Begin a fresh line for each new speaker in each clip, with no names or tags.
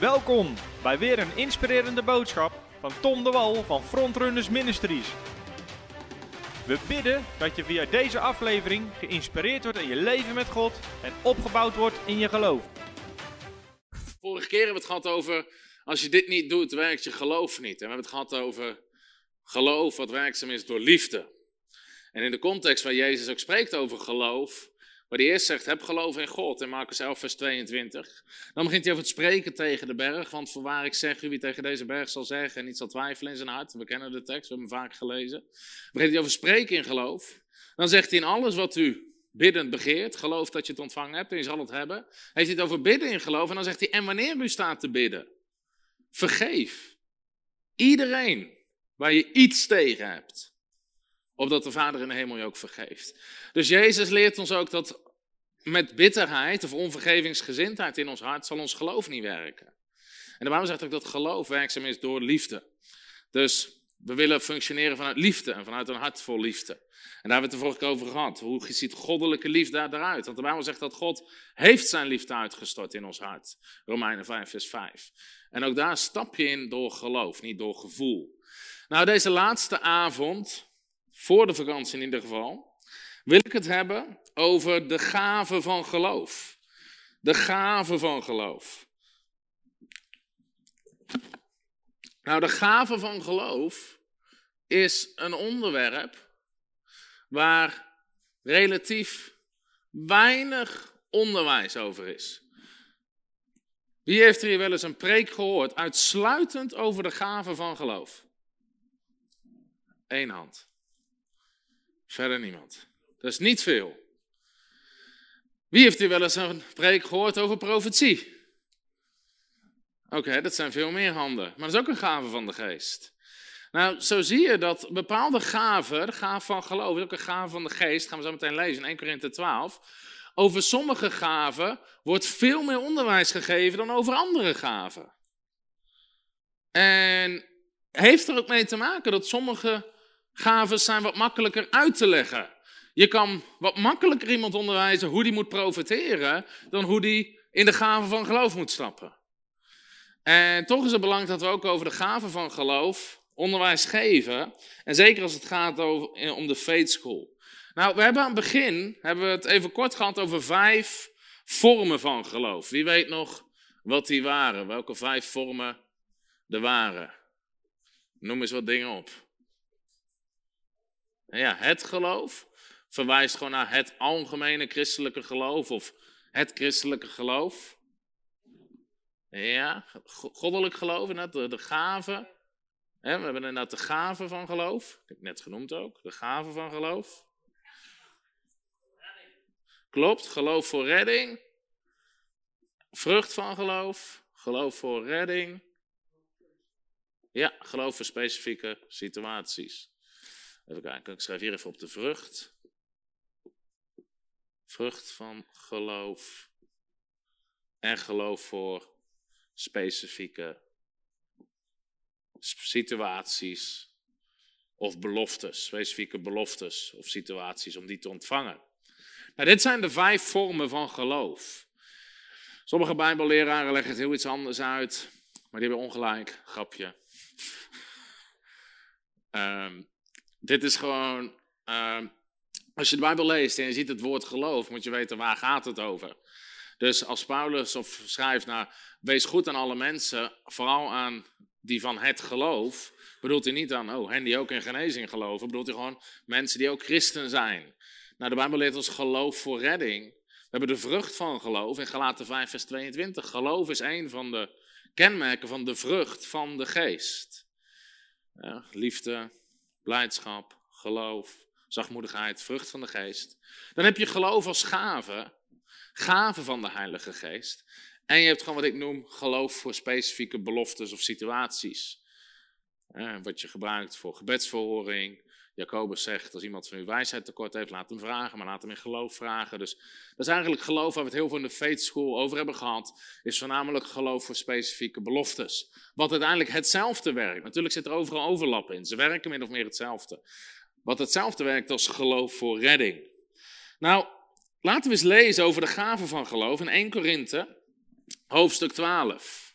Welkom bij weer een inspirerende boodschap van Tom de Wal van Frontrunners Ministries. We bidden dat je via deze aflevering geïnspireerd wordt in je leven met God en opgebouwd wordt in je geloof.
Vorige keer hebben we het gehad over, als je dit niet doet, werkt je geloof niet. En we hebben het gehad over geloof wat werkzaam is door liefde. En in de context waar Jezus ook spreekt over geloof, Waar hij eerst zegt, heb geloof in God in Marcus 11 vers 22. Dan begint hij over het spreken tegen de berg. Want voorwaar ik zeg u wie tegen deze berg zal zeggen en niet zal twijfelen in zijn hart. We kennen de tekst, we hebben hem vaak gelezen. Dan begint hij over spreken in geloof. Dan zegt hij in alles wat u biddend begeert, geloof dat je het ontvangen hebt en je zal het hebben. Hij heeft het over bidden in geloof en dan zegt hij, en wanneer u staat te bidden, vergeef iedereen waar je iets tegen hebt opdat de Vader in de hemel je ook vergeeft. Dus Jezus leert ons ook dat met bitterheid of onvergevingsgezindheid in ons hart zal ons geloof niet werken. En de Bijbel zegt ook dat geloof werkzaam is door liefde. Dus we willen functioneren vanuit liefde en vanuit een hart vol liefde. En daar hebben we het de vorige over gehad. Hoe ziet goddelijke liefde eruit? Want de Bijbel zegt dat God heeft zijn liefde uitgestort in ons hart. Romeinen 5 vers 5. En ook daar stap je in door geloof, niet door gevoel. Nou, deze laatste avond voor de vakantie in ieder geval, wil ik het hebben over de gave van geloof. De gave van geloof. Nou, de gave van geloof is een onderwerp waar relatief weinig onderwijs over is. Wie heeft er hier wel eens een preek gehoord, uitsluitend over de gave van geloof? Eén hand. Verder niemand. Dat is niet veel. Wie heeft u wel eens een preek gehoord over profetie? Oké, dat zijn veel meer handen. Maar dat is ook een gave van de geest. Nou, zo zie je dat bepaalde gaven, de gave van geloof, is ook een gave van de geest, gaan we zo meteen lezen in 1 Korinthe 12. Over sommige gaven wordt veel meer onderwijs gegeven dan over andere gaven. En heeft er ook mee te maken dat sommige gaven zijn wat makkelijker uit te leggen. Je kan wat makkelijker iemand onderwijzen hoe die moet profiteren, dan hoe die in de gave van geloof moet stappen. En toch is het belangrijk dat we ook over de gave van geloof onderwijs geven. En zeker als het gaat over, eh, om de faith school. Nou, we hebben aan het begin hebben we het even kort gehad over vijf vormen van geloof. Wie weet nog wat die waren? Welke vijf vormen er waren? Noem eens wat dingen op. Ja, het geloof verwijst gewoon naar het algemene christelijke geloof of het christelijke geloof. Ja, goddelijk geloof, inderdaad, de, de gave. we hebben inderdaad de gave van geloof. Dat heb ik net genoemd ook, de gave van geloof. Klopt, geloof voor redding. Vrucht van geloof, geloof voor redding. Ja, geloof voor specifieke situaties. Even kijken, ik schrijf hier even op de vrucht. Vrucht van geloof. En geloof voor specifieke situaties of beloftes, specifieke beloftes of situaties om die te ontvangen. Nou, dit zijn de vijf vormen van geloof. Sommige Bijbelleraren leggen het heel iets anders uit, maar die hebben ongelijk. Grapje. Um, dit is gewoon, uh, als je de Bijbel leest en je ziet het woord geloof, moet je weten waar gaat het over. Dus als Paulus of schrijft, nou, wees goed aan alle mensen, vooral aan die van het geloof, bedoelt hij niet aan, oh, hen die ook in genezing geloven, bedoelt hij gewoon mensen die ook christen zijn. Nou, de Bijbel leert ons geloof voor redding. We hebben de vrucht van geloof in Galaten 5, vers 22. Geloof is een van de kenmerken van de vrucht van de geest. Ja, liefde, blijdschap, geloof, zachtmoedigheid, vrucht van de geest. Dan heb je geloof als gave, gave van de Heilige Geest. En je hebt gewoon wat ik noem geloof voor specifieke beloftes of situaties. wat je gebruikt voor gebedsverhoring. Jacobus zegt, als iemand van u wijsheid tekort heeft, laat hem vragen, maar laat hem in geloof vragen. Dus dat is eigenlijk geloof waar we het heel veel in de Faith School over hebben gehad, is voornamelijk geloof voor specifieke beloftes. Wat uiteindelijk hetzelfde werkt. Natuurlijk zit er overal overlap in, ze werken min of meer hetzelfde. Wat hetzelfde werkt als geloof voor redding. Nou, laten we eens lezen over de gaven van geloof in 1 Korinthe, hoofdstuk 12.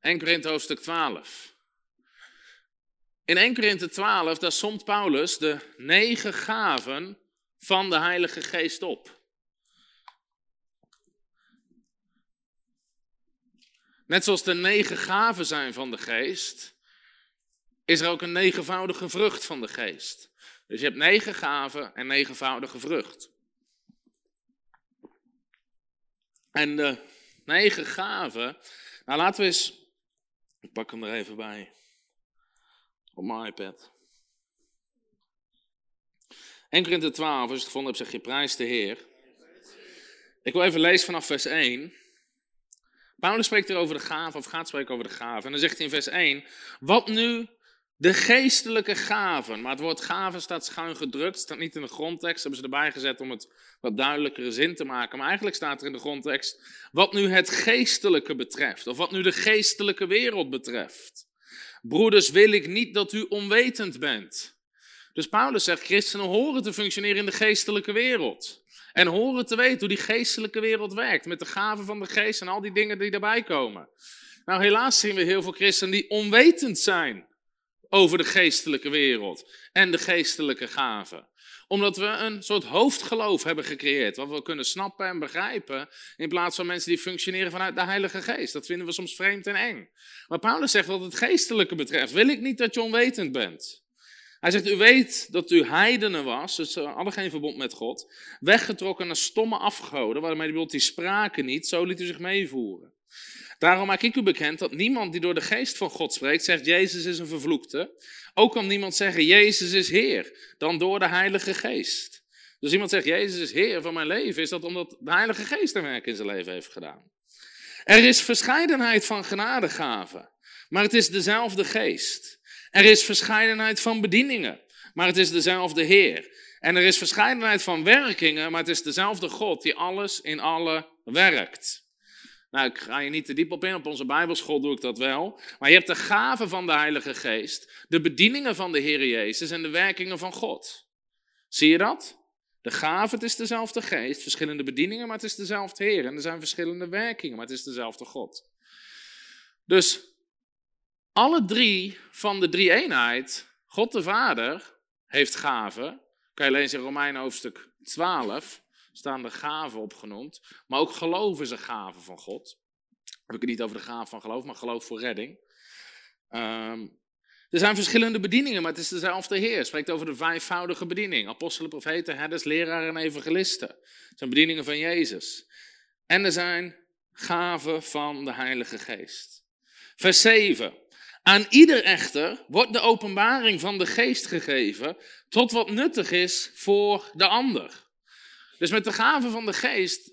1 Korinthe hoofdstuk 12. In 1 Korinthe 12, daar somt Paulus de negen gaven van de Heilige Geest op. Net zoals de negen gaven zijn van de Geest, is er ook een negenvoudige vrucht van de Geest. Dus je hebt negen gaven en negenvoudige vrucht. En de negen gaven, nou laten we eens, ik pak hem er even bij, op mijn iPad. 1 Korinthe 12, als je het gevonden hebt, zeg je prijs de Heer. Ik wil even lezen vanaf vers 1. Paulus spreekt er over de gaven, of gaat spreken over de gaven. En dan zegt hij in vers 1, wat nu de geestelijke gaven. Maar het woord gaven staat schuin gedrukt, staat niet in de grondtekst, hebben ze erbij gezet om het wat duidelijkere zin te maken. Maar eigenlijk staat er in de grondtekst, wat nu het geestelijke betreft, of wat nu de geestelijke wereld betreft. Broeders, wil ik niet dat u onwetend bent. Dus Paulus zegt, christenen horen te functioneren in de geestelijke wereld. En horen te weten hoe die geestelijke wereld werkt, met de gaven van de geest en al die dingen die daarbij komen. Nou, helaas zien we heel veel christenen die onwetend zijn over de geestelijke wereld en de geestelijke gaven. Omdat we een soort hoofdgeloof hebben gecreëerd, wat we kunnen snappen en begrijpen, in plaats van mensen die functioneren vanuit de Heilige Geest. Dat vinden we soms vreemd en eng. Maar Paulus zegt wat het geestelijke betreft, wil ik niet dat je onwetend bent. Hij zegt, u weet dat u heidenen was, dus ze hadden geen verbond met God, weggetrokken naar stomme afgoden, waarmee die spraken niet, zo liet u zich meevoeren. Daarom maak ik u bekend dat niemand die door de geest van God spreekt, zegt Jezus is een vervloekte. Ook kan niemand zeggen Jezus is Heer, dan door de Heilige Geest. Dus iemand zegt Jezus is Heer van mijn leven, is dat omdat de Heilige Geest een werk in zijn leven heeft gedaan. Er is verscheidenheid van genadegaven, maar het is dezelfde Geest. Er is verscheidenheid van bedieningen, maar het is dezelfde Heer. En er is verscheidenheid van werkingen, maar het is dezelfde God die alles in alle werkt. Nou, ik ga je niet te diep op in, op onze Bijbelschool doe ik dat wel. Maar je hebt de gaven van de Heilige Geest, de bedieningen van de Heer Jezus en de werkingen van God. Zie je dat? De gaven, het is dezelfde geest, verschillende bedieningen, maar het is dezelfde Heer. En er zijn verschillende werkingen, maar het is dezelfde God. Dus alle drie van de drie eenheid, God de Vader heeft gaven. Kan je lezen in Romeinen hoofdstuk 12 staan de gaven opgenoemd. Maar ook geloof is een gave van God. heb ik het niet over de gave van geloof, maar geloof voor redding. Ehm, er zijn verschillende bedieningen, maar het is dezelfde Heer. Het spreekt over de vijfvoudige bediening. Apostelen, profeten, herders, leraren en evangelisten. Het zijn bedieningen van Jezus. En er zijn gaven van de Heilige Geest. Vers 7. Aan ieder echter wordt de openbaring van de geest gegeven tot wat nuttig is voor de ander. Dus met de gaven van de geest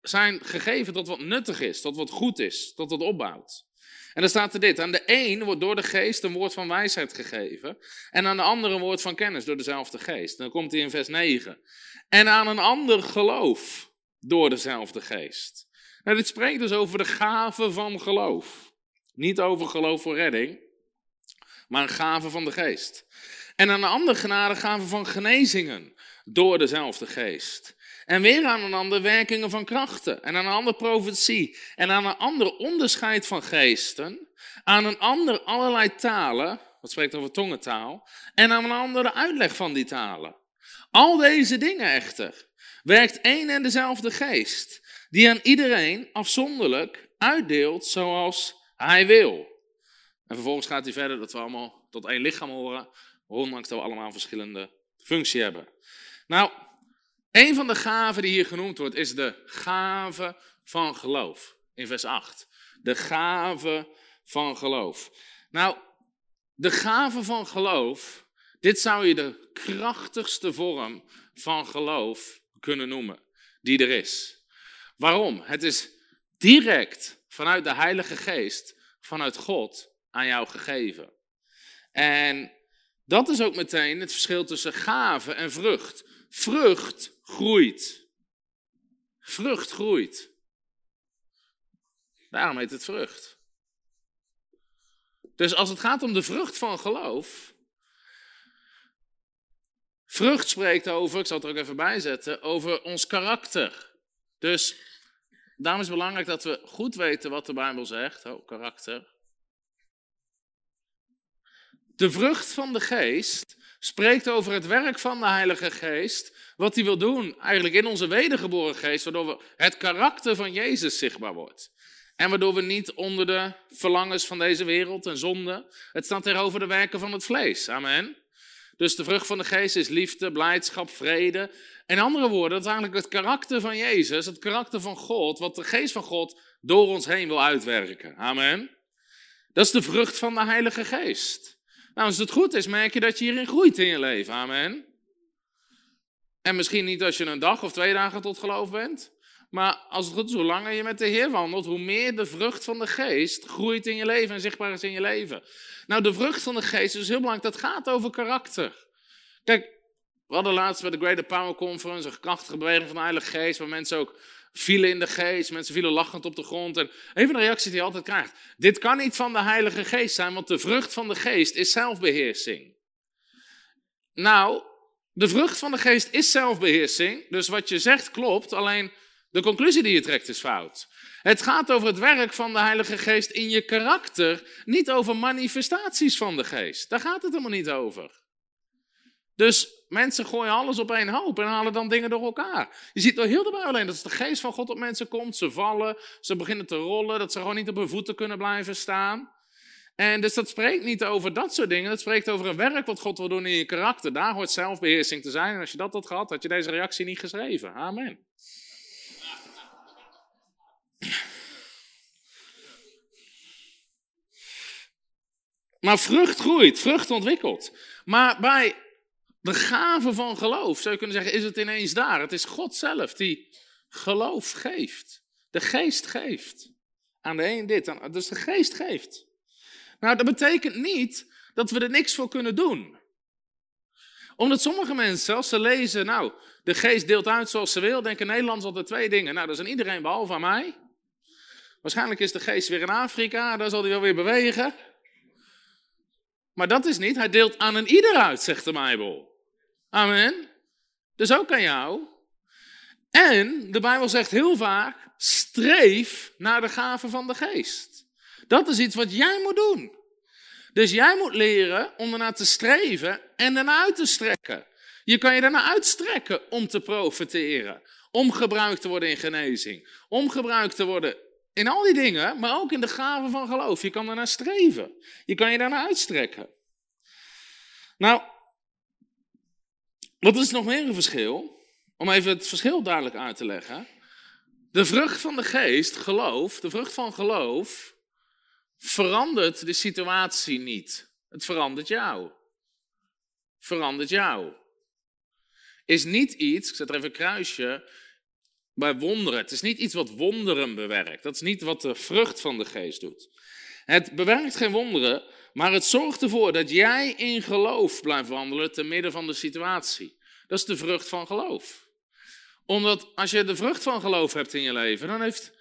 zijn gegeven tot wat nuttig is, tot wat goed is, tot wat opbouwt. En dan staat er dit: aan de een wordt door de geest een woord van wijsheid gegeven, en aan de andere een woord van kennis door dezelfde geest. dan komt hij in vers 9. En aan een ander geloof door dezelfde geest. Nou, dit spreekt dus over de gave van geloof. Niet over geloof voor redding, maar een gave van de geest. En aan een ander genade gave van genezingen door dezelfde geest. En weer aan een ander werkingen van krachten. En aan een ander profetie. En aan een ander onderscheid van geesten. Aan een ander allerlei talen. Wat spreekt over tongentaal. En aan een ander de uitleg van die talen. Al deze dingen echter werkt één en dezelfde geest. Die aan iedereen afzonderlijk uitdeelt zoals hij wil. En vervolgens gaat hij verder dat we allemaal tot één lichaam horen. Ondanks dat we allemaal verschillende functies hebben. Nou, een van de gaven die hier genoemd wordt is de gave van geloof. In vers 8. De gave van geloof. Nou, de gave van geloof, dit zou je de krachtigste vorm van geloof kunnen noemen die er is. Waarom? Het is direct vanuit de Heilige Geest, vanuit God, aan jou gegeven. En dat is ook meteen het verschil tussen gave en vrucht. Vrucht groeit. Vrucht groeit. Daarom heet het vrucht. Dus als het gaat om de vrucht van geloof. Vrucht spreekt over, ik zal het er ook even bij zetten, over ons karakter. Dus daarom is het belangrijk dat we goed weten wat de Bijbel zegt. Oh, karakter. De vrucht van de geest spreekt over het werk van de Heilige Geest, wat hij wil doen eigenlijk in onze wedergeboren geest, waardoor we het karakter van Jezus zichtbaar wordt. En waardoor we niet onder de verlangens van deze wereld en zonde. Het staat tegenover de werken van het vlees. Amen. Dus de vrucht van de geest is liefde, blijdschap, vrede. In andere woorden, dat is eigenlijk het karakter van Jezus, het karakter van God, wat de geest van God door ons heen wil uitwerken. Amen. Dat is de vrucht van de Heilige Geest. Nou, als het goed is, merk je dat je hierin groeit in je leven. Amen. En misschien niet als je een dag of twee dagen tot geloof bent. Maar als het goed is, hoe langer je met de Heer wandelt, hoe meer de vrucht van de geest groeit in je leven en zichtbaar is in je leven. Nou, de vrucht van de geest is heel belangrijk. Dat gaat over karakter. Kijk, we hadden laatst bij de Greater Power Conference een krachtige beweging van de Heilige Geest, waar mensen ook vielen in de geest, mensen vielen lachend op de grond. En een van de reacties die je altijd krijgt, dit kan niet van de Heilige Geest zijn, want de vrucht van de geest is zelfbeheersing. Nou, de vrucht van de geest is zelfbeheersing, dus wat je zegt klopt, alleen de conclusie die je trekt is fout. Het gaat over het werk van de Heilige Geest in je karakter, niet over manifestaties van de Geest. Daar gaat het helemaal niet over. Dus mensen gooien alles op één hoop en halen dan dingen door elkaar. Je ziet door heel de Bijbel alleen dat als de geest van God op mensen komt, ze vallen, ze beginnen te rollen, dat ze gewoon niet op hun voeten kunnen blijven staan. En dus dat spreekt niet over dat soort dingen, dat spreekt over een werk wat God wil doen in je karakter. Daar hoort zelfbeheersing te zijn en als je dat had gehad, had je deze reactie niet geschreven. Amen. Maar vrucht groeit, vrucht ontwikkelt. Maar bij de gave van geloof, zou je kunnen zeggen, is het ineens daar. Het is God zelf die geloof geeft. De geest geeft. Aan de een dit, dus de geest geeft. Nou, dat betekent niet dat we er niks voor kunnen doen. Omdat sommige mensen, als ze lezen, nou, de geest deelt uit zoals ze wil, denken Nederlands altijd twee dingen. Nou, dat is aan iedereen behalve aan mij. Waarschijnlijk is de geest weer in Afrika, daar zal hij wel weer bewegen. Maar dat is niet, hij deelt aan een ieder uit, zegt de Bijbel. Amen. Dus ook aan jou. En de Bijbel zegt heel vaak: streef naar de gaven van de geest. Dat is iets wat jij moet doen. Dus jij moet leren om ernaar te streven en ernaar uit te strekken. Je kan je daarna uitstrekken om te profiteren. Om gebruikt te worden in genezing. Om gebruikt te worden in al die dingen, maar ook in de gaven van geloof. Je kan ernaar streven. Je kan je daarna uitstrekken. Nou, wat is nog meer een verschil? Om even het verschil duidelijk uit te leggen. De vrucht van de geest, geloof, de vrucht van geloof, verandert de situatie niet. Het verandert jou. Verandert jou. Is niet iets, ik zet er even een kruisje, bij wonderen. Het is niet iets wat wonderen bewerkt. Dat is niet wat de vrucht van de geest doet. Het bewerkt geen wonderen, maar het zorgt ervoor dat jij in geloof blijft wandelen te midden van de situatie. Dat is de vrucht van geloof. Omdat als je de vrucht van geloof hebt in je leven, dan heeft,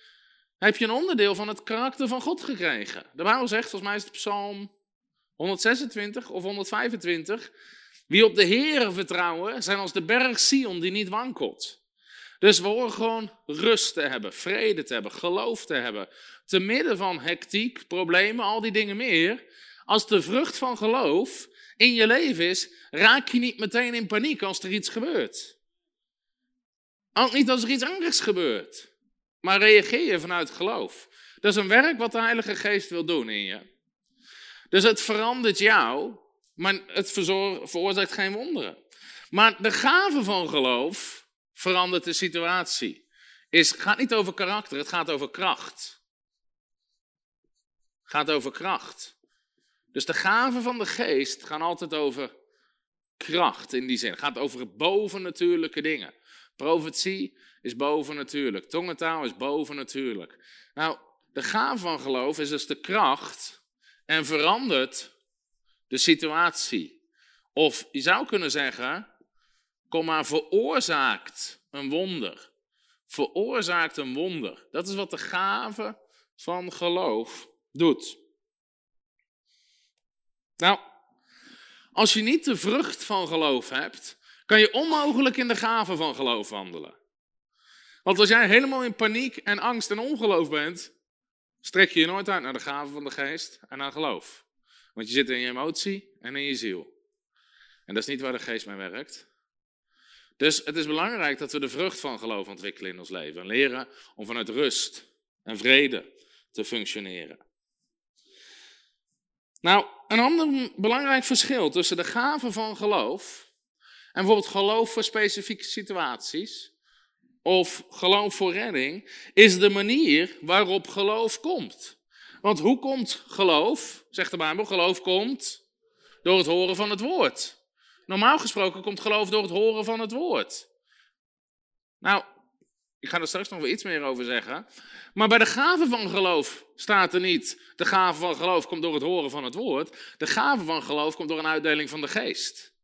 heb je een onderdeel van het karakter van God gekregen. De Bijbel zegt, volgens mij is het Psalm 126 of 125, wie op de Heer vertrouwen, zijn als de berg Sion die niet wankelt. Dus we horen gewoon rust te hebben, vrede te hebben, geloof te hebben. Te midden van hectiek, problemen, al die dingen meer. Als de vrucht van geloof in je leven is, raak je niet meteen in paniek als er iets gebeurt. Ook niet als er iets anders gebeurt. Maar reageer je vanuit geloof. Dat is een werk wat de Heilige Geest wil doen in je. Dus het verandert jou, maar het veroorzaakt geen wonderen. Maar de gave van geloof verandert de situatie. Het gaat niet over karakter, het gaat over kracht. Het gaat over kracht. Dus de gaven van de geest gaan altijd over kracht in die zin. Het gaat over bovennatuurlijke dingen. Profetie is bovennatuurlijk. Tongentaal is bovennatuurlijk. Nou, de gave van geloof is dus de kracht en verandert de situatie. Of je zou kunnen zeggen, kom maar, veroorzaakt een wonder. Veroorzaakt een wonder. Dat is wat de gave van geloof doet. Nou, als je niet de vrucht van geloof hebt, kan je onmogelijk in de gave van geloof wandelen. Want als jij helemaal in paniek en angst en ongeloof bent, strek je je nooit uit naar de gave van de geest en naar geloof. Want je zit in je emotie en in je ziel. En dat is niet waar de geest mee werkt. Dus het is belangrijk dat we de vrucht van geloof ontwikkelen in ons leven. En leren om vanuit rust en vrede te functioneren. Nou, een ander belangrijk verschil tussen de gaven van geloof en bijvoorbeeld geloof voor specifieke situaties of geloof voor redding, is de manier waarop geloof komt. Want hoe komt geloof? Zegt de Bijbel, geloof komt door het horen van het woord. Normaal gesproken komt geloof door het horen van het woord. Nou, ik ga er straks nog wel iets meer over zeggen. Maar bij de gave van geloof staat er niet: de gave van geloof komt door het horen van het woord. De gave van geloof komt door een uitdeling van de geest.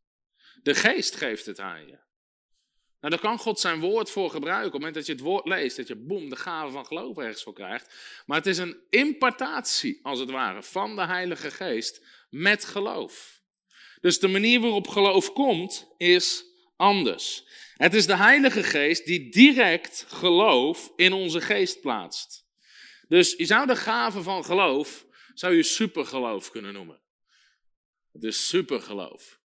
De geest geeft het aan je. Nou, daar kan God zijn woord voor gebruiken. Op het moment dat je het woord leest, dat je boem, de gave van geloof ergens voor krijgt. Maar het is een impartatie, als het ware, van de Heilige Geest met geloof. Dus de manier waarop geloof komt, is anders. Het is de Heilige Geest die direct geloof in onze geest plaatst. Dus je zou de gave van geloof, zou je supergeloof kunnen noemen. Het is supergeloof.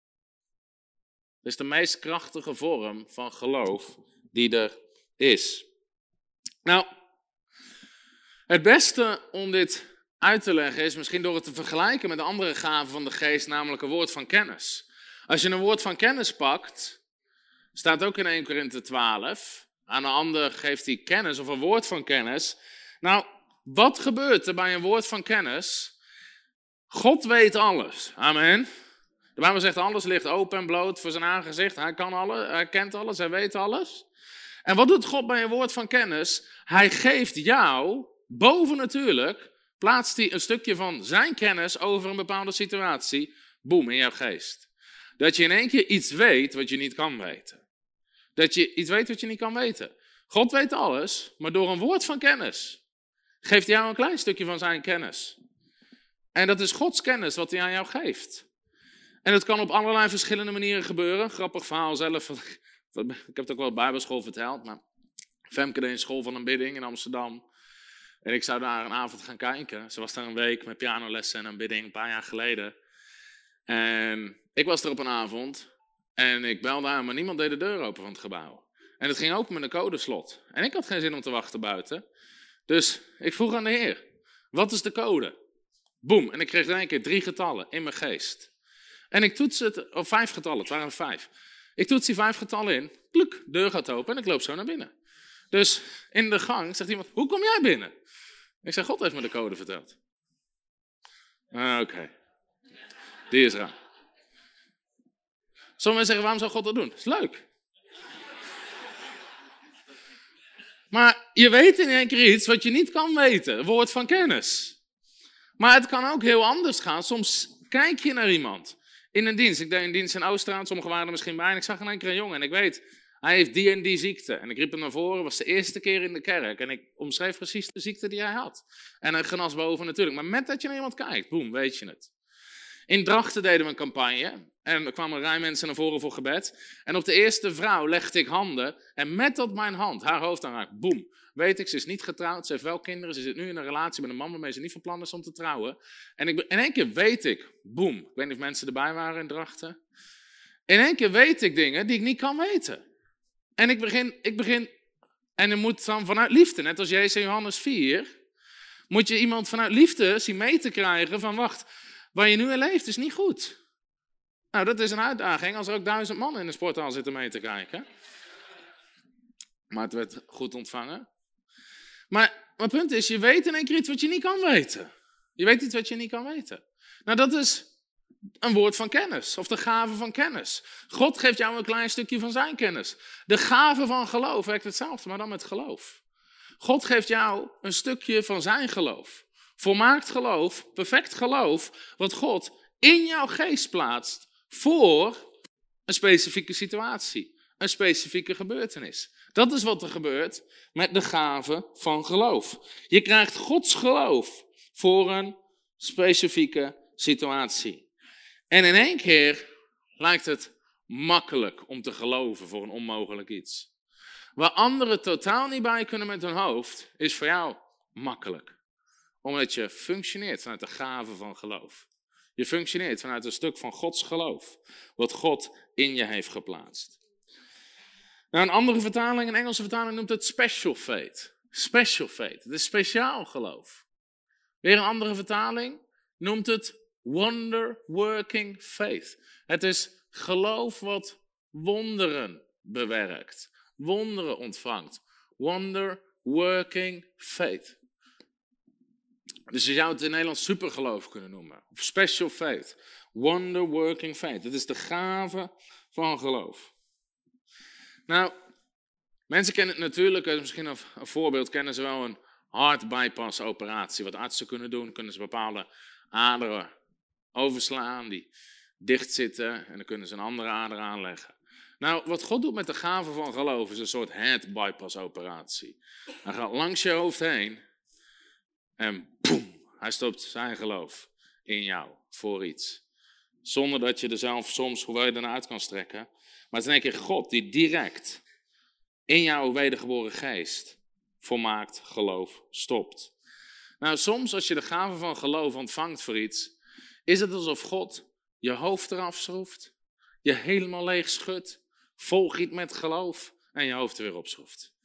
Het is de meest krachtige vorm van geloof die er is. Nou, het beste om dit uit te leggen is misschien door het te vergelijken met de andere gaven van de geest, namelijk een woord van kennis. Als je een woord van kennis pakt, staat ook in 1 Korinthe 12, aan een ander geeft hij kennis of een woord van kennis. Nou, wat gebeurt er bij een woord van kennis? God weet alles. Amen. De Bijbel zegt alles ligt open en bloot voor zijn aangezicht. Hij kan alles, hij kent alles, hij weet alles. En wat doet God bij een woord van kennis? Hij geeft jou, boven natuurlijk, plaatst hij een stukje van zijn kennis over een bepaalde situatie, boem, in jouw geest. Dat je in één keer iets weet wat je niet kan weten. Dat je iets weet wat je niet kan weten. God weet alles, maar door een woord van kennis geeft hij jou een klein stukje van zijn kennis. En dat is Gods kennis wat hij aan jou geeft. En het kan op allerlei verschillende manieren gebeuren. Grappig verhaal zelf. Ik heb het ook wel Bijbelschool verteld. Maar Femke deed een school van een bidding in Amsterdam. En ik zou daar een avond gaan kijken. Ze was daar een week met pianolessen en een bidding een paar jaar geleden. En ik was er op een avond. En ik belde aan, maar niemand deed de deur open van het gebouw. En het ging open met een codeslot. En ik had geen zin om te wachten buiten. Dus ik vroeg aan de heer, wat is de code? Boom, en ik kreeg in één keer drie getallen in mijn geest. En ik toets het, of vijf getallen, het waren vijf. Ik toets die vijf getallen in, kluk, deur gaat open en ik loop zo naar binnen. Dus in de gang zegt iemand, hoe kom jij binnen? Ik zeg, God heeft me de code verteld. Ah, oké, die is raar. Sommigen zeggen, waarom zou God dat doen? Is leuk. Maar je weet in één keer iets wat je niet kan weten. Woord van kennis. Maar het kan ook heel anders gaan. Soms kijk je naar iemand in een dienst. Ik deed een dienst in Oosteraan, sommigen waren er misschien bij. En ik zag in één keer een jongen en ik weet, hij heeft die en die ziekte. En ik riep hem naar voren, was de eerste keer in de kerk. En ik omschreef precies de ziekte die hij had. En hij genas boven natuurlijk. Maar met dat je naar iemand kijkt, boem, weet je het. In Drachten deden we een campagne. En er kwamen rij mensen naar voren voor gebed. En op de eerste vrouw legde ik handen. En met dat mijn hand haar hoofd aanraakt, boem. Weet ik, ze is niet getrouwd, ze heeft wel kinderen. Ze zit nu in een relatie met een man waarmee ze niet van plan is om te trouwen. En ik, in één keer weet ik, boem. Ik weet niet of mensen erbij waren in Drachten. In één keer weet ik dingen die ik niet kan weten. En ik begin, ik begin en je moet dan vanuit liefde, net als Jezus in Johannes 4, moet je iemand vanuit liefde zien mee te krijgen van wacht, waar je nu in leeft is niet goed. Nou, dat is een uitdaging als er ook duizend man in de sporthal zitten mee te kijken. Maar het werd goed ontvangen. Maar mijn punt is, je weet in één keer iets wat je niet kan weten. Je weet iets wat je niet kan weten. Nou, dat is een woord van kennis, of de gave van kennis. God geeft jou een klein stukje van zijn kennis. De gave van geloof werkt hetzelfde, maar dan met geloof. God geeft jou een stukje van zijn geloof. Volmaakt geloof, perfect geloof, wat God in jouw geest plaatst voor een specifieke situatie, een specifieke gebeurtenis. Dat is wat er gebeurt met de gave van geloof. Je krijgt Gods geloof voor een specifieke situatie. En in één keer lijkt het makkelijk om te geloven voor een onmogelijk iets. Waar anderen totaal niet bij kunnen met hun hoofd, is voor jou makkelijk. Omdat je functioneert vanuit de gave van geloof. Je functioneert vanuit een stuk van Gods geloof, wat God in je heeft geplaatst. Nou, een andere vertaling, een Engelse vertaling, noemt het special faith. Special faith, het is speciaal geloof. Weer een andere vertaling noemt het wonder working faith. Het is geloof wat wonderen bewerkt, wonderen ontvangt. Wonder working faith. Dus je zou het in Nederland supergeloof kunnen noemen. Of special faith. Wonder working faith. Het is de gave van geloof. Nou, mensen kennen het natuurlijk, misschien een, een voorbeeld, kennen ze wel een heart bypass operatie. Wat artsen kunnen doen, kunnen ze bepaalde aderen overslaan die dicht zitten en dan kunnen ze een andere ader aanleggen. Nou, wat God doet met de gave van geloof is een soort head bypass operatie. Hij gaat langs je hoofd heen en boem, hij stopt zijn geloof in jou voor iets. Zonder dat je er zelf soms, hoe je ernaar uit kan strekken. Maar het is in één keer God die direct in jouw wedergeboren geest volmaakt geloof stopt. Nou, soms als je de gave van geloof ontvangt voor iets, is het alsof God je hoofd eraf schroeft, je helemaal leeg schudt, volgiet met geloof en je hoofd er weer opschroeft.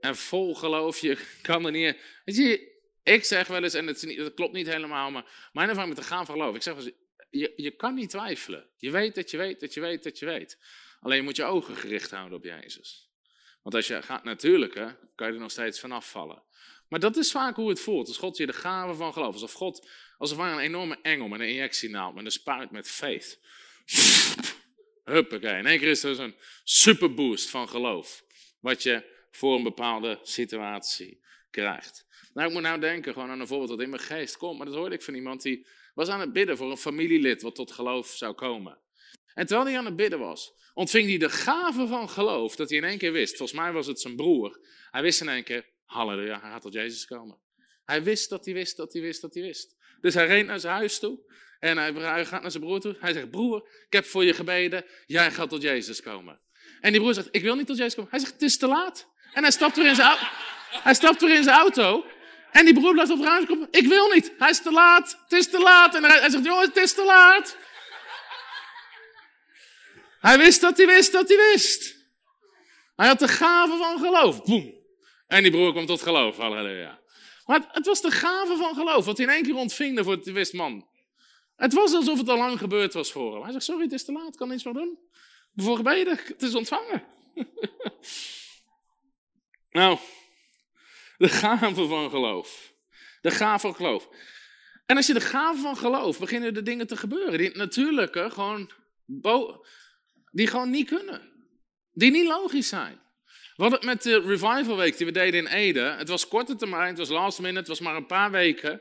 En vol geloof, je kan er niet... Weet je, ik zeg wel eens, en het, klopt niet helemaal, maar mijn ervaring met de gaan van geloof, ik zeg wel eens, je, je kan niet twijfelen. Je weet dat je weet dat je weet dat je weet. Alleen je moet je ogen gericht houden op Jezus. Want als je gaat natuurlijke, kan je er nog steeds vanaf vallen. Maar dat is vaak hoe het voelt. Als God je de gave van geloof, alsof God, alsof hij een enorme engel met een injectienaald, met een spuit met faith. Huppakee, in één keer is er superboost van geloof. Wat je voor een bepaalde situatie krijgt. Nou, ik moet nou denken gewoon aan een voorbeeld dat in mijn geest komt. Maar dat hoorde ik van iemand die was aan het bidden voor een familielid wat tot geloof zou komen. En terwijl hij aan het bidden was, ontving hij de gave van geloof dat hij in één keer wist. Volgens mij was het zijn broer. Hij wist in één keer, halleluja, hij gaat tot Jezus komen. Hij wist dat hij wist dat hij wist dat hij wist. Dus hij reed naar zijn huis toe en hij gaat naar zijn broer toe. Hij zegt, broer, ik heb voor je gebeden, jij gaat tot Jezus komen. En die broer zegt, ik wil niet tot Jezus komen. Hij zegt, het is te laat. En hij stapt weer in zijn, auto. hij stapt weer in zijn auto. En die broer blijft op ruimte komen. Ik wil niet. Hij is te laat. Het is te laat. En hij zegt, jongens, het is te laat. Hij wist dat hij wist dat hij wist. Hij had de gave van geloof. Boem. En die broer komt tot geloof. Halleluja. Maar het, was de gave van geloof. Wat hij in één keer ontving voor hij wist, man. Het was alsof het al lang gebeurd was voor hem. Hij zegt, sorry, het is te laat. Ik kan niets meer doen. Voor gebeden. Het is ontvangen. nou, de gave van geloof. De gave van geloof. En als je de gave van geloof, beginnen de dingen te gebeuren. Die natuurlijke, gewoon, die gewoon niet kunnen. Die niet logisch zijn. Het met de Revival Week die we deden in Ede. Het was korte termijn, het was last minute, het was maar een paar weken.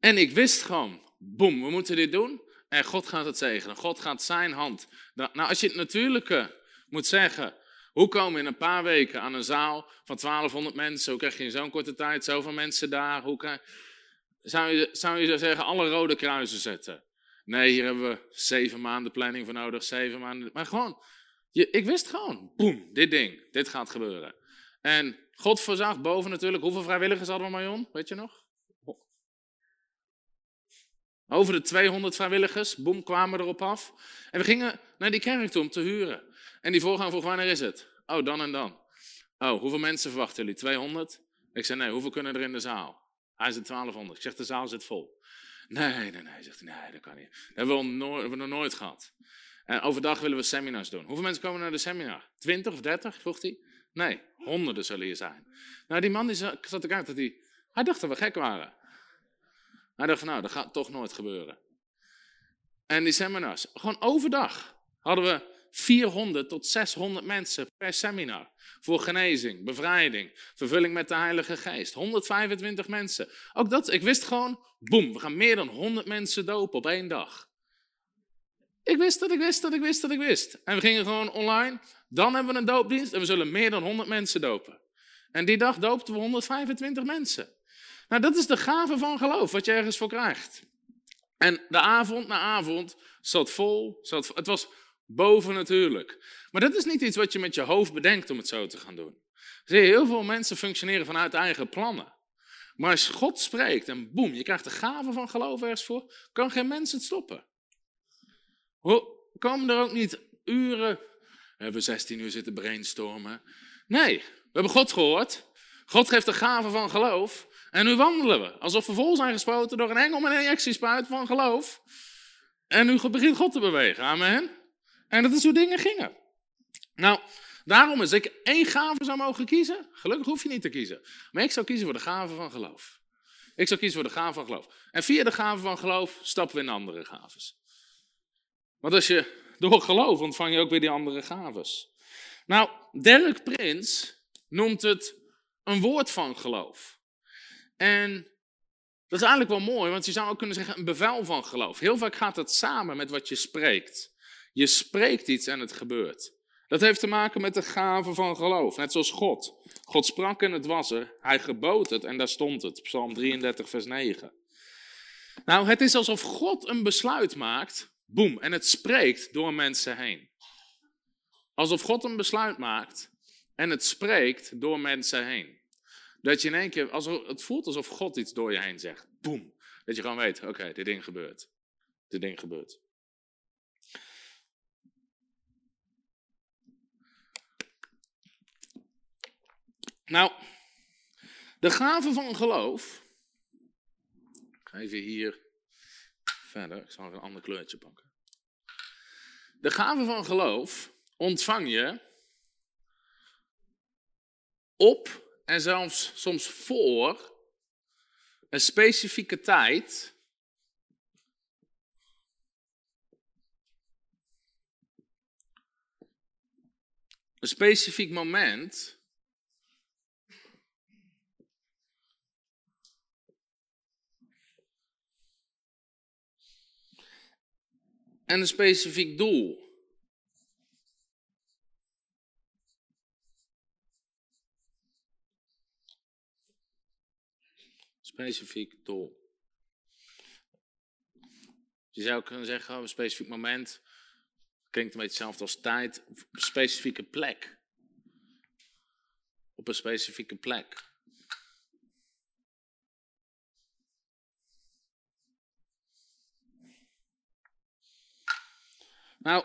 En ik wist gewoon, boem, we moeten dit doen. En God gaat het zegenen. God gaat zijn hand. Nou, als je het natuurlijke moet zeggen, hoe komen we in een paar weken aan een zaal van 1200 mensen? Hoe krijg je in zo'n korte tijd zoveel mensen daar? Hoe kan... zou, je, zou je zeggen alle rode kruisen zetten? Nee, hier hebben we zeven maanden planning voor nodig, zeven maanden. Maar gewoon, je, ik wist gewoon, boem, dit ding, dit gaat gebeuren. En God voorzag boven natuurlijk, hoeveel vrijwilligers hadden we, Marion? Weet je nog? Over de 200 vrijwilligers, boem, kwamen erop af. En we gingen naar die kerk toe om te huren. En die voorganger vroeg, wanneer is het? Oh, dan en dan. Oh, hoeveel mensen verwachten jullie? 200? Ik zei, nee, hoeveel kunnen er in de zaal? Hij zei 1200. Ik zeg, de zaal zit vol. Nee, nee, nee. Zegt hij, nee, dat kan niet. Dat hebben we, nooit, nog nooit gehad. En overdag willen we seminars doen. Hoeveel mensen komen naar de seminar? 20 of 30? vroeg hij. Nee, honderden zullen hier zijn. Nou, die man die zat te kijken dat hij... Hij dacht dat we gek waren. Hij dacht nou, dat gaat toch nooit gebeuren. En die seminars, gewoon overdag hadden we 400 tot 600 mensen per seminar. Voor genezing, bevrijding, vervulling met de Heilige Geest. 125 mensen. Ook dat, ik wist gewoon, boem, we gaan meer dan 100 mensen dopen op één dag. Ik wist dat ik wist dat ik wist dat ik wist. En we gingen gewoon online. Dan hebben we een doopdienst en we zullen meer dan 100 mensen dopen. En die dag doopten we 125 mensen. Nou, dat is de gave van geloof, wat je ergens voor krijgt. En de avond na avond zat vol. Zat, het was Boven natuurlijk. Maar dat is niet iets wat je met je hoofd bedenkt om het zo te gaan doen. Zie heel veel mensen functioneren vanuit eigen plannen. Maar als God spreekt en boem, je krijgt de gave van geloof ergens voor, kan geen mens het stoppen. Komen er ook niet uren, we hebben 16 uur zitten brainstormen. Nee, we hebben God gehoord. God geeft de gave van geloof. En nu wandelen we, alsof we vol zijn gespoten door een engel met een injectiespuit van geloof. En nu begint God te bewegen, amen. En dat is hoe dingen gingen. Nou, daarom is ik één gave zou mogen kiezen. Gelukkig hoef je niet te kiezen. Maar ik zou kiezen voor de gave van geloof. Ik zou kiezen voor de gave van geloof. En via de gave van geloof stappen we in andere gaves. Want als je door geloof ontvang je ook weer die andere gaves. Nou, Derek Prins noemt het een woord van geloof. En dat is eigenlijk wel mooi, want je zou ook kunnen zeggen een bevel van geloof. Heel vaak gaat het samen met wat je spreekt. Je spreekt iets en het gebeurt. Dat heeft te maken met de gave van geloof, net zoals God. God sprak en het was er, hij gebood het en daar stond het. Psalm 33, vers 9. Nou, het is alsof God een besluit maakt, boem, en het spreekt door mensen heen. Alsof God een besluit maakt en het spreekt door mensen heen. Dat je in één keer, alsof, het voelt alsof God iets door je heen zegt. Boem. Dat je gewoon weet, oké, dit ding gebeurt. Dit ding gebeurt. Nou, de gave van geloof. Ik ga even hier verder. Ik zal even een ander kleurtje pakken. De gave van geloof ontvang je op en zelfs soms voor een specifieke tijd. Een specifiek moment. En een specifiek doel. specifiek doel. Je zou kunnen zeggen, een specifiek moment, klinkt een beetje hetzelfde als tijd, op een specifieke plek. Op een specifieke plek. Nou,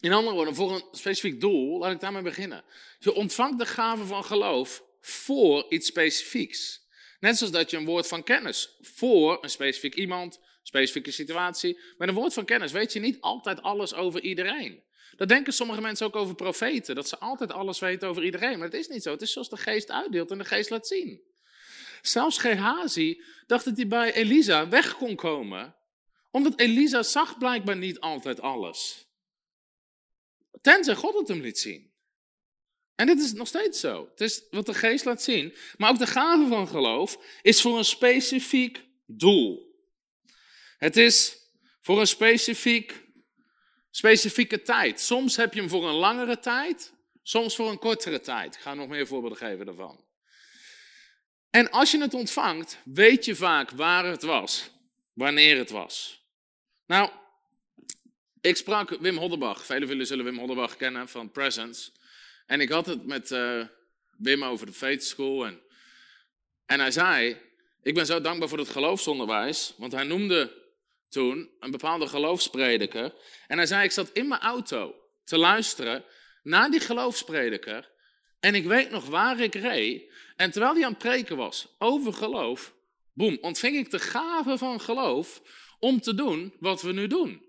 in andere woorden, voor een specifiek doel, laat ik daarmee beginnen. Je ontvangt de gave van geloof voor iets specifieks. Net zoals dat je een woord van kennis voor een specifiek iemand, specifieke situatie. Met een woord van kennis weet je niet altijd alles over iedereen. Dat denken sommige mensen ook over profeten, dat ze altijd alles weten over iedereen. Maar dat is niet zo. Het is zoals de geest uitdeelt en de geest laat zien. Zelfs Gehazi dacht dat hij bij Elisa weg kon komen, omdat Elisa zag blijkbaar niet altijd alles. Tenzij God het hem liet zien. En dit is nog steeds zo. Het is wat de geest laat zien. Maar ook de gave van geloof is voor een specifiek doel. Het is voor een specifiek, specifieke tijd. Soms heb je hem voor een langere tijd, soms voor een kortere tijd. Ik ga nog meer voorbeelden geven daarvan. En als je het ontvangt, weet je vaak waar het was, wanneer het was. Nou, ik sprak Wim Hodderbach. Velen van jullie zullen Wim Hodderbach kennen van Presence. En ik had het met uh, Wim over de Faith School. En, en hij zei, ik ben zo dankbaar voor het geloofsonderwijs. Want hij noemde toen een bepaalde geloofsprediker. En hij zei, ik zat in mijn auto te luisteren naar die geloofsprediker. En ik weet nog waar ik reed. En terwijl hij aan het preken was over geloof, boem, ontving ik de gave van geloof om te doen wat we nu doen.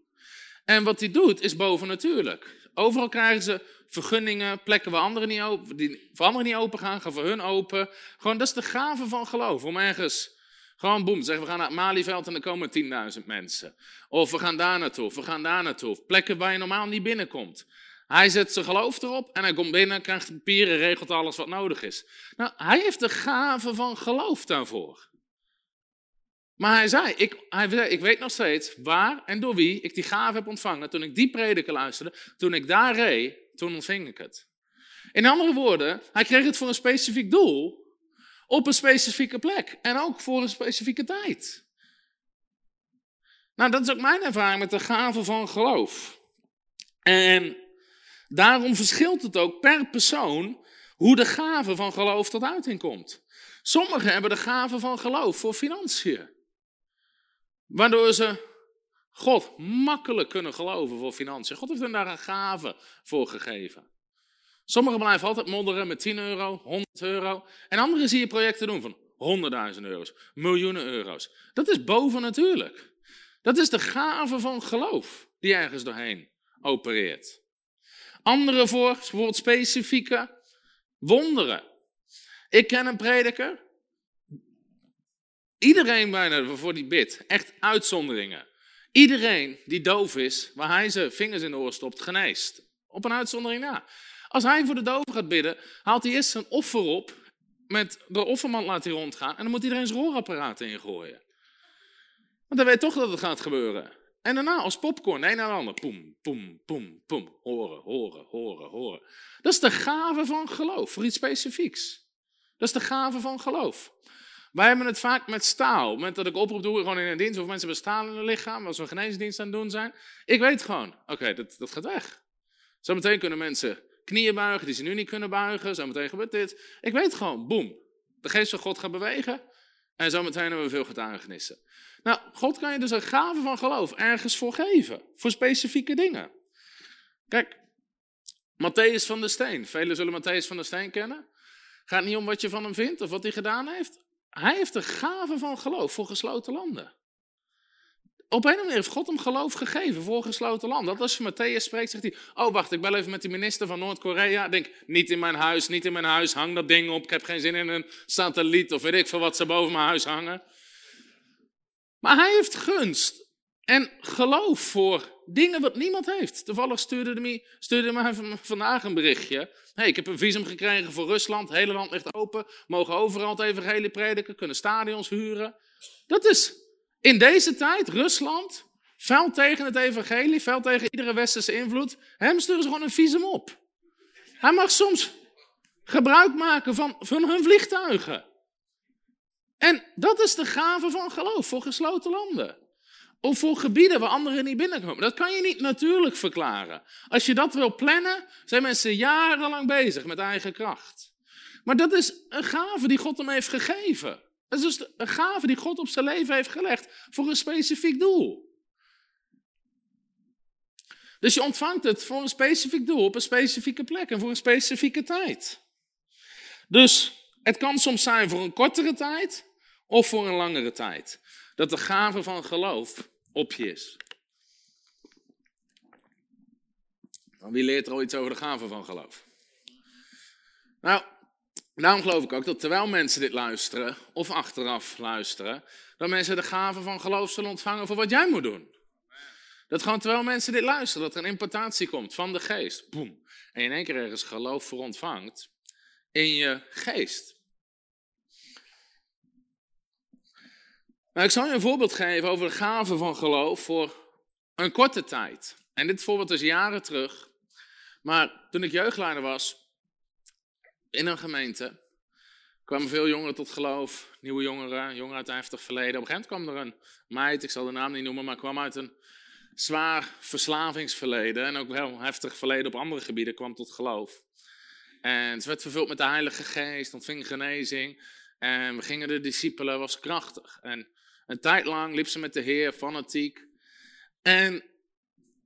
En wat hij doet is bovennatuurlijk. Overal krijgen ze vergunningen, plekken waar anderen niet open, die voor anderen niet open gaan, gaan voor hun open. Gewoon, dat is de gave van geloof. Om ergens, gewoon boem, zeggen we gaan naar het Malieveld en er komen 10.000 mensen. Of we gaan daar naartoe, of we gaan daar naartoe. Plekken waar je normaal niet binnenkomt. Hij zet zijn geloof erop en hij komt binnen, krijgt papieren, regelt alles wat nodig is. Nou, hij heeft de gave van geloof daarvoor. Maar hij zei, ik, hij ik weet nog steeds waar en door wie ik die gave heb ontvangen. Toen ik die prediker luisterde, toen ik daar reed, toen ontving ik het. In andere woorden, hij kreeg het voor een specifiek doel, op een specifieke plek en ook voor een specifieke tijd. Nou, dat is ook mijn ervaring met de gave van geloof. En daarom verschilt het ook per persoon hoe de gave van geloof tot uiting komt. Sommigen hebben de gave van geloof voor financiën. Waardoor ze God makkelijk kunnen geloven voor financiën. God heeft hen daar een gave voor gegeven. Sommigen blijven altijd modderen met 10 euro, 100 euro. En anderen zie je projecten doen van 100.000 euro's, miljoenen euro's. Dat is bovennatuurlijk. Dat is de gave van geloof die ergens doorheen opereert. Anderen voor bijvoorbeeld specifieke wonderen. Ik ken een prediker. Iedereen bijna voor die bid. Echt uitzonderingen. Iedereen die doof is, waar hij zijn vingers in de oor stopt, geneest. Op een uitzondering na. Als hij voor de doven gaat bidden, haalt hij eerst zijn offer op. Met de offermand laat hij rondgaan. En dan moet iedereen zijn roorapparaat ingooien. Want hij weet toch dat het gaat gebeuren. En daarna als popcorn, een naar de ander. Poem, poem, poem, poem. Horen, horen, horen, horen. Dat is de gave van geloof, voor iets specifieks. Dat is de gave van geloof. Wij hebben het vaak met staal. Op het moment dat ik oproep doe, gewoon in een dienst, of mensen hebben staal in hun lichaam, als we een geneesdienst aan het doen zijn. Ik weet gewoon, oké, dat, dat gaat weg. Zometeen kunnen mensen knieën buigen die ze nu niet kunnen buigen. Zometeen gebeurt dit. Ik weet gewoon, boem. De geest van God gaat bewegen. En zometeen hebben we veel getuigenissen. Nou, God kan je dus een gave van geloof ergens voor geven. Voor specifieke dingen. Kijk, Matthäus van der Steen. Velen zullen Matthäus van der Steen kennen. Gaat niet om wat je van hem vindt of wat hij gedaan heeft. Hij heeft de gave van geloof voor gesloten landen. Op een of andere manier heeft God hem geloof gegeven voor gesloten landen. Dat als je Matthäus spreekt, zegt hij: Oh, wacht, ik bel even met de minister van Noord-Korea. Denk, niet in mijn huis, niet in mijn huis, hang dat ding op. Ik heb geen zin in een satelliet of weet ik veel wat ze boven mijn huis hangen. Maar hij heeft gunst en geloof voor dingen wat niemand heeft. Toevallig stuurde hij stuurde mij vandaag een berichtje. Hey, ik heb een visum gekregen voor Rusland. Het hele land ligt open. Mogen overal het evangelie prediken. Kunnen stadions huren. Dat is in deze tijd Rusland. Vuil tegen het evangelie. Vuil tegen iedere westerse invloed. Hem sturen ze gewoon een visum op. Hij mag soms gebruik maken van, van hun vliegtuigen. En dat is de gave van geloof voor gesloten landen. Of voor gebieden waar anderen niet binnenkomen. Dat kan je niet natuurlijk verklaren. Als je dat wil plannen, zijn mensen jarenlang bezig met eigen kracht. Maar dat is een gave die God hem heeft gegeven. Dat is dus een gave die God op zijn leven heeft gelegd voor een specifiek doel. Dus je ontvangt het voor een specifiek doel, op een specifieke plek en voor een specifieke tijd. Dus het kan soms zijn voor een kortere tijd of voor een langere tijd. Dat de gave van geloof op je is. Wie leert er al iets over de gave van geloof? Nou, daarom geloof ik ook dat terwijl mensen dit luisteren, of achteraf luisteren, dat mensen de gave van geloof zullen ontvangen voor wat jij moet doen. Dat gewoon terwijl mensen dit luisteren, dat er een importatie komt van de geest. Boom. En in één keer ergens geloof voor ontvangt in je geest. Nou, ik zal je een voorbeeld geven over de gave van geloof voor een korte tijd. En dit voorbeeld is jaren terug. Maar toen ik jeugdleider was in een gemeente, kwamen veel jongeren tot geloof. Nieuwe jongeren, jongeren uit een heftig verleden. Op een gegeven moment kwam er een meid, ik zal de naam niet noemen, maar kwam uit een zwaar verslavingsverleden. En ook wel heftig verleden op andere gebieden kwam tot geloof. En ze werd vervuld met de Heilige Geest, ontving genezing. En we gingen de discipelen, was krachtig. En een tijd lang liep ze met de Heer, fanatiek. En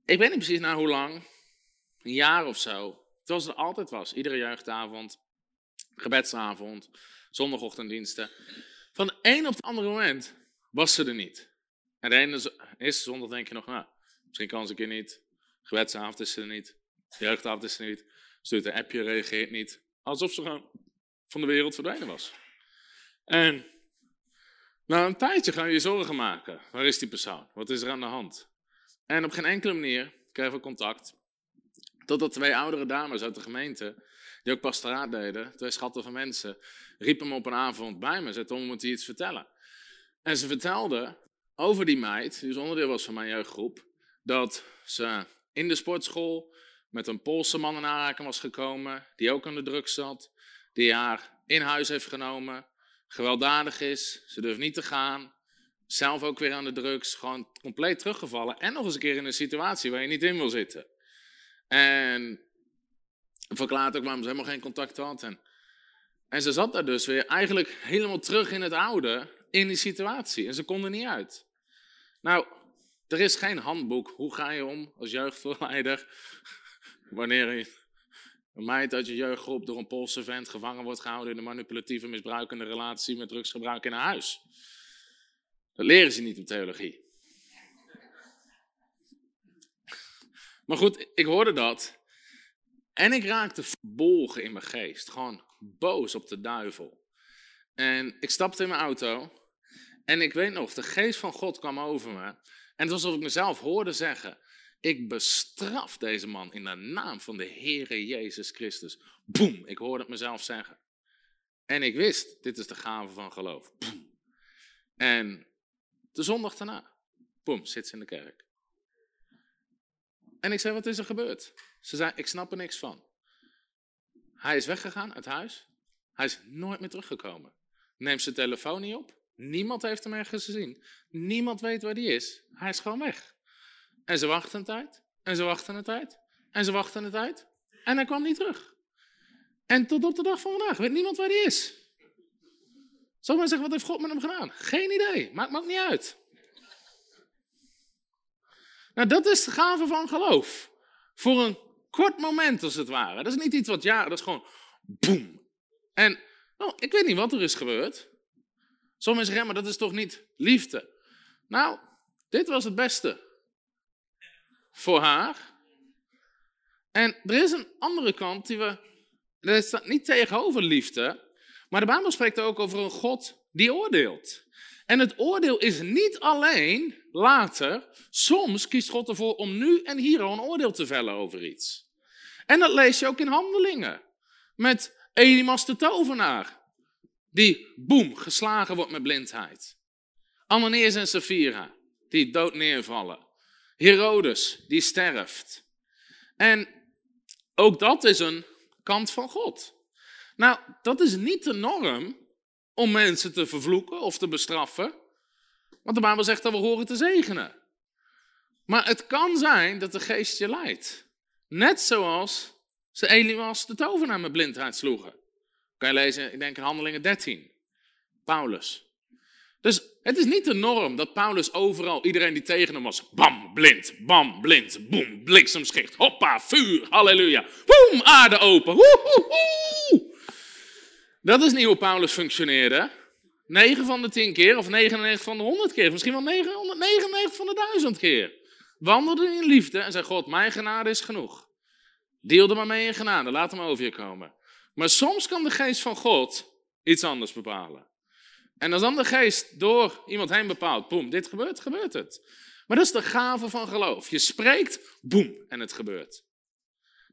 ik weet niet precies na hoe lang, een jaar of zo. Terwijl ze er altijd was, iedere jeugdavond, gebedsavond, zondagochtenddiensten. Van de een op het andere moment was ze er niet. En de eerste zondag denk je nog, nou, misschien kan ze een keer niet. Gebedsavond is ze er niet. Jeugdavond is ze er niet. Stuurt een appje, reageert niet. Alsof ze gewoon van de wereld verdwenen was. En na een tijdje ga je je zorgen maken. Waar is die persoon? Wat is er aan de hand? En op geen enkele manier kregen we contact. Totdat twee oudere dames uit de gemeente, die ook pastoraat deden, twee schatten van mensen, riepen me op een avond bij me. Zeiden, Tom, moet je iets vertellen? En ze vertelde over die meid, die dus onderdeel was van mijn jeugdgroep, dat ze in de sportschool met een Poolse man in aanraking was gekomen, die ook aan de drugs zat, die haar in huis heeft genomen, gewelddadig is, ze durft niet te gaan, zelf ook weer aan de drugs, gewoon compleet teruggevallen en nog eens een keer in een situatie waar je niet in wil zitten. En verklaart ook waarom ze helemaal geen contact had en En ze zat daar dus weer eigenlijk helemaal terug in het oude, in die situatie. En ze kon er niet uit. Nou, er is geen handboek. Hoe ga je om als jeugdleider wanneer je een uit je jeugdgroep door een Poolse vent gevangen wordt gehouden in een manipulatieve, misbruikende relatie met drugsgebruik in een huis? Dat leren ze niet in theologie. Maar goed, ik hoorde dat. En ik raakte verbolgen in mijn geest. Gewoon boos op de duivel. En ik stapte in mijn auto. En ik weet nog, de geest van God kwam over me. En het was alsof ik mezelf hoorde zeggen: Ik bestraf deze man in de naam van de Heere Jezus Christus. Boem, ik hoorde het mezelf zeggen. En ik wist, dit is de gave van geloof. En de zondag daarna, boem, zit ze in de kerk. En ik zei, wat is er gebeurd? Ze zei, ik snap er niks van. Hij is weggegaan uit huis. Hij is nooit meer teruggekomen. Neemt zijn telefoon niet op. Niemand heeft hem ergens gezien. Niemand weet waar hij is. Hij is gewoon weg. En ze wachten een tijd. En ze wachten een tijd. En ze wachten een tijd. En hij kwam niet terug. En tot op de dag van vandaag weet niemand waar hij is. Men zeggen, wat heeft God met hem gedaan? Geen idee. Maakt me niet uit. Nou, dat is de gave van geloof. Voor een kort moment, als het ware. Dat is niet iets wat ja, dat is gewoon boem. En nou, ik weet niet wat er is gebeurd. Sommigen zeggen, maar dat is toch niet liefde? Nou, dit was het beste voor haar. En er is een andere kant die we. Dat staat niet tegenover liefde. Maar de Bijbel spreekt ook over een God die oordeelt. En het oordeel is niet alleen later. Soms kiest God ervoor om nu en hier al een oordeel te vellen over iets. En dat lees je ook in handelingen. Met Elimas de tovenaar. Die, boem, geslagen wordt met blindheid. Ananias en Sapphira, die dood neervallen. Herodes, die sterft. En ook dat is een kant van God. Nou, dat is niet de norm om mensen te vervloeken of te bestraffen. Want de Bijbel zegt dat we horen te zegenen. Maar het kan zijn dat de geest je leidt. Net zoals ze Elimas de tovenaar met blindheid sloegen. Kan je lezen, ik denk in Handelingen 13. Paulus. Dus het is niet de norm dat Paulus overal, iedereen die tegen hem was, bam, blind, bam, blind, boem, bliksemschicht, hoppa, vuur, halleluja, boem, aarde open, woehoehoe. Dat is niet hoe Paulus functioneerde. 9 van de 10 keer, of 99 van de 100 keer, misschien wel 999 van de 1000 keer. Wandelde in liefde en zei: God, mijn genade is genoeg. Deelde maar mee in genade, laat hem over je komen. Maar soms kan de geest van God iets anders bepalen. En als dan de geest door iemand heen bepaalt, boem, dit gebeurt, gebeurt het. Maar dat is de gave van geloof. Je spreekt, boem, en het gebeurt.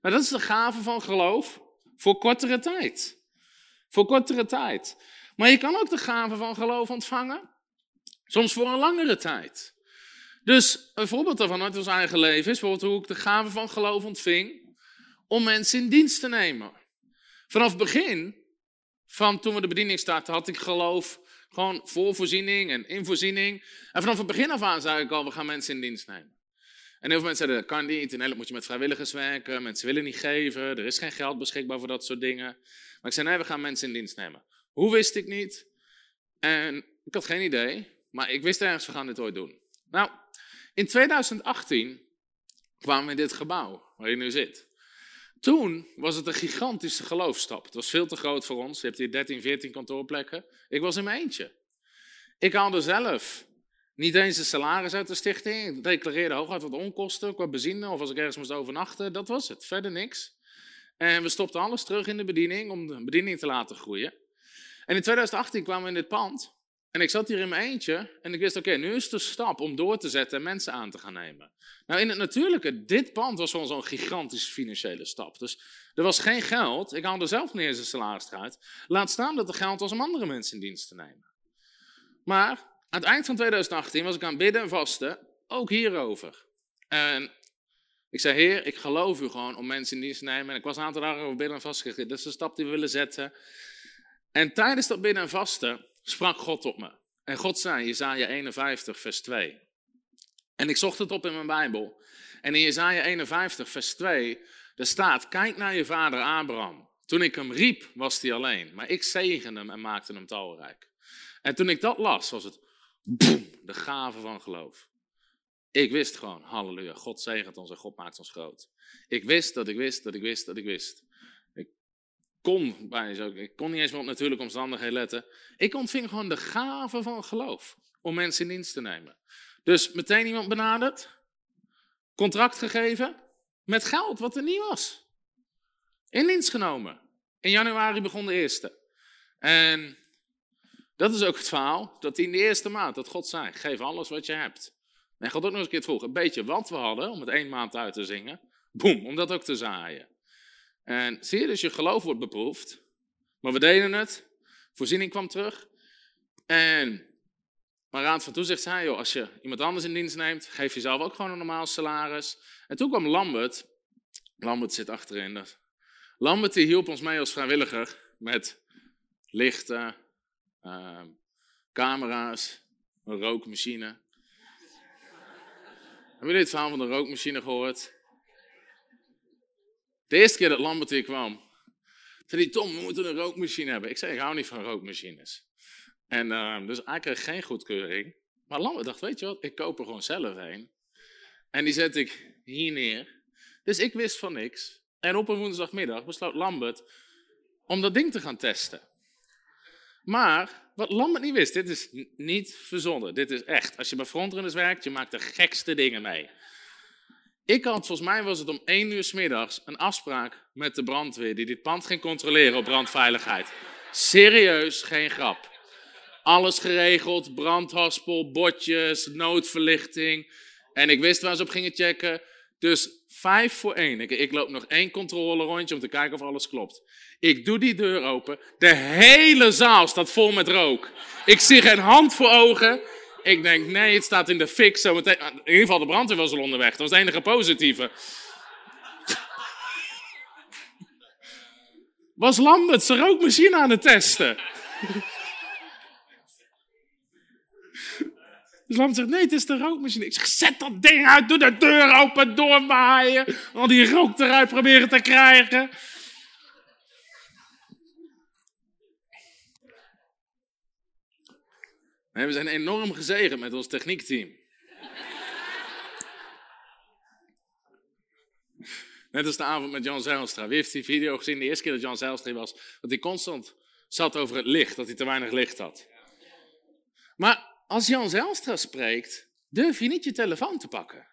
Nou, dat is de gave van geloof voor kortere tijd. Voor kortere tijd. Maar je kan ook de gave van geloof ontvangen, soms voor een langere tijd. Dus een voorbeeld daarvan uit ons eigen leven is bijvoorbeeld hoe ik de gave van geloof ontving om mensen in dienst te nemen. Vanaf het begin, van toen we de bediening startten, had ik geloof gewoon voor voorziening en in voorziening. En vanaf het begin af aan zei ik al, we gaan mensen in dienst nemen. En heel veel mensen zeiden, dat kan niet. In Nederland moet je met vrijwilligers werken. Mensen willen niet geven. Er is geen geld beschikbaar voor dat soort dingen. Maar ik zei, nee, we gaan mensen in dienst nemen. Hoe wist ik niet? En ik had geen idee. Maar ik wist ergens, we gaan dit ooit doen. Nou, in 2018 kwamen we in dit gebouw, waar je nu zit. Toen was het een gigantische geloofstap. Het was veel te groot voor ons. Je hebt hier 13, 14 kantoorplekken. Ik was in mijn eentje. Ik haalde zelf niet eens een salaris uit de stichting. Ik declareerde hooguit wat onkosten qua benzine of als ik ergens moest overnachten. Dat was het. Verder niks. En we stopten alles terug in de bediening om de bediening te laten groeien. En in 2018 kwamen we in dit pand. En ik zat hier in mijn eentje en ik wist, oké, nu is de stap om door te zetten en mensen aan te gaan nemen. Nou, in het natuurlijke, dit pand was gewoon zo'n gigantische financiële stap. Dus er was geen geld, ik haalde zelf niet eens een salaris eruit. Laat staan dat er geld was om andere mensen in dienst te nemen. Maar aan het eind van 2018 was ik aan bidden en vasten, ook hierover. En ik zei, heer, ik geloof u gewoon om mensen in dienst te nemen. En ik was een aantal dagen over bidden en vasten. Dat is de stap die we willen zetten. En tijdens dat bidden en vasten sprak God op me. En God zei, Jezaja 51, vers 2. En ik zocht het op in mijn Bijbel. En in Jezaja 51, vers 2, daar staat, kijk naar je vader Abraham. Toen ik hem riep, was hij alleen. Maar ik zegende hem en maakte hem talrijk. En toen ik dat las, was het de gave van geloof. Ik wist gewoon, halleluja, God zegent ons en God maakt ons groot. Ik wist dat ik wist dat ik wist dat ik wist. Kon, ik kon niet eens meer op natuurlijke omstandigheden letten. Ik ontving gewoon de gave van geloof om mensen in dienst te nemen. Dus meteen iemand benaderd, contract gegeven, met geld wat er niet was. In dienst genomen. In januari begon de eerste. En dat is ook het verhaal, dat in de eerste maand, dat God zei, geef alles wat je hebt. En God ook nog eens een keer vroeg, een beetje wat we hadden, om het één maand uit te zingen. Boem, om dat ook te zaaien. En zie je, dus je geloof wordt beproefd. Maar we deden het. Voorziening kwam terug. En maar Raad van Toezicht zei, joh, als je iemand anders in dienst neemt, geef jezelf ook gewoon een normaal salaris. En toen kwam Lambert. Lambert zit achterin. Lambert die hielp ons mee als vrijwilliger met lichten, uh, camera's, een rookmachine. Hebben jullie het verhaal van de rookmachine gehoord? De eerste keer dat Lambert hier kwam, zei hij, Tom, we moeten een rookmachine hebben. Ik zei, ik hou niet van rookmachines. En uh, dus hij kreeg geen goedkeuring. Maar Lambert dacht, weet je wat, ik koop er gewoon zelf een. En die zet ik hier neer. Dus ik wist van niks. En op een woensdagmiddag besloot Lambert om dat ding te gaan testen. Maar wat Lambert niet wist, dit is niet verzonnen. Dit is echt. Als je bij frontrunners werkt, je maakt de gekste dingen mee. Ik had, volgens mij was het om één uur s middags, een afspraak met de brandweer die dit pand ging controleren op brandveiligheid. Serieus, geen grap. Alles geregeld, brandhaspel, botjes, noodverlichting. En ik wist waar ze op gingen checken. Dus vijf voor één. Ik, ik loop nog één controle rondje om te kijken of alles klopt. Ik doe die deur open. De hele zaal staat vol met rook. Ik zie geen hand voor ogen. Ik denk, nee, het staat in de fik. Zo meteen. In ieder geval, de brandweer was al onderweg. Dat was het enige positieve. Was Lambert zijn rookmachine aan het testen? Dus Lambert zegt, nee, het is de rookmachine. Ik zeg, zet dat ding uit, doe de deur open, doormaaien. Al die rook eruit proberen te krijgen. We zijn enorm gezegend met ons techniekteam. Net als de avond met Jan Zijlstra. Wie heeft die video gezien? De eerste keer dat Jan Zijlstra was, dat hij constant zat over het licht, dat hij te weinig licht had. Maar als Jan Zijlstra spreekt, durf je niet je telefoon te pakken.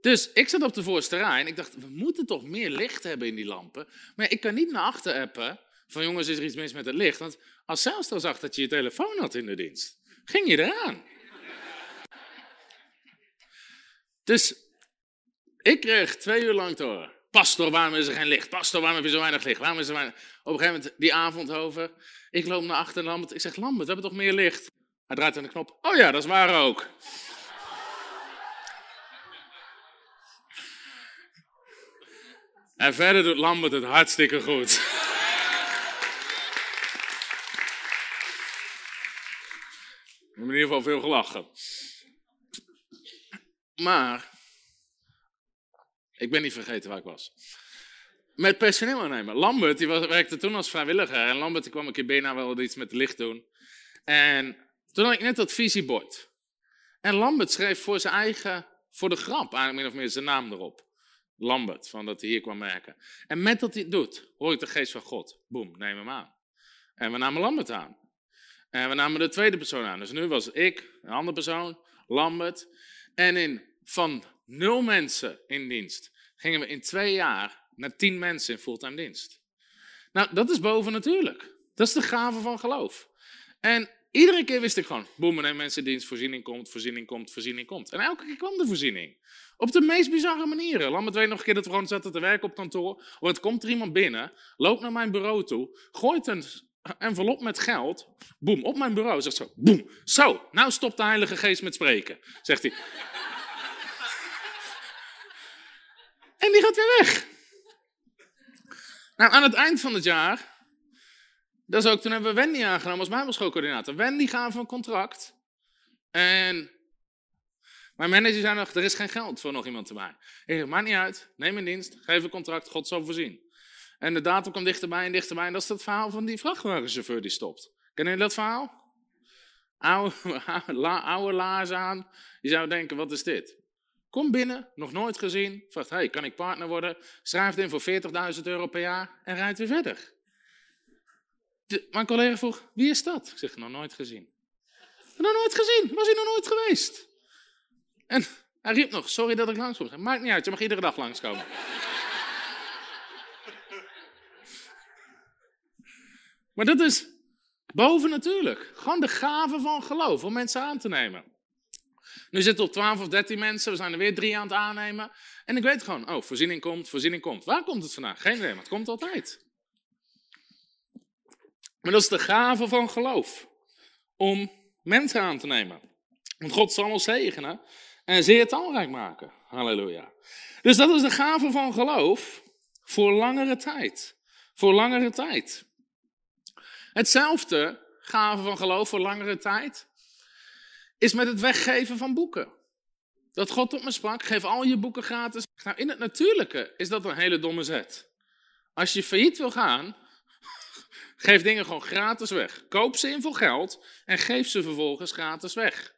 Dus ik zat op de voorste rij en ik dacht, we moeten toch meer licht hebben in die lampen. Maar ik kan niet naar achter appen van jongens, is er iets mis met het licht? Want als Zijlstra zag dat je je telefoon had in de dienst, ging je eraan. Dus ik kreeg twee uur lang horen. Pastor, waarom is er geen licht? Pastor, waarom heb je zo weinig licht? Waarom is er weinig... Op een gegeven moment, die avond over, ik loop naar achter Lambert. Ik zeg, Lambert, we hebben toch meer licht? Hij draait aan de knop. Oh ja, dat is waar ook. En verder doet Lambert het hartstikke goed. Hebben in ieder geval veel gelachen. Maar, ik ben niet vergeten waar ik was. Met personeel aannemen. Lambert, die werkte toen als vrijwilliger. En Lambert die kwam een keer bijna wel iets met licht doen. En toen had ik net dat visiebord. En Lambert schreef voor zijn eigen, voor de grap, eigenlijk min of meer zijn naam erop. Lambert, van dat hij hier kwam werken. En met dat hij het doet, hoor ik de geest van God. Boem, neem hem aan. En we namen Lambert aan. En we namen de tweede persoon aan. Dus nu was ik, een andere persoon, Lambert. En in, van nul mensen in dienst gingen we in twee jaar naar tien mensen in fulltime dienst. Nou, dat is boven natuurlijk. Dat is de gave van geloof. En iedere keer wist ik gewoon, boem, en mensen dienst, voorziening komt, voorziening komt, voorziening komt. En elke keer kwam de voorziening. Op de meest bizarre manieren. Lambert weet nog een keer dat we gewoon zaten te werken op kantoor. Want komt er iemand binnen, loopt naar mijn bureau toe, gooit een envelop met geld, boem, op mijn bureau. Zegt zo, boem, zo, nou stopt de Heilige Geest met spreken, zegt hij. en die gaat weer weg. Nou, aan het eind van het jaar, dat is ook, toen hebben we Wendy aangenomen als bijbelschoolcoördinator. Wendy gaf een contract. En mijn manager zei nog, er is geen geld voor nog iemand erbij. Ik zeg, maakt niet uit, neem een dienst, geef een contract, God zal voorzien. En de datum komt dichterbij en dichterbij. En dat is het verhaal van die vrachtwagenchauffeur die stopt. Ken je dat verhaal? Oude, oude laars aan. Je zou denken, wat is dit? Kom binnen, nog nooit gezien. Vraagt, hey, kan ik partner worden? Schrijft in voor 40.000 euro per jaar en rijdt weer verder. De, mijn collega vroeg, wie is dat? Ik zeg, nog nooit gezien. Nog nooit gezien, was hij nog nooit geweest. En hij riep nog, sorry dat ik langskom. Maakt niet uit, je mag iedere dag langskomen. Maar dat is boven natuurlijk. Gewoon de gave van geloof om mensen aan te nemen. Nu zitten we op 12 of 13 mensen, we zijn er weer drie aan het aannemen. En ik weet gewoon, oh, voorziening komt, voorziening komt. Waar komt het vandaan? Geen idee, maar het komt altijd. Maar dat is de gave van geloof. Om mensen aan te nemen. Want God zal ons zegenen en zeer talrijk maken. Halleluja. Dus dat is de gave van geloof voor langere tijd. Voor langere tijd. Hetzelfde gave van geloof voor langere tijd is met het weggeven van boeken. Dat God tot me sprak, geef al je boeken gratis. Nou, in het natuurlijke is dat een hele domme zet. Als je failliet wil gaan, geef dingen gewoon gratis weg. Koop ze in voor geld en geef ze vervolgens gratis weg.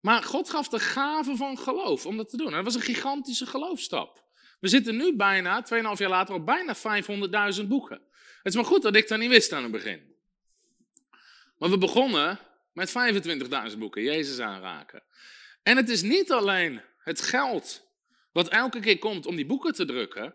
Maar God gaf de gave van geloof om dat te doen. dat was een gigantische geloofstap. We zitten nu bijna, 2,5 jaar later, op bijna 500.000 boeken. Het is maar goed dat ik dat niet wist aan het begin. Maar we begonnen met 25.000 boeken, Jezus aanraken. En het is niet alleen het geld wat elke keer komt om die boeken te drukken.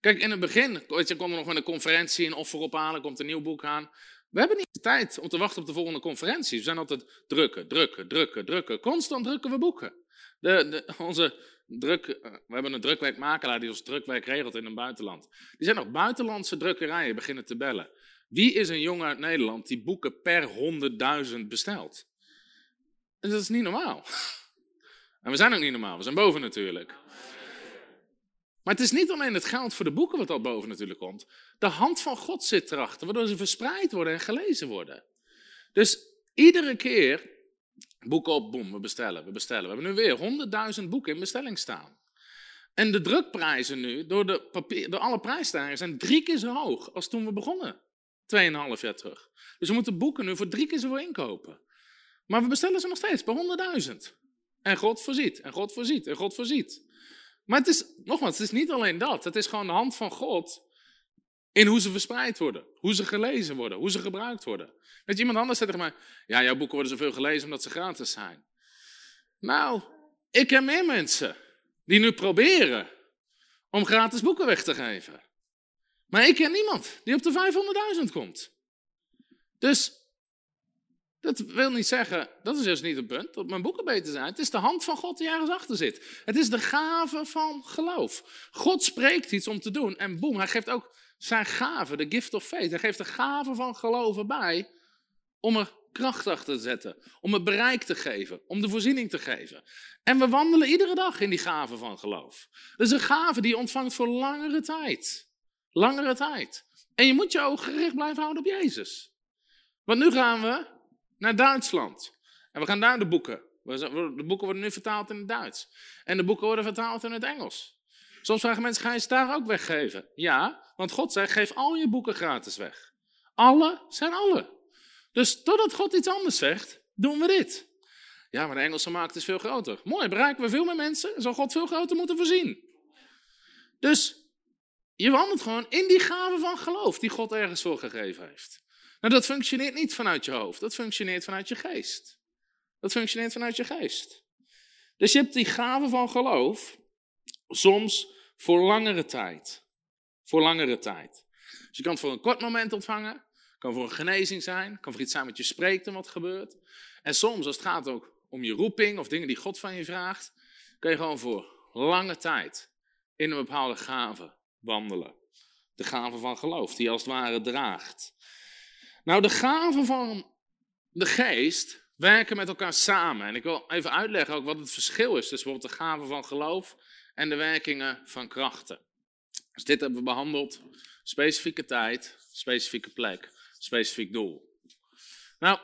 Kijk, in het begin, weet je, komt er nog een conferentie, een offer ophalen, komt een nieuw boek aan. We hebben niet de tijd om te wachten op de volgende conferentie. We zijn altijd drukken, drukken, drukken, drukken. Constant drukken we boeken. De, onze druk, eh, we hebben een drukwerkmakelaar die ons drukwerk regelt in een buitenland. Die zijn nog buitenlandse drukkerijen beginnen te bellen. Wie is een jongen uit Nederland die boeken per 100.000 bestelt? En dat is niet normaal. En we zijn ook niet normaal, we zijn boven natuurlijk. Maar het is niet alleen het geld voor de boeken wat al boven natuurlijk komt. De hand van God zit erachter, waardoor ze verspreid worden en gelezen worden. Dus iedere keer, boeken op, boem, we bestellen, we bestellen. We hebben nu weer 100.000 boeken in bestelling staan. En de drukprijzen nu, door, de papier, door alle prijsstijgingen, zijn drie keer zo hoog als toen we begonnen. Tweeënhalf jaar terug. Dus we moeten boeken nu voor drie keer zoveel inkopen. Maar we bestellen ze nog steeds bij 100.000. En God voorziet, en God voorziet, en God voorziet. Maar het is, nogmaals, het is niet alleen dat. Het is gewoon de hand van God in hoe ze verspreid worden. Hoe ze gelezen worden, hoe ze gebruikt worden. Weet je, iemand anders zegt tegen mij, ja, jouw boeken worden zoveel gelezen omdat ze gratis zijn. Nou, ik ken meer mensen die nu proberen om gratis boeken weg te geven. Maar ik ken niemand die op de 500.000 komt. Dus dat wil niet zeggen, dat is juist niet het punt, dat mijn boeken beter zijn. Het is de hand van God die ergens achter zit. Het is de gave van geloof. God spreekt iets om te doen en boem, hij geeft ook zijn gave, de gift of faith. Hij geeft de gave van geloven bij om er kracht achter te zetten, om het bereik te geven, om de voorziening te geven. En we wandelen iedere dag in die gave van geloof. Dat is een gave die je ontvangt voor langere tijd. Langere tijd. En je moet je ogen gericht blijven houden op Jezus. Want nu gaan we naar Duitsland. En we gaan daar de boeken. De boeken worden nu vertaald in het Duits. En de boeken worden vertaald in het Engels. Soms vragen mensen, ga je ze daar ook weggeven? Ja, want God zegt, geef al je boeken gratis weg. Alle zijn alle. Dus totdat God iets anders zegt, doen we dit. Ja, maar de Engelse markt is veel groter. Mooi, bereiken we veel meer mensen, zal God veel groter moeten voorzien. Dus je wandelt gewoon in die gave van geloof die God ergens voor gegeven heeft. Nou, dat functioneert niet vanuit je hoofd, dat functioneert vanuit je geest. Dat functioneert vanuit je geest. Dus je hebt die gave van geloof soms voor langere tijd. Voor langere tijd. Dus je kan het voor een kort moment ontvangen, kan voor een genezing zijn, kan voor iets zijn wat je spreekt en wat gebeurt. En soms, als het gaat ook om je roeping of dingen die God van je vraagt, kan je gewoon voor lange tijd in een bepaalde gave wandelen. De gave van geloof, die als het ware draagt. Nou, de gaven van de geest werken met elkaar samen. En ik wil even uitleggen ook wat het verschil is tussen bijvoorbeeld de gaven van geloof en de werkingen van krachten. Dus dit hebben we behandeld. Specifieke tijd, specifieke plek, specifiek doel. Nou,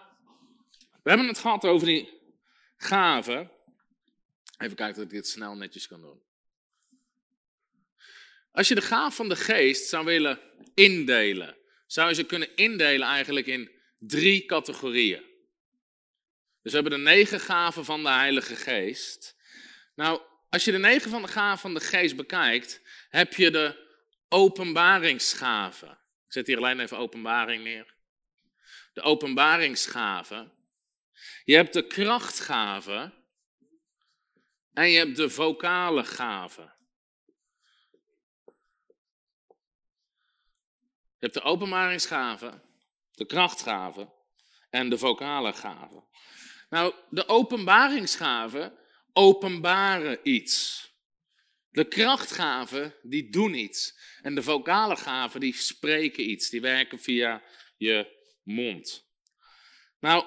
we hebben het gehad over die gaven. Even kijken of ik dit snel netjes kan doen. Als je de gaaf van de geest zou willen indelen, zou je ze kunnen indelen eigenlijk in drie categorieën. Dus we hebben de negen gaven van de Heilige Geest. Nou, als je de negen van de gaven van de Geest bekijkt, heb je de openbaringsgaven. Ik zet hier alleen even openbaring neer. De openbaringsgaven. Je hebt de krachtgaven. En je hebt de vocale gaven. Je hebt de openbaringsgaven, de krachtgaven en de vocale gaven. Nou, de openbaringsgaven openbaren iets. De krachtgaven, die doen iets. En de vocale gaven, die spreken iets. Die werken via je mond. Nou,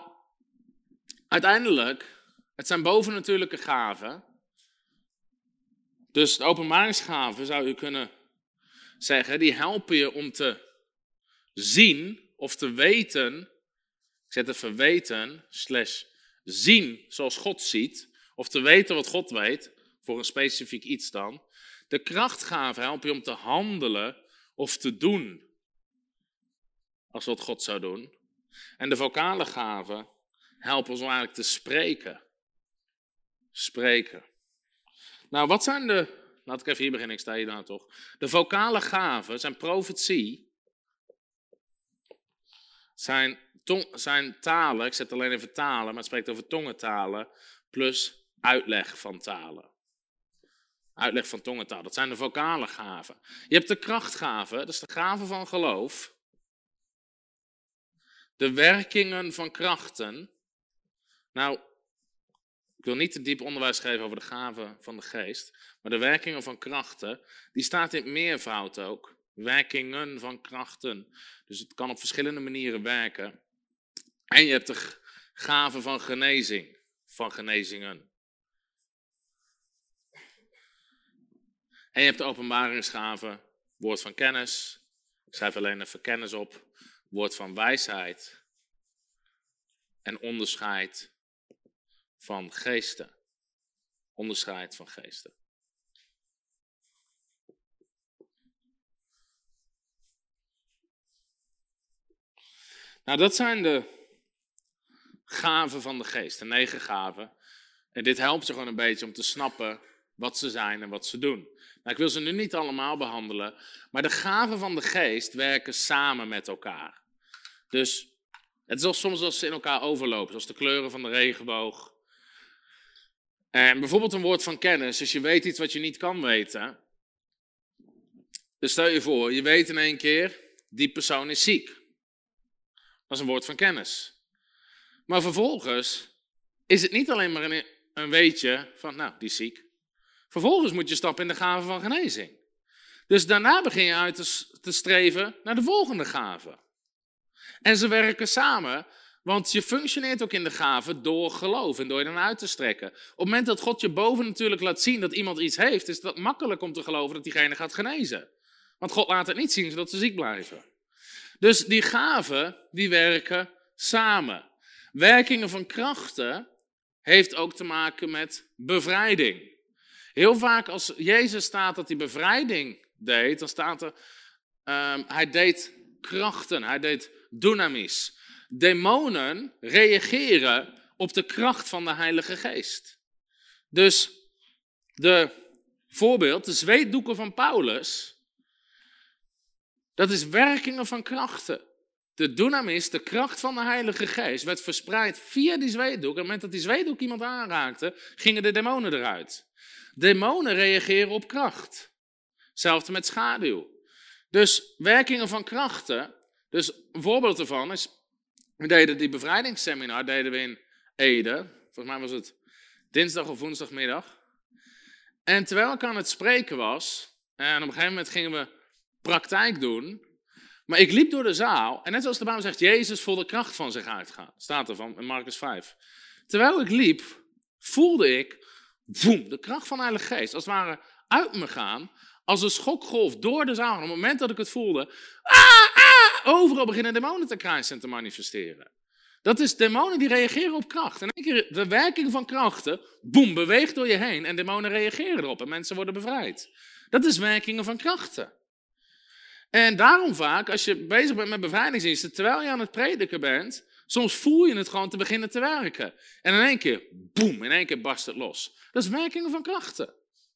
uiteindelijk, het zijn bovennatuurlijke gaven. Dus de openbaringsgaven, zou je kunnen zeggen, die helpen je om te zien of te weten. Ik zet even weten, slash zien zoals God ziet. Of te weten wat God weet voor een specifiek iets dan. De krachtgaven helpen je om te handelen of te doen als wat God zou doen. En de vocale gaven helpen ons om eigenlijk te spreken. Spreken. Nou, wat zijn de. Laat ik even hier beginnen, ik sta hier nou toch. De vocale gaven zijn profetie, zijn, tong, zijn talen, ik zet alleen even talen, maar het spreekt over tongentalen, plus uitleg van talen. Uitleg van tongentaal, dat zijn de vocale gaven. Je hebt de krachtgaven, dat is de gave van geloof. De werkingen van krachten. Nou, ik wil niet te diep onderwijs geven over de gaven van de geest, maar de werkingen van krachten, die staat in meervoud ook. Werkingen van krachten. Dus het kan op verschillende manieren werken. En je hebt de gaven van genezing, van genezingen. En je hebt de openbaringsgaven, woord van kennis. Ik schrijf alleen even kennis op. Woord van wijsheid. En onderscheid van geesten. Onderscheid van geesten. Nou, dat zijn de gaven van de geest, de negen gaven. En dit helpt je gewoon een beetje om te snappen wat ze zijn en wat ze doen. Nou, ik wil ze nu niet allemaal behandelen, maar de gaven van de geest werken samen met elkaar. Dus het is soms als ze in elkaar overlopen, zoals de kleuren van de regenboog. En bijvoorbeeld een woord van kennis, als je weet iets wat je niet kan weten. Dus stel je voor, je weet in één keer, die persoon is ziek. Dat is een woord van kennis. Maar vervolgens is het niet alleen maar een, een weetje van, nou, die is ziek. Vervolgens moet je stappen in de gave van genezing. Dus daarna begin je uit te, streven naar de volgende gave. En ze werken samen, want je functioneert ook in de gave door geloof en door je dan uit te strekken. Op het moment dat God je boven natuurlijk laat zien dat iemand iets heeft, is het makkelijk om te geloven dat diegene gaat genezen. Want God laat het niet zien zodat ze ziek blijven. Dus die gaven, die werken samen. Werkingen van krachten heeft ook te maken met bevrijding. Heel vaak als Jezus staat dat hij bevrijding deed, dan staat er, um, hij deed krachten, hij deed dynamis. Demonen reageren op de kracht van de Heilige Geest. Dus de voorbeeld, de zweetdoeken van Paulus, dat is werkingen van krachten. De dunamis, de kracht van de Heilige Geest, werd verspreid via die zweetdoek. Op het moment dat die zweetdoek iemand aanraakte, gingen de demonen eruit. Demonen reageren op kracht. Hetzelfde met schaduw. Dus werkingen van krachten. Dus een voorbeeld ervan is, we deden die bevrijdingsseminar deden we in Ede. Volgens mij was het dinsdag of woensdagmiddag. En terwijl ik aan het spreken was, en op een gegeven moment gingen we praktijk doen. Maar ik liep door de zaal en net zoals de Bijbel zegt, Jezus voelde kracht van zich uitgaan. Staat er van in Marcus 5. Terwijl ik liep, voelde ik Voem, de kracht van de Heilige Geest, als het ware uit me gaan, als een schokgolf door de zaal. Op het moment dat ik het voelde, ah, ah, overal beginnen demonen te krijsen en te manifesteren. Dat is demonen die reageren op kracht. En één keer de werking van krachten, boem, beweegt door je heen en demonen reageren erop en mensen worden bevrijd. Dat is werkingen van krachten. En daarom vaak, als je bezig bent met bevrijdingsdiensten, terwijl je aan het prediken bent, soms voel je het gewoon te beginnen te werken. En in één keer, boem, in één keer barst het los. Dat is werkingen van krachten.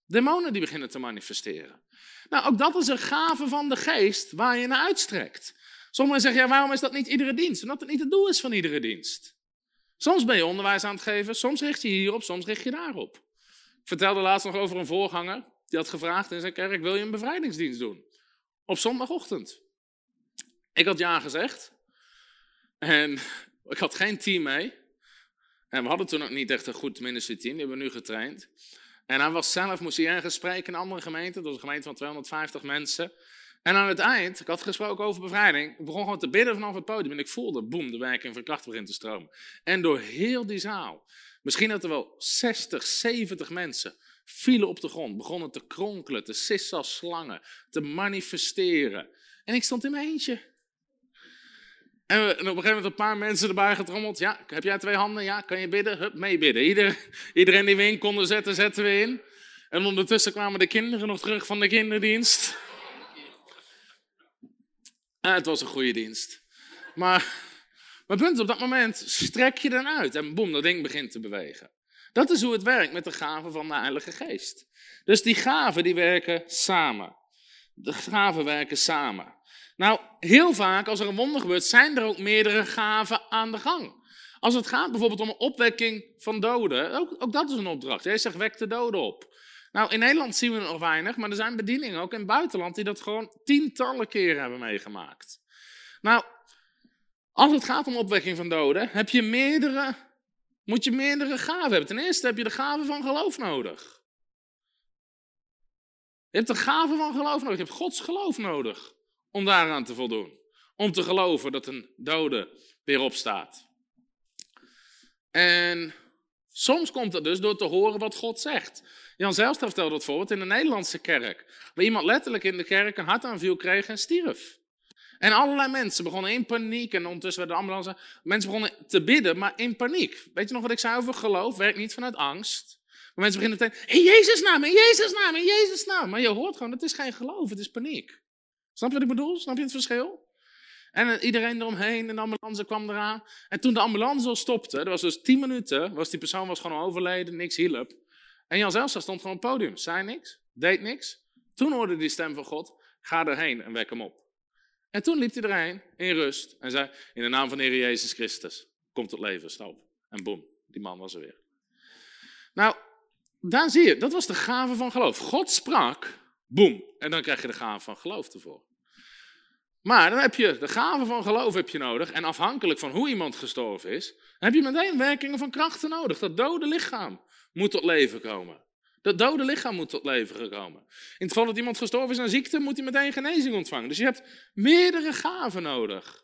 Demonen die beginnen te manifesteren. Nou, ook dat is een gave van de geest waar je naar uitstrekt. Sommigen zeggen, ja, waarom is dat niet iedere dienst? Omdat het niet het doel is van iedere dienst. Soms ben je onderwijs aan het geven, soms richt je hierop, soms richt je daarop. Ik vertelde laatst nog over een voorganger, die had gevraagd in zijn kerk, wil je een bevrijdingsdienst doen? Op zondagochtend. Ik had ja gezegd. En ik had geen team mee. En we hadden toen ook niet echt een goed ministry team, die hebben we nu getraind. En hij was zelf, moest hij ergens spreken in een andere gemeente. Dat was een gemeente van 250 mensen. En aan het eind, ik had gesproken over bevrijding, ik begon gewoon te bidden vanaf het podium. En ik voelde, boem, de werking van kracht begint te stromen. En door heel die zaal, misschien dat er wel 60, 70 mensen vielen op de grond, begonnen te kronkelen, te sissen als slangen, te manifesteren. En ik stond in mijn eentje. En, op een gegeven moment een paar mensen erbij getrommeld. Ja, heb jij twee handen? Ja, kan je bidden? Hup, meebidden. Ieder, iedereen die we in konden zetten, zetten we in. En ondertussen kwamen de kinderen nog terug van de kinderdienst. Het was een goede dienst. Maar mijn punt op dat moment, strek je dan uit en boem, dat ding begint te bewegen. Dat is hoe het werkt met de gaven van de Heilige Geest. Dus die gaven die werken samen. De gaven werken samen. Nou, heel vaak als er een wonder gebeurt, zijn er ook meerdere gaven aan de gang. Als het gaat bijvoorbeeld om een opwekking van doden, ook, ook dat is een opdracht. Hij zegt, wek de doden op. Nou, in Nederland zien we het nog weinig, maar er zijn bedieningen ook in het buitenland die dat gewoon tientallen keren hebben meegemaakt. Nou, als het gaat om opwekking van doden, heb je meerdere, moet je meerdere gaven hebben. Ten eerste heb je de gave van geloof nodig. Je hebt de gave van geloof nodig. Je hebt Gods geloof nodig om daaraan te voldoen. Om te geloven dat een dode weer opstaat. En soms komt dat dus door te horen wat God zegt. Jan Zijlstra vertelde dat voorbeeld in de Nederlandse kerk. Waar iemand letterlijk in de kerk een hartaanval kreeg en stierf. En allerlei mensen begonnen in paniek. En ondertussen werden de ambulance. Mensen begonnen te bidden, maar in paniek. Weet je nog wat ik zei over geloof? Werkt niet vanuit angst. Maar mensen beginnen te in Jezus naam, in Jezus naam, in Jezus naam. Maar je hoort gewoon, het is geen geloof, het is paniek. Snap je wat ik bedoel? Snap je het verschil? En iedereen eromheen en de ambulance kwam eraan. En toen de ambulance al stopte, dat was dus tien minuten, was die persoon was gewoon overleden, niks hielp. En Jan Zelstra stond gewoon op het podium, zei niks, deed niks. Toen hoorde die stem van God, ga erheen en wek hem op. En toen liep hij erheen in rust en zei, in de naam van Heer Jezus Christus, kom tot leven, stop. En boem, die man was er weer. Nou, daar zie je, dat was de gave van geloof. God sprak, boem, en dan krijg je de gave van geloof ervoor. Maar dan heb je de gave van geloof heb je nodig. En afhankelijk van hoe iemand gestorven is, heb je meteen werkingen van krachten nodig. Dat dode lichaam moet tot leven komen. Dat dode lichaam moet tot leven komen. In het geval dat iemand gestorven is aan ziekte, moet hij meteen genezing ontvangen. Dus je hebt meerdere gaven nodig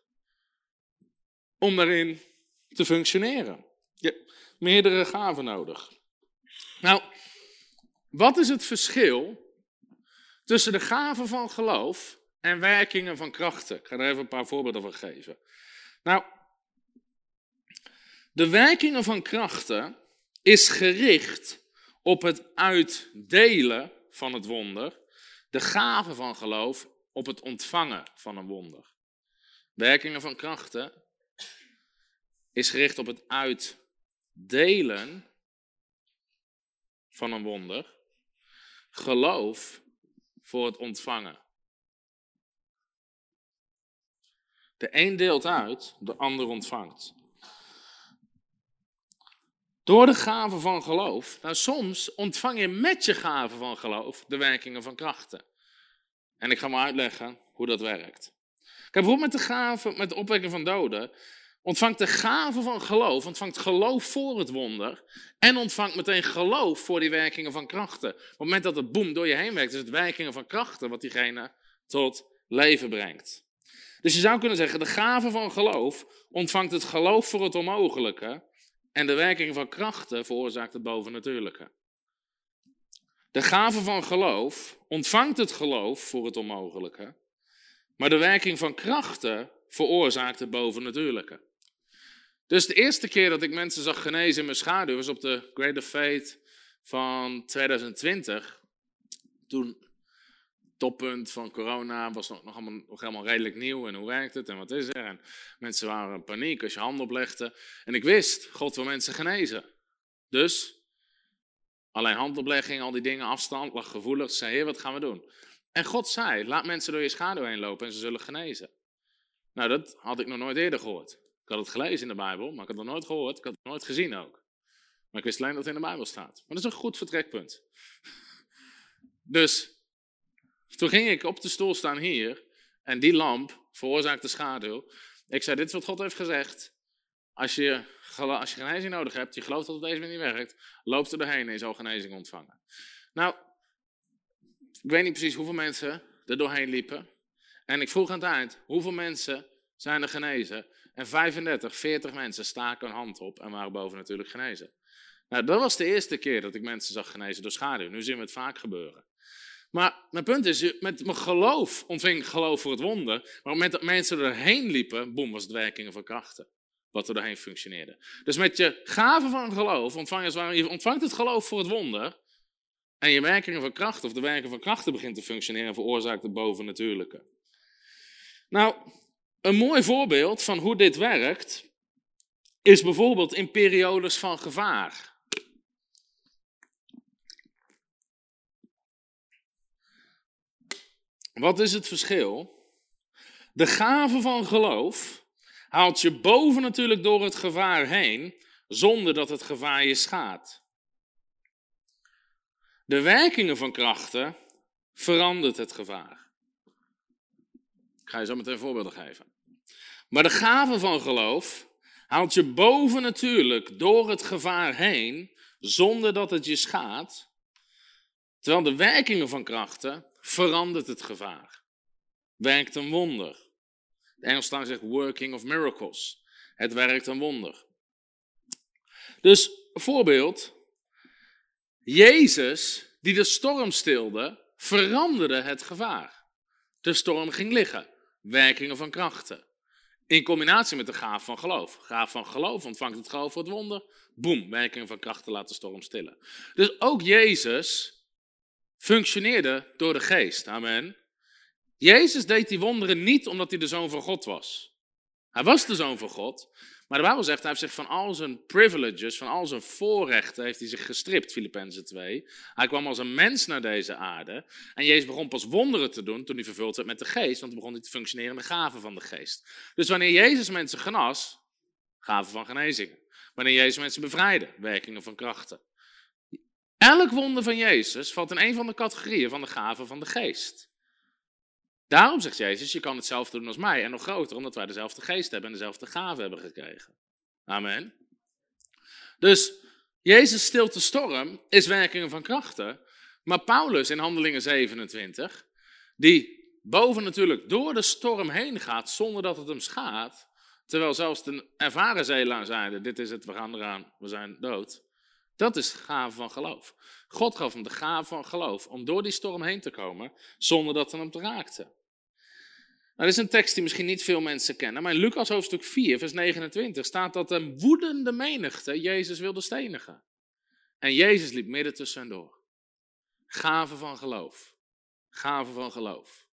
om daarin te functioneren. Je hebt meerdere gaven nodig. Nou, wat is het verschil tussen de gaven van geloof en werkingen van krachten. Ik ga er even een paar voorbeelden van geven. Nou, de werkingen van krachten is gericht op het uitdelen van het wonder. De gave van geloof op het ontvangen van een wonder. Werkingen van krachten is gericht op het uitdelen van een wonder. Geloof voor het ontvangen. De een deelt uit, de ander ontvangt. Door de gave van geloof, nou soms ontvang je met je gave van geloof de werkingen van krachten. En ik ga maar uitleggen hoe dat werkt. Kijk, bijvoorbeeld met de gave, met de opwekking van doden, ontvangt de gave van geloof, ontvangt geloof voor het wonder en ontvangt meteen geloof voor die werkingen van krachten. Op het moment dat het boem door je heen werkt, is het werkingen van krachten wat diegene tot leven brengt. Dus je zou kunnen zeggen, de gave van geloof ontvangt het geloof voor het onmogelijke en de werking van krachten veroorzaakt het bovennatuurlijke. De gave van geloof ontvangt het geloof voor het onmogelijke, maar de werking van krachten veroorzaakt het bovennatuurlijke. Dus de eerste keer dat ik mensen zag genezen in mijn schaduw was op de Greater Faith van 2020. Toen toppunt van corona was nog, nog, allemaal, nog helemaal redelijk nieuw. En hoe werkt het en wat is er? En mensen waren in paniek als je hand oplegde. En ik wist, God wil mensen genezen. Dus, alleen handoplegging, al die dingen, afstand, lag gevoelig. Zei, heer, wat gaan we doen? En God zei, laat mensen door je schaduw heen lopen en ze zullen genezen. Nou, dat had ik nog nooit eerder gehoord. Ik had het gelezen in de Bijbel, maar ik had het nog nooit gehoord. Ik had het nooit gezien ook. Maar ik wist alleen dat het in de Bijbel staat. Maar dat is een goed vertrekpunt. Dus toen ging ik op de stoel staan hier en die lamp veroorzaakte schaduw. Ik zei, dit is wat God heeft gezegd. Als je, als je genezing nodig hebt, je gelooft dat het op deze manier werkt, loop er doorheen en je zal genezing ontvangen. Nou, ik weet niet precies hoeveel mensen er doorheen liepen. En ik vroeg aan het eind, hoeveel mensen zijn er genezen? En 35, 40 mensen staken hun hand op en waren boven natuurlijk genezen. Nou, dat was de eerste keer dat ik mensen zag genezen door schaduw. Nu zien we het vaak gebeuren. Maar mijn punt is, met mijn geloof ontving ik geloof voor het wonder. Maar op het moment dat mensen erheen liepen, boem, was het werkingen van krachten. Wat er doorheen functioneerde. Dus met je gave van geloof ontvang je, je ontvangt het geloof voor het wonder. En je werkingen van krachten, of de werking van krachten begint te functioneren en veroorzaakt het bovennatuurlijke. Nou, een mooi voorbeeld van hoe dit werkt, is bijvoorbeeld in periodes van gevaar. Wat is het verschil? De gave van geloof haalt je boven natuurlijk door het gevaar heen, zonder dat het gevaar je schaadt. De werkingen van krachten verandert het gevaar. Ik ga je zo meteen voorbeelden geven. Maar de gave van geloof haalt je boven natuurlijk door het gevaar heen, zonder dat het je schaadt. Terwijl de werkingen van krachten verandert het gevaar. Werkt een wonder. De Engelstaal zegt working of miracles. Het werkt een wonder. Dus voorbeeld. Jezus, die de storm stilde, veranderde het gevaar. De storm ging liggen. Werkingen van krachten. In combinatie met de gaaf van geloof. Gaaf van geloof ontvangt het geloof voor het wonder. Boom, werkingen van krachten laat de storm stillen. Dus ook Jezus functioneerde door de geest. Amen. Jezus deed die wonderen niet omdat hij de zoon van God was. Hij was de zoon van God, maar de Bijbel zegt, hij heeft zich van al zijn privileges, van al zijn voorrechten, heeft hij zich gestript, Filippenzen 2. Hij kwam als een mens naar deze aarde en Jezus begon pas wonderen te doen toen hij vervuld werd met de geest, want toen begon hij te functioneren in de gaven van de geest. Dus wanneer Jezus mensen genas, gaven van genezingen. Wanneer Jezus mensen bevrijdde, werkingen van krachten. Elk wonder van Jezus valt in een van de categorieën van de gaven van de geest. Daarom zegt Jezus, je kan hetzelfde doen als mij en nog groter, omdat wij dezelfde geest hebben en dezelfde gaven hebben gekregen. Amen. Dus Jezus stilt de storm is werkingen van krachten, maar Paulus in Handelingen 27, die boven natuurlijk door de storm heen gaat zonder dat het hem schaadt, terwijl zelfs de ervaren zeelaar zeiden, dit is het, we gaan eraan, we zijn dood. Dat is de gave van geloof. God gaf hem de gave van geloof om door die storm heen te komen zonder dat het hem te raakte. Nou, dit is een tekst die misschien niet veel mensen kennen, maar in Lucas hoofdstuk 4, vers 29 staat dat een woedende menigte Jezus wilde stenigen. En Jezus liep midden tussen door. Gave van geloof. Gave van geloof.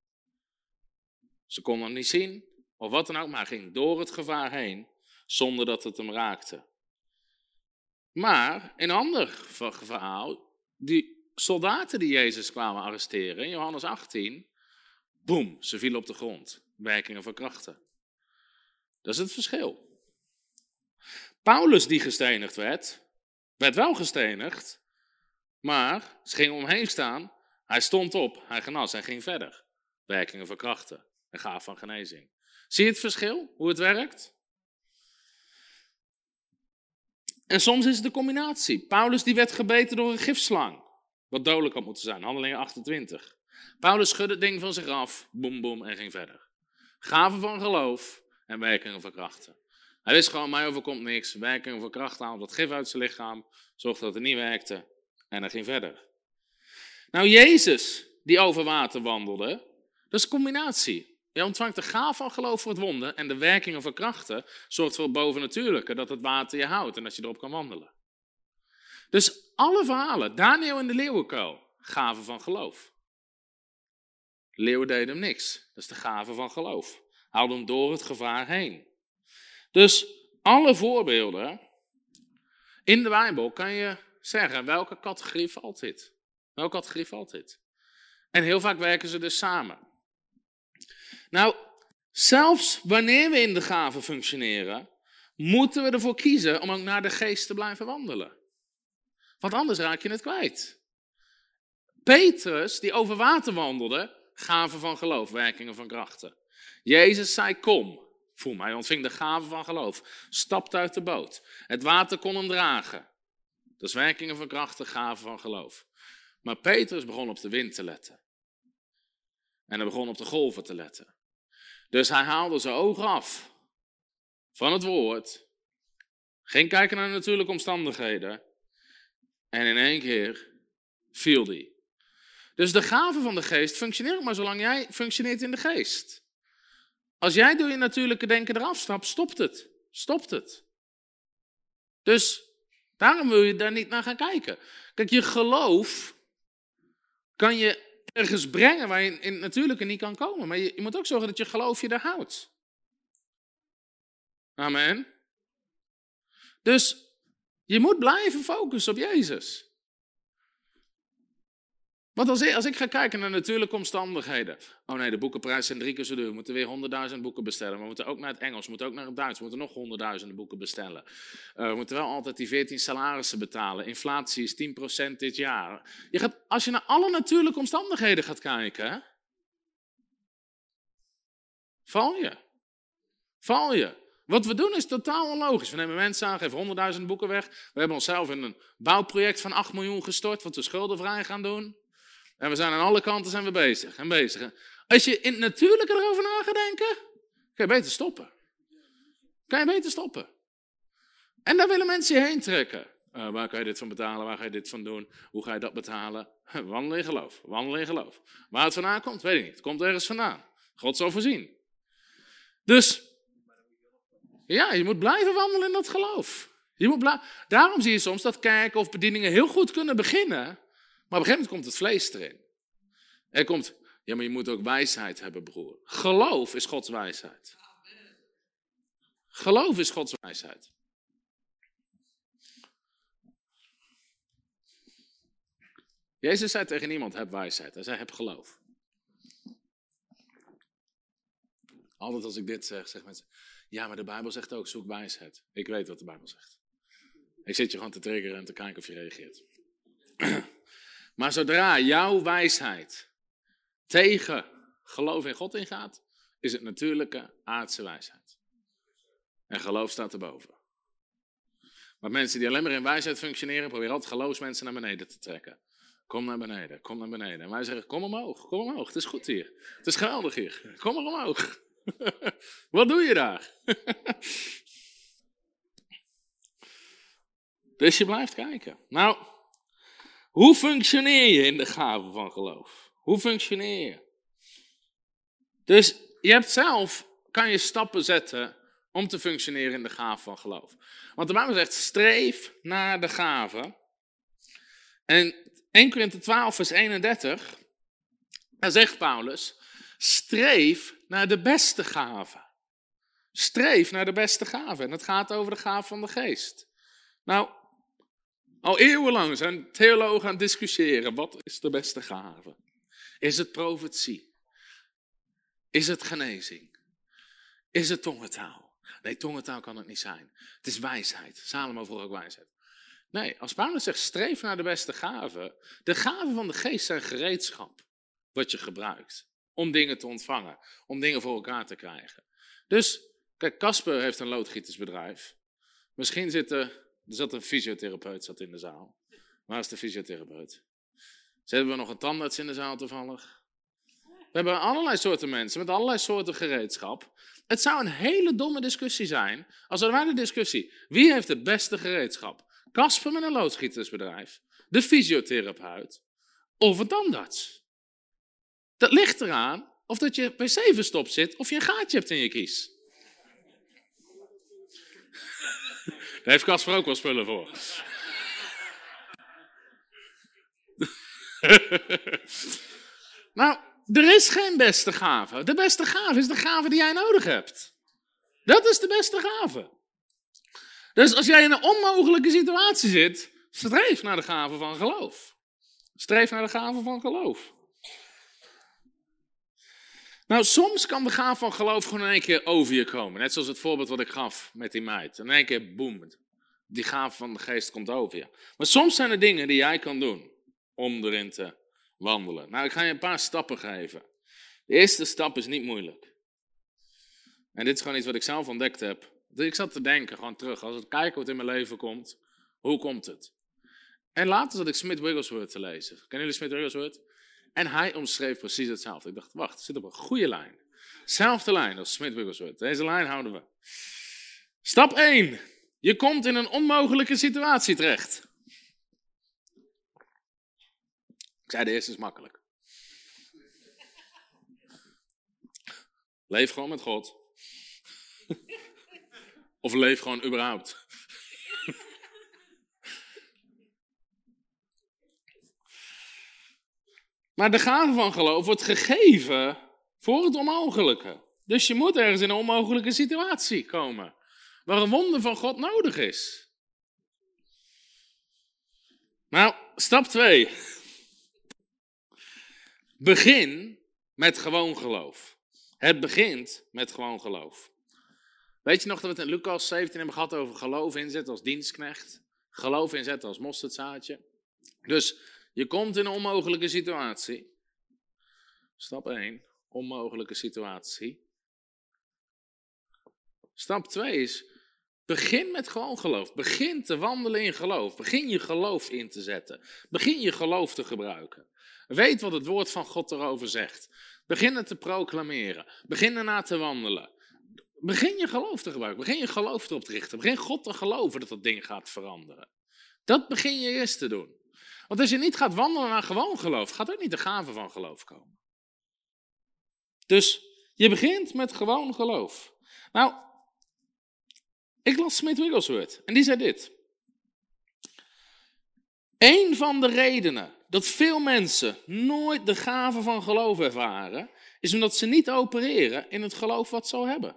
Ze konden hem niet zien, of wat dan ook, maar ging door het gevaar heen zonder dat het hem raakte. Maar een ander verhaal, die soldaten die Jezus kwamen arresteren, in Johannes 18, boem, ze vielen op de grond. Werkingen van krachten. Dat is het verschil. Paulus die gestenigd werd, werd wel gestenigd, maar ze gingen omheen staan. Hij stond op, hij genas en ging verder. Werkingen van krachten en gaaf van genezing. Zie je het verschil, hoe het werkt? En soms is het de combinatie. Paulus die werd gebeten door een gifslang. Wat dodelijk had moeten zijn, handelingen 28. Paulus schudde het ding van zich af, boem boem, en ging verder. Gaven van geloof en werkingen van krachten. Hij wist gewoon, mij overkomt niks. Werkingen van krachten haalde dat gif uit zijn lichaam, zorgde dat het niet werkte en hij ging verder. Nou, Jezus, die over water wandelde, dat is een combinatie. Je ontvangt de gaaf van geloof voor het wonden en de werkingen van krachten zorgt voor het bovennatuurlijke, dat het water je houdt en dat je erop kan wandelen. Dus alle verhalen, Daniel en de leeuwenkuil, gaven van geloof. Leeuw deed hem niks. Dat is de gave van geloof. Haalde hem door het gevaar heen. Dus alle voorbeelden in de Bijbel kan je zeggen welke categorie valt dit? Welke categorie valt dit? En heel vaak werken ze dus samen. Nou, zelfs wanneer we in de gave functioneren, moeten we ervoor kiezen om ook naar de geest te blijven wandelen. Want anders raak je het kwijt. Petrus, die over water wandelde, gave van geloof, werkingen van krachten. Jezus zei: Kom. Voel mij, ontving de gave van geloof. Stapte uit de boot. Het water kon hem dragen. Dat is werkingen van krachten, gave van geloof. Maar Petrus begon op de wind te letten. En hij begon op de golven te letten. Dus hij haalde zijn ogen af van het woord. Ging kijken naar natuurlijke omstandigheden. En in één keer viel die. Dus de gave van de geest functioneert maar zolang jij functioneert in de geest. Als jij door je natuurlijke denken eraf stapt, stopt het. Stopt het. Dus daarom wil je daar niet naar gaan kijken. Kijk, je geloof kan je ergens brengen waar je in het natuurlijke niet kan komen. Maar je, je moet ook zorgen dat je geloof je daar houdt. Amen. Dus je moet blijven focussen op Jezus. Want als ik, als ik ga kijken naar natuurlijke omstandigheden. Oh nee, de boekenprijs zijn drie keer zo duur. We moeten weer honderdduizend boeken bestellen. We moeten ook naar het Engels, we moeten ook naar het Duits. We moeten nog honderdduizenden boeken bestellen. Uh, we moeten wel altijd die veertien salarissen betalen. Inflatie is 10% dit jaar. Je gaat, als je naar alle natuurlijke omstandigheden gaat kijken. Val je. Val je. Wat we doen is totaal onlogisch. We nemen mensen aan, geven honderdduizend boeken weg. We hebben onszelf in een bouwproject van 8 miljoen gestort, wat we schuldenvrij gaan doen. En we zijn aan alle kanten zijn we bezig en bezig. Als je in het natuurlijke erover na gaat denken, kan je beter stoppen. Kan je beter stoppen. En daar willen mensen je heen trekken. Uh, waar kan je dit van betalen? Waar ga je dit van doen? Hoe ga je dat betalen? Wandelen in geloof. Wandelen in geloof. Waar het vandaan komt, weet ik niet. Het komt ergens vandaan. God zal voorzien. Dus, ja, je moet blijven wandelen in dat geloof. Je moet Daarom zie je soms dat kerken of bedieningen heel goed kunnen beginnen. Maar op een gegeven moment komt het vlees erin. Er komt, ja, maar je moet ook wijsheid hebben, broer. Geloof is Gods wijsheid. Geloof is Gods wijsheid. Jezus zei tegen niemand, heb wijsheid. Hij zei, heb geloof. Altijd als ik dit zeg, zeggen mensen, ja, maar de Bijbel zegt ook, zoek wijsheid. Ik weet wat de Bijbel zegt. Ik zit je gewoon te triggeren en te kijken of je reageert. Maar zodra jouw wijsheid tegen geloof in God ingaat, is het natuurlijke aardse wijsheid. En geloof staat erboven. Maar mensen die alleen maar in wijsheid functioneren, proberen altijd geloofsmensen naar beneden te trekken. Kom naar beneden, kom naar beneden. En wij zeggen, kom omhoog, kom omhoog. Het is goed hier. Het is geweldig hier. Kom er omhoog. Wat doe je daar? dus je blijft kijken. Nou, hoe functioneer je in de gave van geloof? Hoe functioneer je? Dus je hebt zelf, kan je stappen zetten om te functioneren in de gave van geloof. Want de Bijbel zegt, streef naar de gave. En 1 Korinthe 12 vers 31, daar zegt Paulus, streef naar de beste gave. Streef naar de beste gave. En het gaat over de gave van de geest. Nou, al eeuwenlang zijn theologen aan het discussiëren. Wat is de beste gave? Is het profetie? Is het genezing? Is het tongentaal? Nee, tongentaal kan het niet zijn. Het is wijsheid. Salomo vroeg ook wijsheid. Nee, als Paulus zegt streef naar de beste gave. De gaven van de geest zijn gereedschap. Wat je gebruikt. Om dingen te ontvangen. Om dingen voor elkaar te krijgen. Dus, kijk, Casper heeft een loodgietersbedrijf. Misschien zitten er zat een fysiotherapeut zat in de zaal. Waar is de fysiotherapeut? Ze hebben we nog een tandarts in de zaal toevallig? We hebben allerlei soorten mensen met allerlei soorten gereedschap. Het zou een hele domme discussie zijn als er de discussie: wie heeft het beste gereedschap? Kasper met een loodschietersbedrijf, de fysiotherapeut of een tandarts? Dat ligt eraan of dat je zeven stop zit of je een gaatje hebt in je kies. Daar heeft Casper ook wel spullen voor. nou, er is geen beste gave. De beste gave is de gave die jij nodig hebt. Dat is de beste gave. Dus als jij in een onmogelijke situatie zit, streef naar de gave van geloof. Streef naar de gave van geloof. Nou, soms kan de gave van geloof gewoon in één keer over je komen. Net zoals het voorbeeld wat ik gaf met die meid. In één keer, boem, die gave van de geest komt over je. Maar soms zijn er dingen die jij kan doen om erin te wandelen. Nou, ik ga je een paar stappen geven. De eerste stap is niet moeilijk. En dit is gewoon iets wat ik zelf ontdekt heb. Ik zat te denken, gewoon terug, als ik kijk wat in mijn leven komt, hoe komt het? En later zat ik Smith Wigglesworth te lezen. Kennen jullie Smith Wigglesworth? En hij omschreef precies hetzelfde. Ik dacht, wacht, zit op een goede lijn. Zelfde lijn als Smith Wigglesworth. Deze lijn houden we. Stap 1. Je komt in een onmogelijke situatie terecht. Ik zei, de eerste is makkelijk. Leef gewoon met God. Of leef gewoon überhaupt. Maar de gave van geloof wordt gegeven voor het onmogelijke. Dus je moet ergens in een onmogelijke situatie komen. Waar een wonder van God nodig is. Nou, stap 2. Begin met gewoon geloof. Het begint met gewoon geloof. Weet je nog dat we het in Lucas 17 hebben gehad over geloof inzetten als dienstknecht? Geloof inzetten als mosterdzaadje. Dus je komt in een onmogelijke situatie. Stap 1, onmogelijke situatie. Stap 2 is, begin met gewoon geloof. Begin te wandelen in geloof. Begin je geloof in te zetten. Begin je geloof te gebruiken. Weet wat het woord van God erover zegt. Begin het te proclameren. Begin ernaar te wandelen. Begin je geloof te gebruiken. Begin je geloof erop te richten. Begin God te geloven dat dat ding gaat veranderen. Dat begin je eerst te doen. Want als je niet gaat wandelen naar gewoon geloof, gaat ook niet de gave van geloof komen. Dus je begint met gewoon geloof. Nou, ik las Smith Wigglesworth en die zei dit. Een van de redenen dat veel mensen nooit de gave van geloof ervaren, is omdat ze niet opereren in het geloof wat ze hebben.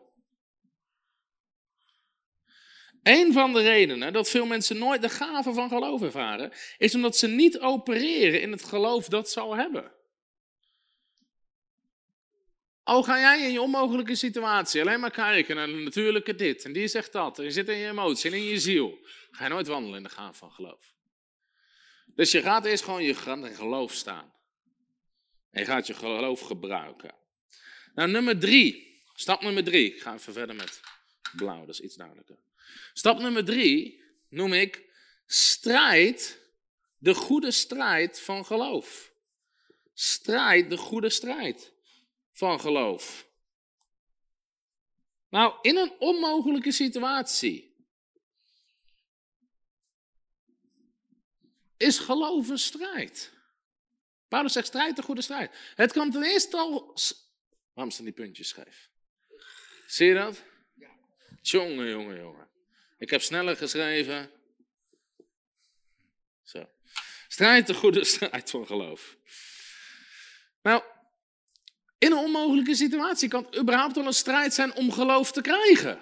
Een van de redenen dat veel mensen nooit de gave van geloof ervaren, is omdat ze niet opereren in het geloof dat ze al hebben. Al ga jij in je onmogelijke situatie alleen maar kijken naar de natuurlijke dit en die zegt dat, en je zit in je emotie en in je ziel, ga je nooit wandelen in de gave van geloof. Dus je gaat eerst gewoon je geloof staan. En je gaat je geloof gebruiken. Nou, nummer drie. Stap nummer drie. Ik ga even verder met blauw, dat is iets duidelijker. Stap nummer drie noem ik strijd, de goede strijd van geloof. Strijd, de goede strijd van geloof. Nou, in een onmogelijke situatie is geloof een strijd. Paulus zegt strijd, de goede strijd. Het kan ten eerste al... Waarom staan die puntjes scheef? Zie je dat? Jongen, jongen, jongen. Ik heb sneller geschreven. Zo. Strijd de goede strijd van geloof. Nou, in een onmogelijke situatie kan het überhaupt wel een strijd zijn om geloof te krijgen.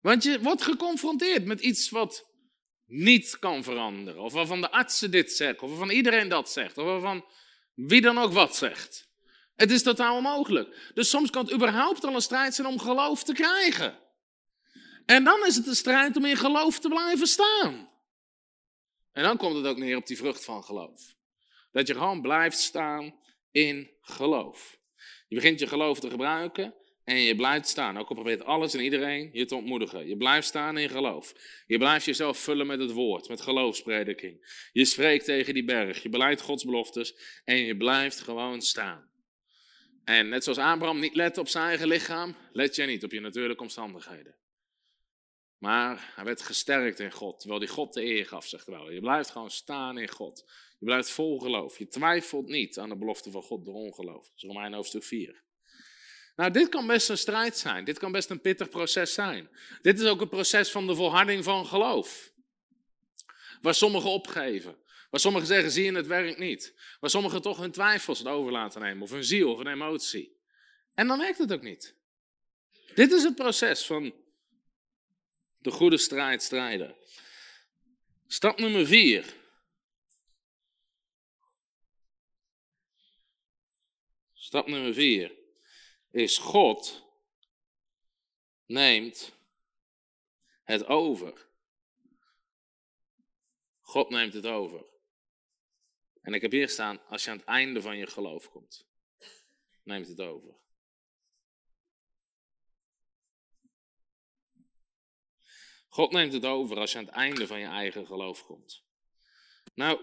Want je wordt geconfronteerd met iets wat niet kan veranderen. Of waarvan de artsen dit zeggen, of waarvan iedereen dat zegt, of waarvan wie dan ook wat zegt. Het is totaal onmogelijk. Dus soms kan het überhaupt al een strijd zijn om geloof te krijgen. En dan is het een strijd om in geloof te blijven staan. En dan komt het ook neer op die vrucht van geloof. Dat je gewoon blijft staan in geloof. Je begint je geloof te gebruiken en je blijft staan. Ook al probeert alles en iedereen je te ontmoedigen. Je blijft staan in geloof. Je blijft jezelf vullen met het woord, met geloofsprediking. Je spreekt tegen die berg. Je beleidt Gods beloftes en je blijft gewoon staan. En net zoals Abraham niet let op zijn eigen lichaam, let jij niet op je natuurlijke omstandigheden. Maar hij werd gesterkt in God, terwijl hij God de eer gaf, zegt wel. Je blijft gewoon staan in God. Je blijft vol geloof. Je twijfelt niet aan de belofte van God door ongeloof. Dat is Romein hoofdstuk 4. Nou, dit kan best een strijd zijn. Dit kan best een pittig proces zijn. Dit is ook een proces van de volharding van geloof. Waar sommigen opgeven. Waar sommigen zeggen, zie je het werkt niet. Waar sommigen toch hun twijfels het over laten nemen, of hun ziel, of een emotie. En dan werkt het ook niet. Dit is het proces van de goede strijd strijden. Stap nummer vier. Stap nummer vier is God neemt het over. God neemt het over. En ik heb hier staan, als je aan het einde van je geloof komt, neemt het over. God neemt het over als je aan het einde van je eigen geloof komt. Nou,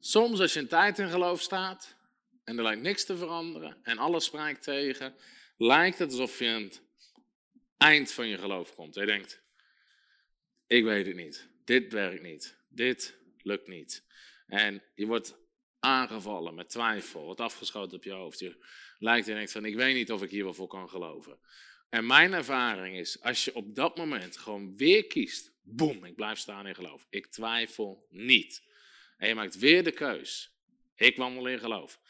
soms als je een tijd in geloof staat en er lijkt niks te veranderen en alles spraakt tegen, lijkt het alsof je aan het eind van je geloof komt. Je denkt, ik weet het niet, dit werkt niet, dit lukt niet. En je wordt aangevallen met twijfel, wordt afgeschoten op je hoofd. Je lijkt en denkt van, ik weet niet of ik hier wel voor kan geloven. En mijn ervaring is, als je op dat moment gewoon weer kiest, boem, ik blijf staan in geloof. Ik twijfel niet. En je maakt weer de keus. Ik wandel in geloof.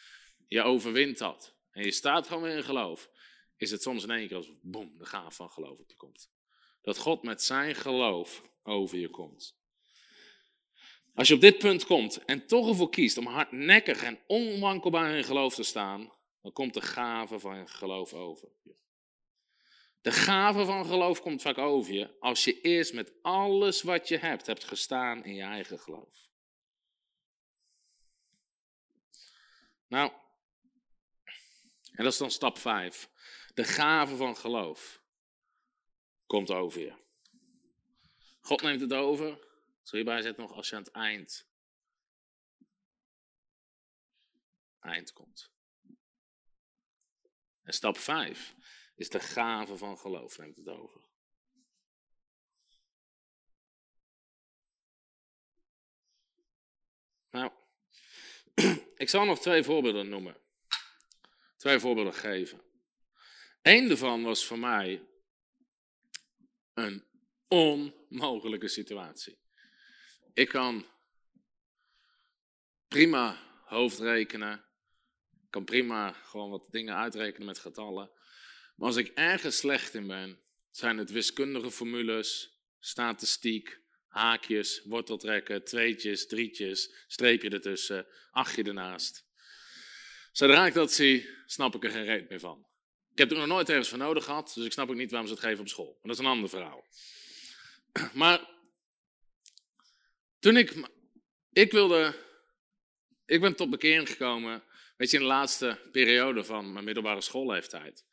Je overwint dat. En je staat gewoon weer in geloof. Is het soms in één keer als boem, de gaaf van geloof op je komt. Dat God met zijn geloof over je komt. Als je op dit punt komt en toch ervoor kiest om hardnekkig en onwankelbaar in geloof te staan, dan komt de gave van geloof over je. De gave van geloof komt vaak over je als je eerst met alles wat je hebt, hebt gestaan in je eigen geloof. Nou, en dat is dan stap 5. De gave van geloof komt over je. God neemt het over. Zal je bijzetten nog als je aan het eind, eind komt. En stap 5 is de gave van geloof, neemt het over. Nou, ik zal nog twee voorbeelden noemen. Twee voorbeelden geven. Eén daarvan was voor mij een onmogelijke situatie. Ik kan prima hoofdrekenen. Ik kan prima gewoon wat dingen uitrekenen met getallen. Maar als ik ergens slecht in ben, zijn het wiskundige formules, statistiek, haakjes, worteltrekken, tweetjes, drietjes, streepje ertussen, achtje ernaast. Zodra ik dat zie, snap ik er geen reet meer van. Ik heb er nog nooit ergens voor nodig gehad, dus ik snap ook niet waarom ze het geven op school. Maar dat is een ander verhaal. Maar toen ik, ik wilde, ik ben tot bekering gekomen, weet je, in de laatste periode van mijn middelbare schoolleeftijd.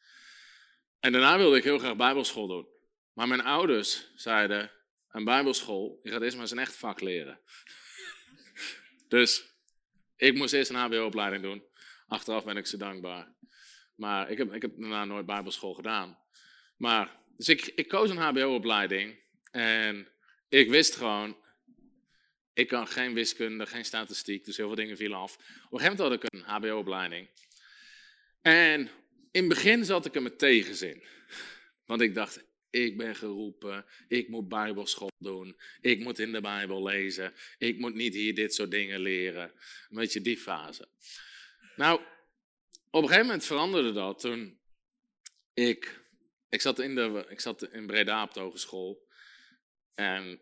En daarna wilde ik heel graag bijbelschool doen. Maar mijn ouders zeiden, een bijbelschool, je gaat eerst maar eens een echt vak leren. dus ik moest eerst een hbo-opleiding doen. Achteraf ben ik ze dankbaar. Maar ik heb, ik heb daarna nooit bijbelschool gedaan. Maar, dus ik, ik koos een hbo-opleiding. En ik wist gewoon, ik kan geen wiskunde, geen statistiek, dus heel veel dingen vielen af. Op een gegeven moment had ik een hbo-opleiding. En in het begin zat ik er met tegenzin. Want ik dacht, ik ben geroepen, ik moet bijbelschool doen, ik moet in de Bijbel lezen, ik moet niet hier dit soort dingen leren. Een beetje die fase. Nou, op een gegeven moment veranderde dat toen ik, ik zat in, de, ik zat in Breda op en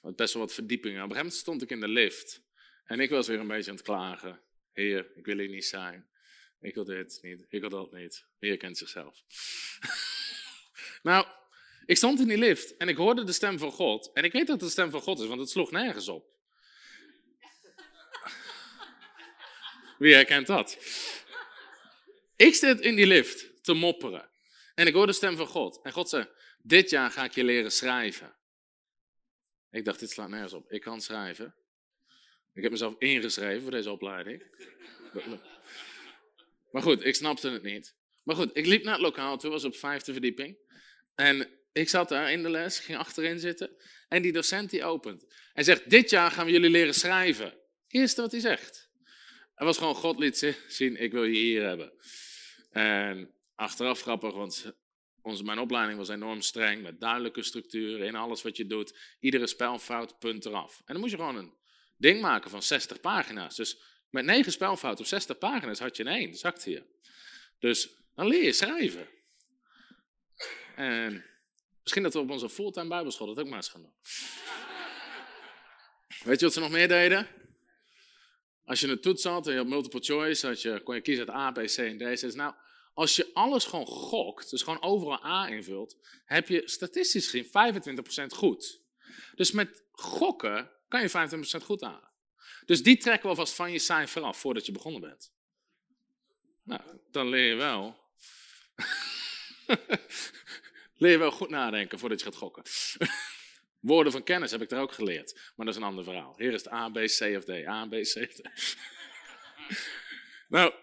had best wel wat verdiepingen. Op een gegeven moment stond ik in de lift en ik was weer een beetje aan het klagen. Heer, ik wil hier niet zijn. Ik wil dit niet, ik wil dat niet. Heer kent zichzelf. nou, ik stond in die lift en ik hoorde de stem van God. En ik weet dat het de stem van God is, want het sloeg nergens op. Wie herkent dat? Ik zit in die lift te mopperen. En ik hoor de stem van God. En God zei, dit jaar ga ik je leren schrijven. Ik dacht, dit slaat nergens op. Ik kan schrijven. Ik heb mezelf ingeschreven voor deze opleiding. Maar goed, ik snapte het niet. Maar goed, ik liep naar het lokaal toe, was op vijfde verdieping. En ik zat daar in de les, ging achterin zitten. En die docent die opent. Hij zegt, dit jaar gaan we jullie leren schrijven. Eerste wat hij zegt. Hij was gewoon, God liet zien, ik wil je hier hebben. En achteraf grappig, want onze, mijn opleiding was enorm streng, met duidelijke structuren in alles wat je doet. Iedere spelfout, punt eraf. En dan moest je gewoon een ding maken van 60 pagina's. Dus met 9 spelfouten op 60 pagina's had je een 1, zakt hier. Dus dan leer je schrijven. En misschien dat we op onze fulltime bijbelschool dat ook maar eens gaan. Weet je wat ze nog meer deden? Als je een toets had en je had multiple choice, had je, kon je kiezen uit A, B, C en D. Ze nou, als je alles gewoon gokt, dus gewoon overal A invult, heb je statistisch gezien 25% goed. Dus met gokken kan je 25% goed halen. Dus die trekken we alvast van je cijfer af voordat je begonnen bent. Nou, dan leer je wel. leer je wel goed nadenken voordat je gaat gokken. Woorden van kennis heb ik daar ook geleerd. Maar dat is een ander verhaal. Hier is het A, B, C of D. A, B, C of D. nou,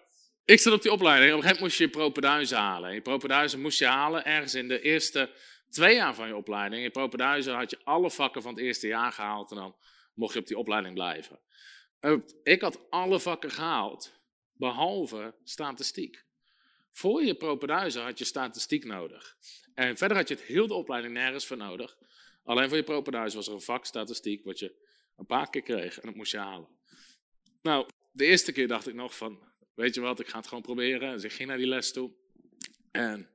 ik zat op die opleiding. Op een gegeven moment moest je je propenduizen halen. Je propenduizen moest je halen ergens in de eerste twee jaar van je opleiding. In propenduizen had je alle vakken van het eerste jaar gehaald. En dan mocht je op die opleiding blijven. Eh, ik had alle vakken gehaald, behalve statistiek. Voor je propenduizen had je statistiek nodig. En verder had je het heel de opleiding nergens voor nodig. Alleen voor je propenduis was er een vak statistiek wat je een paar keer kreeg en dat moest je halen. Nou, de eerste keer dacht ik nog van, weet je wat, ik ga het gewoon proberen. Dus ik ging naar die les toe. En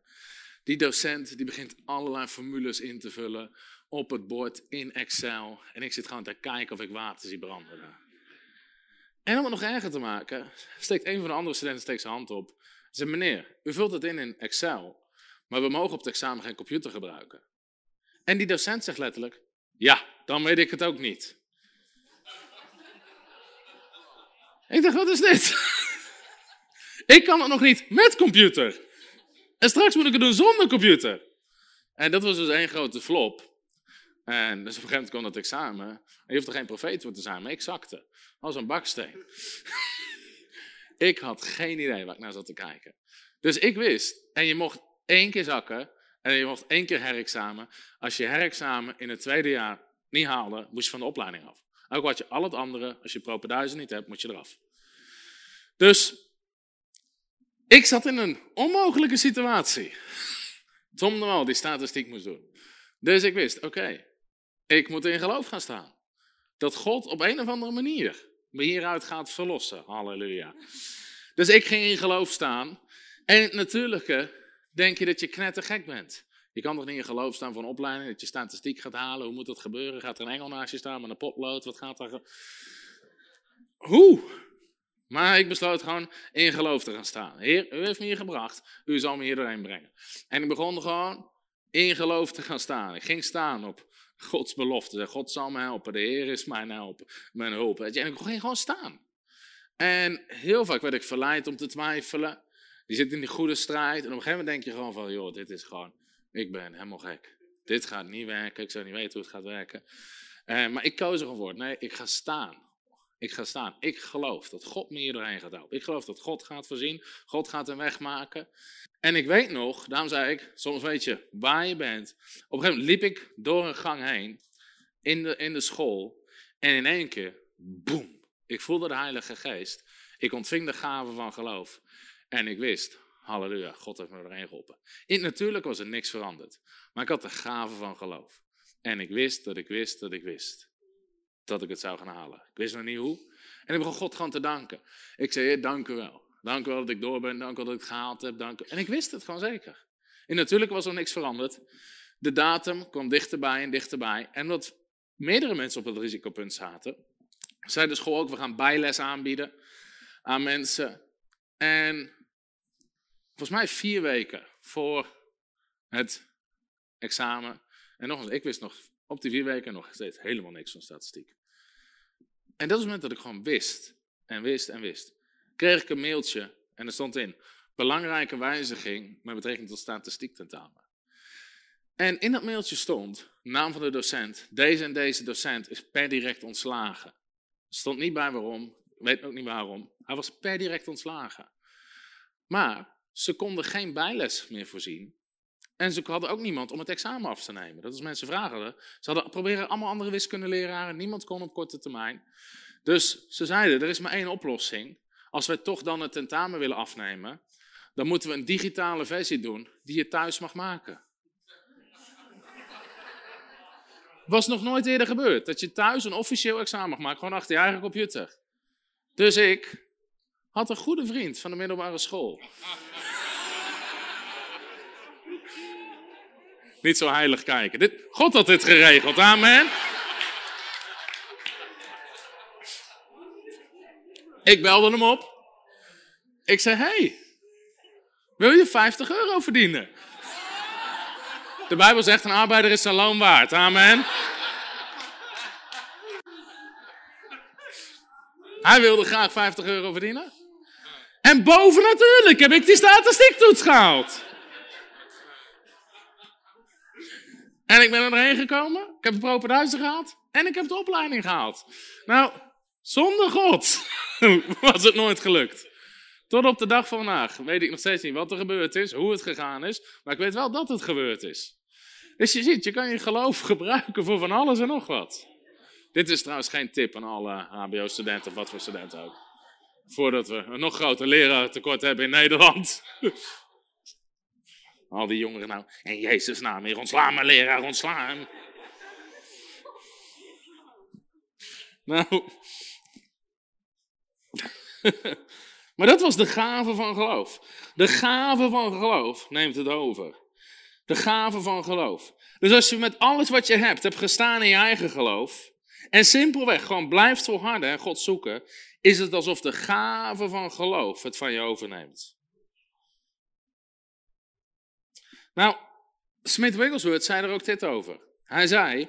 die docent die begint allerlei formules in te vullen op het bord in Excel. En ik zit gewoon te kijken of ik water zie branden. En om het nog erger te maken, steekt een van de andere studenten steekt zijn hand op. Zegt, meneer, u vult het in in Excel, maar we mogen op het examen geen computer gebruiken. En die docent zegt letterlijk, ja, dan weet ik het ook niet. ik dacht, wat is dit? Ik kan het nog niet met computer. En straks moet ik het doen zonder computer. En dat was dus één grote flop. En dus op een gegeven moment kwam dat examen. En je hoeft er geen profeet voor te zijn, maar ik zakte. Als een baksteen. ik had geen idee waar ik naar zat te kijken. Dus ik wist, en je mocht één keer zakken, en je mocht één keer herexamen. Als je herexamen in het tweede jaar niet haalde, moest je van de opleiding af. Ook wat je al het andere, als je propenduizen niet hebt, moet je eraf. Dus ik zat in een onmogelijke situatie. Tom de Wal die statistiek moest doen. Dus ik wist, oké, ik moet in geloof gaan staan. Dat God op een of andere manier me hieruit gaat verlossen. Halleluja. Dus ik ging in geloof staan. En het natuurlijke denk je dat je knettergek bent. Je kan toch niet in geloof staan voor een opleiding, dat je statistiek gaat halen. Hoe moet dat gebeuren? Gaat er een engel naast je staan met een potlood? Wat gaat er? Hoe? Maar ik besloot gewoon in geloof te gaan staan. Heer, u heeft me hier gebracht. U zal me hier doorheen brengen. En ik begon gewoon in geloof te gaan staan. Ik ging staan op Gods belofte. God zal me helpen. De Heer is mijn helpen. Mijn hulp. En ik ging gewoon staan. En heel vaak werd ik verleid om te twijfelen. Die zit in die goede strijd. En op een gegeven moment denk je gewoon van, joh, dit is gewoon, ik ben helemaal gek. Dit gaat niet werken. Ik zou niet weten hoe het gaat werken. Uh, maar ik koos er gewoon voor. Nee, ik ga staan. Ik ga staan. Ik geloof dat God me hier doorheen gaat helpen. Ik geloof dat God gaat voorzien. God gaat een weg maken. En ik weet nog, daarom zei ik, soms weet je waar je bent. Op een gegeven moment liep ik door een gang heen in de, in de school. En in één keer, boem, ik voelde de Heilige Geest. Ik ontving de gave van geloof. En ik wist, halleluja, God heeft me erin geholpen. In natuurlijk was er niks veranderd. Maar ik had de gave van geloof. En ik wist dat ik wist dat ik wist dat ik het zou gaan halen. Ik wist nog niet hoe. En ik begon God gewoon te danken. Ik zei, dank u wel. Dank u wel dat ik door ben. Dank u wel dat ik het gehaald heb. Dank. En ik wist het gewoon zeker. En natuurlijk was er niks veranderd. De datum kwam dichterbij en dichterbij. En omdat meerdere mensen op het risicopunt zaten, zei de school ook, we gaan bijles aanbieden aan mensen. En volgens mij vier weken voor het examen. En nog eens, ik wist nog op die vier weken nog steeds helemaal niks van statistiek. En dat is het moment dat ik gewoon wist en wist en wist. Kreeg ik een mailtje en er stond in, belangrijke wijziging met betrekking tot statistiek tentamen. En in dat mailtje stond, naam van de docent, deze en deze docent is per direct ontslagen. Stond niet bij waarom, weet ook niet waarom. Hij was per direct ontslagen. Maar ze konden geen bijles meer voorzien. En ze hadden ook niemand om het examen af te nemen. Dat is mensen vragen. Ze hadden proberen allemaal andere wiskundeleraren. Niemand kon op korte termijn. Dus ze zeiden, er is maar één oplossing. Als wij toch dan het tentamen willen afnemen, dan moeten we een digitale versie doen die je thuis mag maken. Was nog nooit eerder gebeurd dat je thuis een officieel examen mag maken, gewoon achter je eigen computer. Dus ik had een goede vriend van de middelbare school. Niet zo heilig kijken. God had dit geregeld, amen. Ik belde hem op. Ik zei, hey, wil je 50 euro verdienen? De Bijbel zegt, een arbeider is zijn loon waard. Amen. Hij wilde graag 50 euro verdienen. En boven natuurlijk heb ik die statistiektoets gehaald. En ik ben er doorheen gekomen. Ik heb het propenduizen gehaald. En ik heb de opleiding gehaald. Nou, zonder God was het nooit gelukt. Tot op de dag van vandaag weet ik nog steeds niet wat er gebeurd is, hoe het gegaan is. Maar ik weet wel dat het gebeurd is. Dus je ziet, je kan je geloof gebruiken voor van alles en nog wat. Dit is trouwens geen tip aan alle HBO-studenten of wat voor studenten ook. Voordat we een nog groter leraartekort hebben in Nederland. Al die jongeren nou, in Jezus naam, hier ontslaan me leraar, ontslaan. Nou. maar dat was de gave van geloof. De gave van geloof neemt het over. De gave van geloof. Dus als je met alles wat je hebt, hebt gestaan in je eigen geloof. En simpelweg gewoon blijft volharden en God zoeken. Is het alsof de gave van geloof het van je overneemt. Nou, Smith Wigglesworth zei er ook dit over. Hij zei: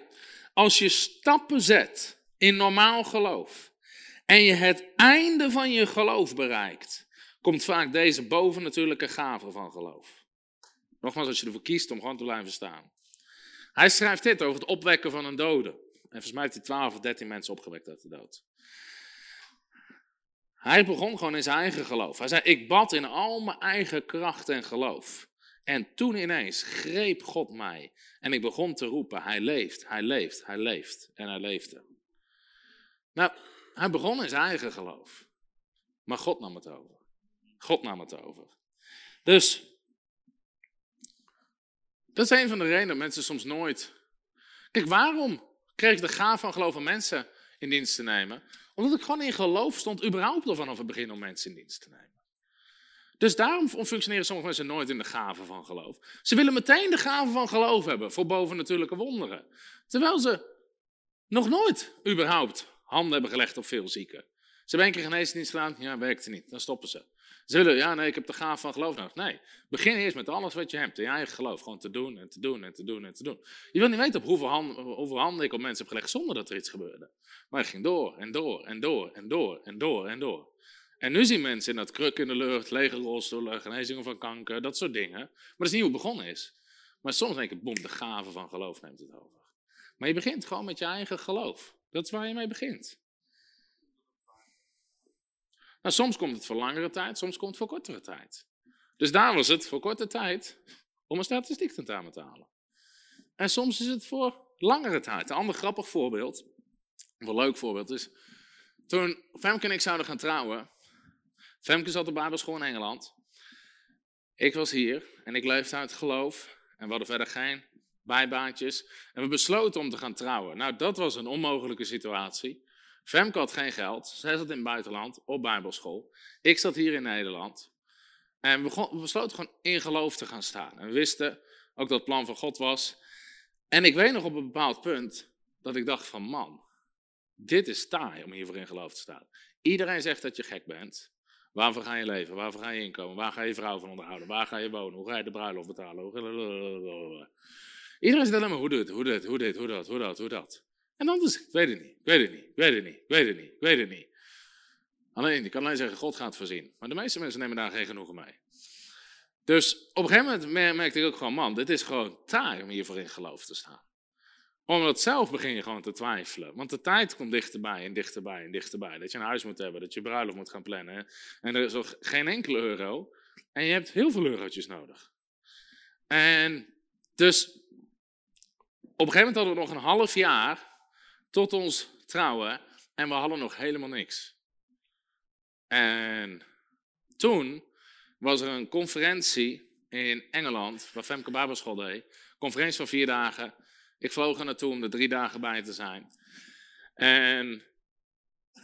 Als je stappen zet in normaal geloof. en je het einde van je geloof bereikt. komt vaak deze bovennatuurlijke gave van geloof. Nogmaals, als je ervoor kiest om gewoon te blijven staan. Hij schrijft dit over het opwekken van een dode. En volgens mij heeft hij 12 of 13 mensen opgewekt uit de dood. Hij begon gewoon in zijn eigen geloof. Hij zei: Ik bad in al mijn eigen kracht en geloof. En toen ineens greep God mij. En ik begon te roepen: Hij leeft, hij leeft, hij leeft. En hij leefde. Nou, hij begon in zijn eigen geloof. Maar God nam het over. God nam het over. Dus, dat is een van de redenen dat mensen soms nooit. Kijk, waarom kreeg ik de gaaf van geloof van mensen in dienst te nemen? Omdat ik gewoon in geloof stond, überhaupt al vanaf het begin om mensen in dienst te nemen. Dus daarom functioneren sommige mensen nooit in de gave van geloof. Ze willen meteen de gave van geloof hebben voor bovennatuurlijke wonderen. Terwijl ze nog nooit überhaupt handen hebben gelegd op veel zieken. Ze hebben een keer geneesdienst gedaan, ja, werkte niet. Dan stoppen ze. Ze willen, ja, nee, ik heb de gave van geloof nodig. Nee, begin eerst met alles wat je hebt, in je eigen geloof. Gewoon te doen en te doen en te doen en te doen. Je wil niet weten op hoeveel handen, ik op mensen heb gelegd zonder dat er iets gebeurde. Maar het ging door en door en door en door en door en door. En nu zien mensen in dat kruk in de lucht, lege rolstoelen, genezingen van kanker, dat soort dingen. Maar dat is niet hoe het begonnen is. Maar soms denk ik, boem, de gave van geloof neemt het over. Maar je begint gewoon met je eigen geloof. Dat is waar je mee begint. Nou, soms komt het voor langere tijd, soms komt het voor kortere tijd. Dus daar was het voor korte tijd om een statistiek tentamen te halen. En soms is het voor langere tijd. Een ander grappig voorbeeld, een leuk voorbeeld is, toen Femke en ik zouden gaan trouwen, Femke zat op Bijbelschool in Engeland. Ik was hier en ik leefde uit geloof. En we hadden verder geen bijbaantjes. En we besloten om te gaan trouwen. Nou, dat was een onmogelijke situatie. Femke had geen geld. Zij zat in het buitenland op Bijbelschool. Ik zat hier in Nederland. En we, besloten gewoon in geloof te gaan staan. En we wisten ook dat het plan van God was. En ik weet nog op een bepaald punt dat ik dacht van man, dit is taai om hiervoor in geloof te staan. Iedereen zegt dat je gek bent. Waarvoor ga je leven? Waarvoor ga je inkomen? Waar ga je vrouw van onderhouden? Waar ga je wonen? Hoe ga je de bruiloft betalen? Iedereen zegt alleen maar hoe dit, hoe dit, hoe dit, hoe dat, hoe dat, hoe dat. En is ik weet het niet, ik weet het niet, ik weet het niet, ik weet het niet, ik weet het niet. Alleen, ik kan alleen zeggen, God gaat voorzien. Maar de meeste mensen nemen daar geen genoegen mee. Dus op een gegeven moment merkte ik ook gewoon, man, dit is gewoon taai om hiervoor in geloof te staan omdat zelf begin je gewoon te twijfelen. Want de tijd komt dichterbij en dichterbij en dichterbij. Dat je een huis moet hebben, dat je bruiloft moet gaan plannen. En er is nog geen enkele euro. En je hebt heel veel eurotjes nodig. En dus op een gegeven moment hadden we nog een half jaar tot ons trouwen. En we hadden nog helemaal niks. En toen was er een conferentie in Engeland, waar Femke Babelschool deed. Conferentie van vier dagen. Ik vloog er naartoe om er drie dagen bij te zijn. En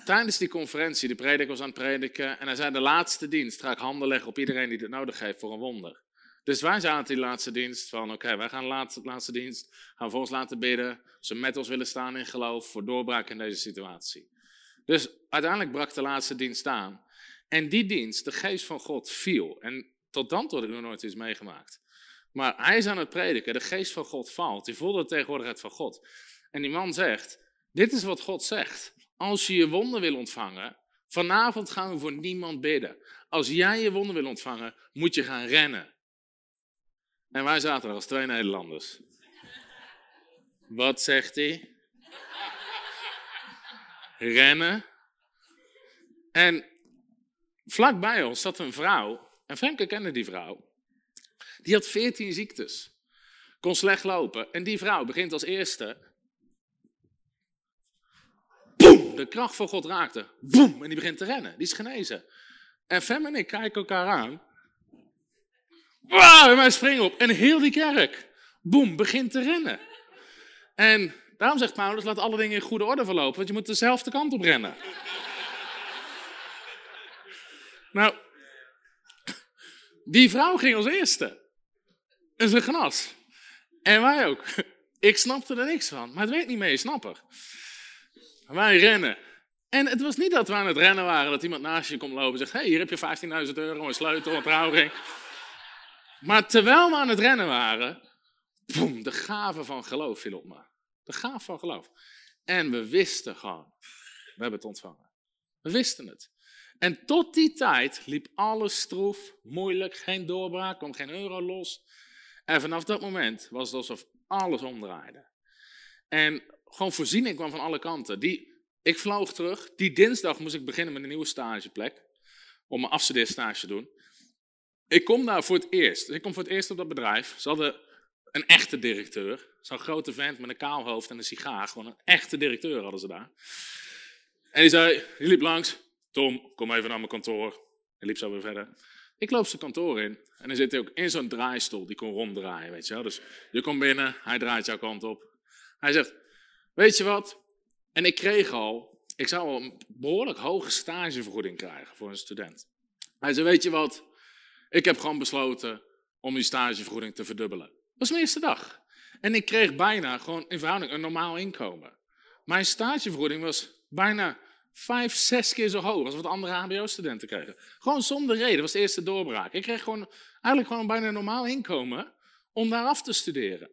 tijdens die conferentie, de prediker was aan het prediken en hij zei de laatste dienst ga ik handen leggen op iedereen die het nodig heeft voor een wonder. Dus wij zaten die laatste dienst van oké, wij gaan de laatste, laatste dienst, gaan voor laten bidden, ze met ons willen staan in geloof voor doorbraak in deze situatie. Dus uiteindelijk brak de laatste dienst aan. En die dienst, de geest van God, viel. En tot dan toe had ik nog nooit iets meegemaakt. Maar hij is aan het prediken, de geest van God valt. Die voelde de tegenwoordigheid van God. En die man zegt, dit is wat God zegt. Als je je wonden wil ontvangen, vanavond gaan we voor niemand bidden. Als jij je wonden wil ontvangen, moet je gaan rennen. En wij zaten er als twee Nederlanders. Wat zegt hij? Rennen. En vlak bij ons zat een vrouw, en Femke kende die vrouw. Die had veertien ziektes. Kon slecht lopen. En die vrouw begint als eerste. Boem! De kracht van God raakte. Boem! En die begint te rennen. Die is genezen. En Fem en ik kijken elkaar aan. Wow, en wij springen op. En heel die kerk, boem, begint te rennen. En daarom zegt Paulus, laat alle dingen in goede orde verlopen, want je moet dezelfde kant op rennen. nou, die vrouw ging als eerste. En ze genas. En wij ook. Ik snapte er niks van, maar het weet niet mee, snapper. Wij rennen. En het was niet dat we aan het rennen waren, dat iemand naast je komt lopen en zegt: hey, hier heb je 15.000 euro, een sleutel, een trouwring. Maar terwijl we aan het rennen waren, boem, de gave van geloof viel op me. De gave van geloof. En we wisten gewoon, we hebben het ontvangen. We wisten het. En tot die tijd liep alles stroef, moeilijk, geen doorbraak, kwam geen euro los. En vanaf dat moment was het alsof alles omdraaide. En gewoon voorziening kwam van alle kanten. Die, ik vloog terug. Die dinsdag moest ik beginnen met een nieuwe stageplek. Om mijn afstudeerstage te doen. Ik kom daar voor het eerst. Ik kom voor het eerst op dat bedrijf. Ze hadden een echte directeur. Zo'n grote vent met een kaal hoofd en een sigaar. Gewoon een echte directeur hadden ze daar. En die zei, die liep langs. Tom, kom even naar mijn kantoor. Hij liep zo weer verder. Ik loop zijn kantoor in. En dan zit hij ook in zo'n draaistoel. Die kon ronddraaien, weet je wel. Dus je komt binnen, hij draait jouw kant op. Hij zegt, weet je wat? En ik kreeg al, ik zou al een behoorlijk hoge stagevergoeding krijgen voor een student. Hij zei, weet je wat? Ik heb gewoon besloten om die stagevergoeding te verdubbelen. Dat was mijn eerste dag. En ik kreeg bijna gewoon in verhouding een normaal inkomen. Mijn stagevergoeding was bijna vijf, zes keer zo hoog als wat andere HBO-studenten kregen. Gewoon zonder reden, dat was de eerste doorbraak. Ik kreeg gewoon, eigenlijk gewoon bijna normaal inkomen om daar af te studeren.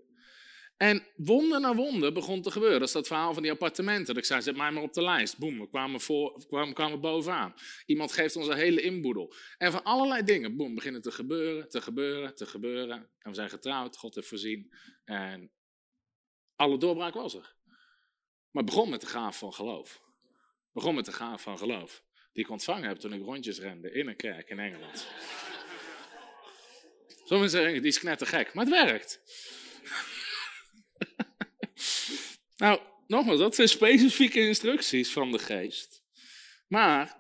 En wonder na wonder begon te gebeuren. Dat is dat verhaal van die appartementen. Dat ik zei, zet mij maar op de lijst. Boem, we kwamen, voor, we kwamen bovenaan. Iemand geeft ons een hele inboedel. En van allerlei dingen, boem, beginnen te gebeuren, te gebeuren, te gebeuren. En we zijn getrouwd, God heeft voorzien. En alle doorbraak was er. Maar het begon met de gaaf van geloof. Begon met de gaaf van geloof. Die ik ontvangen heb toen ik rondjes rende in een kerk in Engeland. Sommigen zeggen, die is knettergek, maar het werkt. nou, nogmaals, dat zijn specifieke instructies van de geest. Maar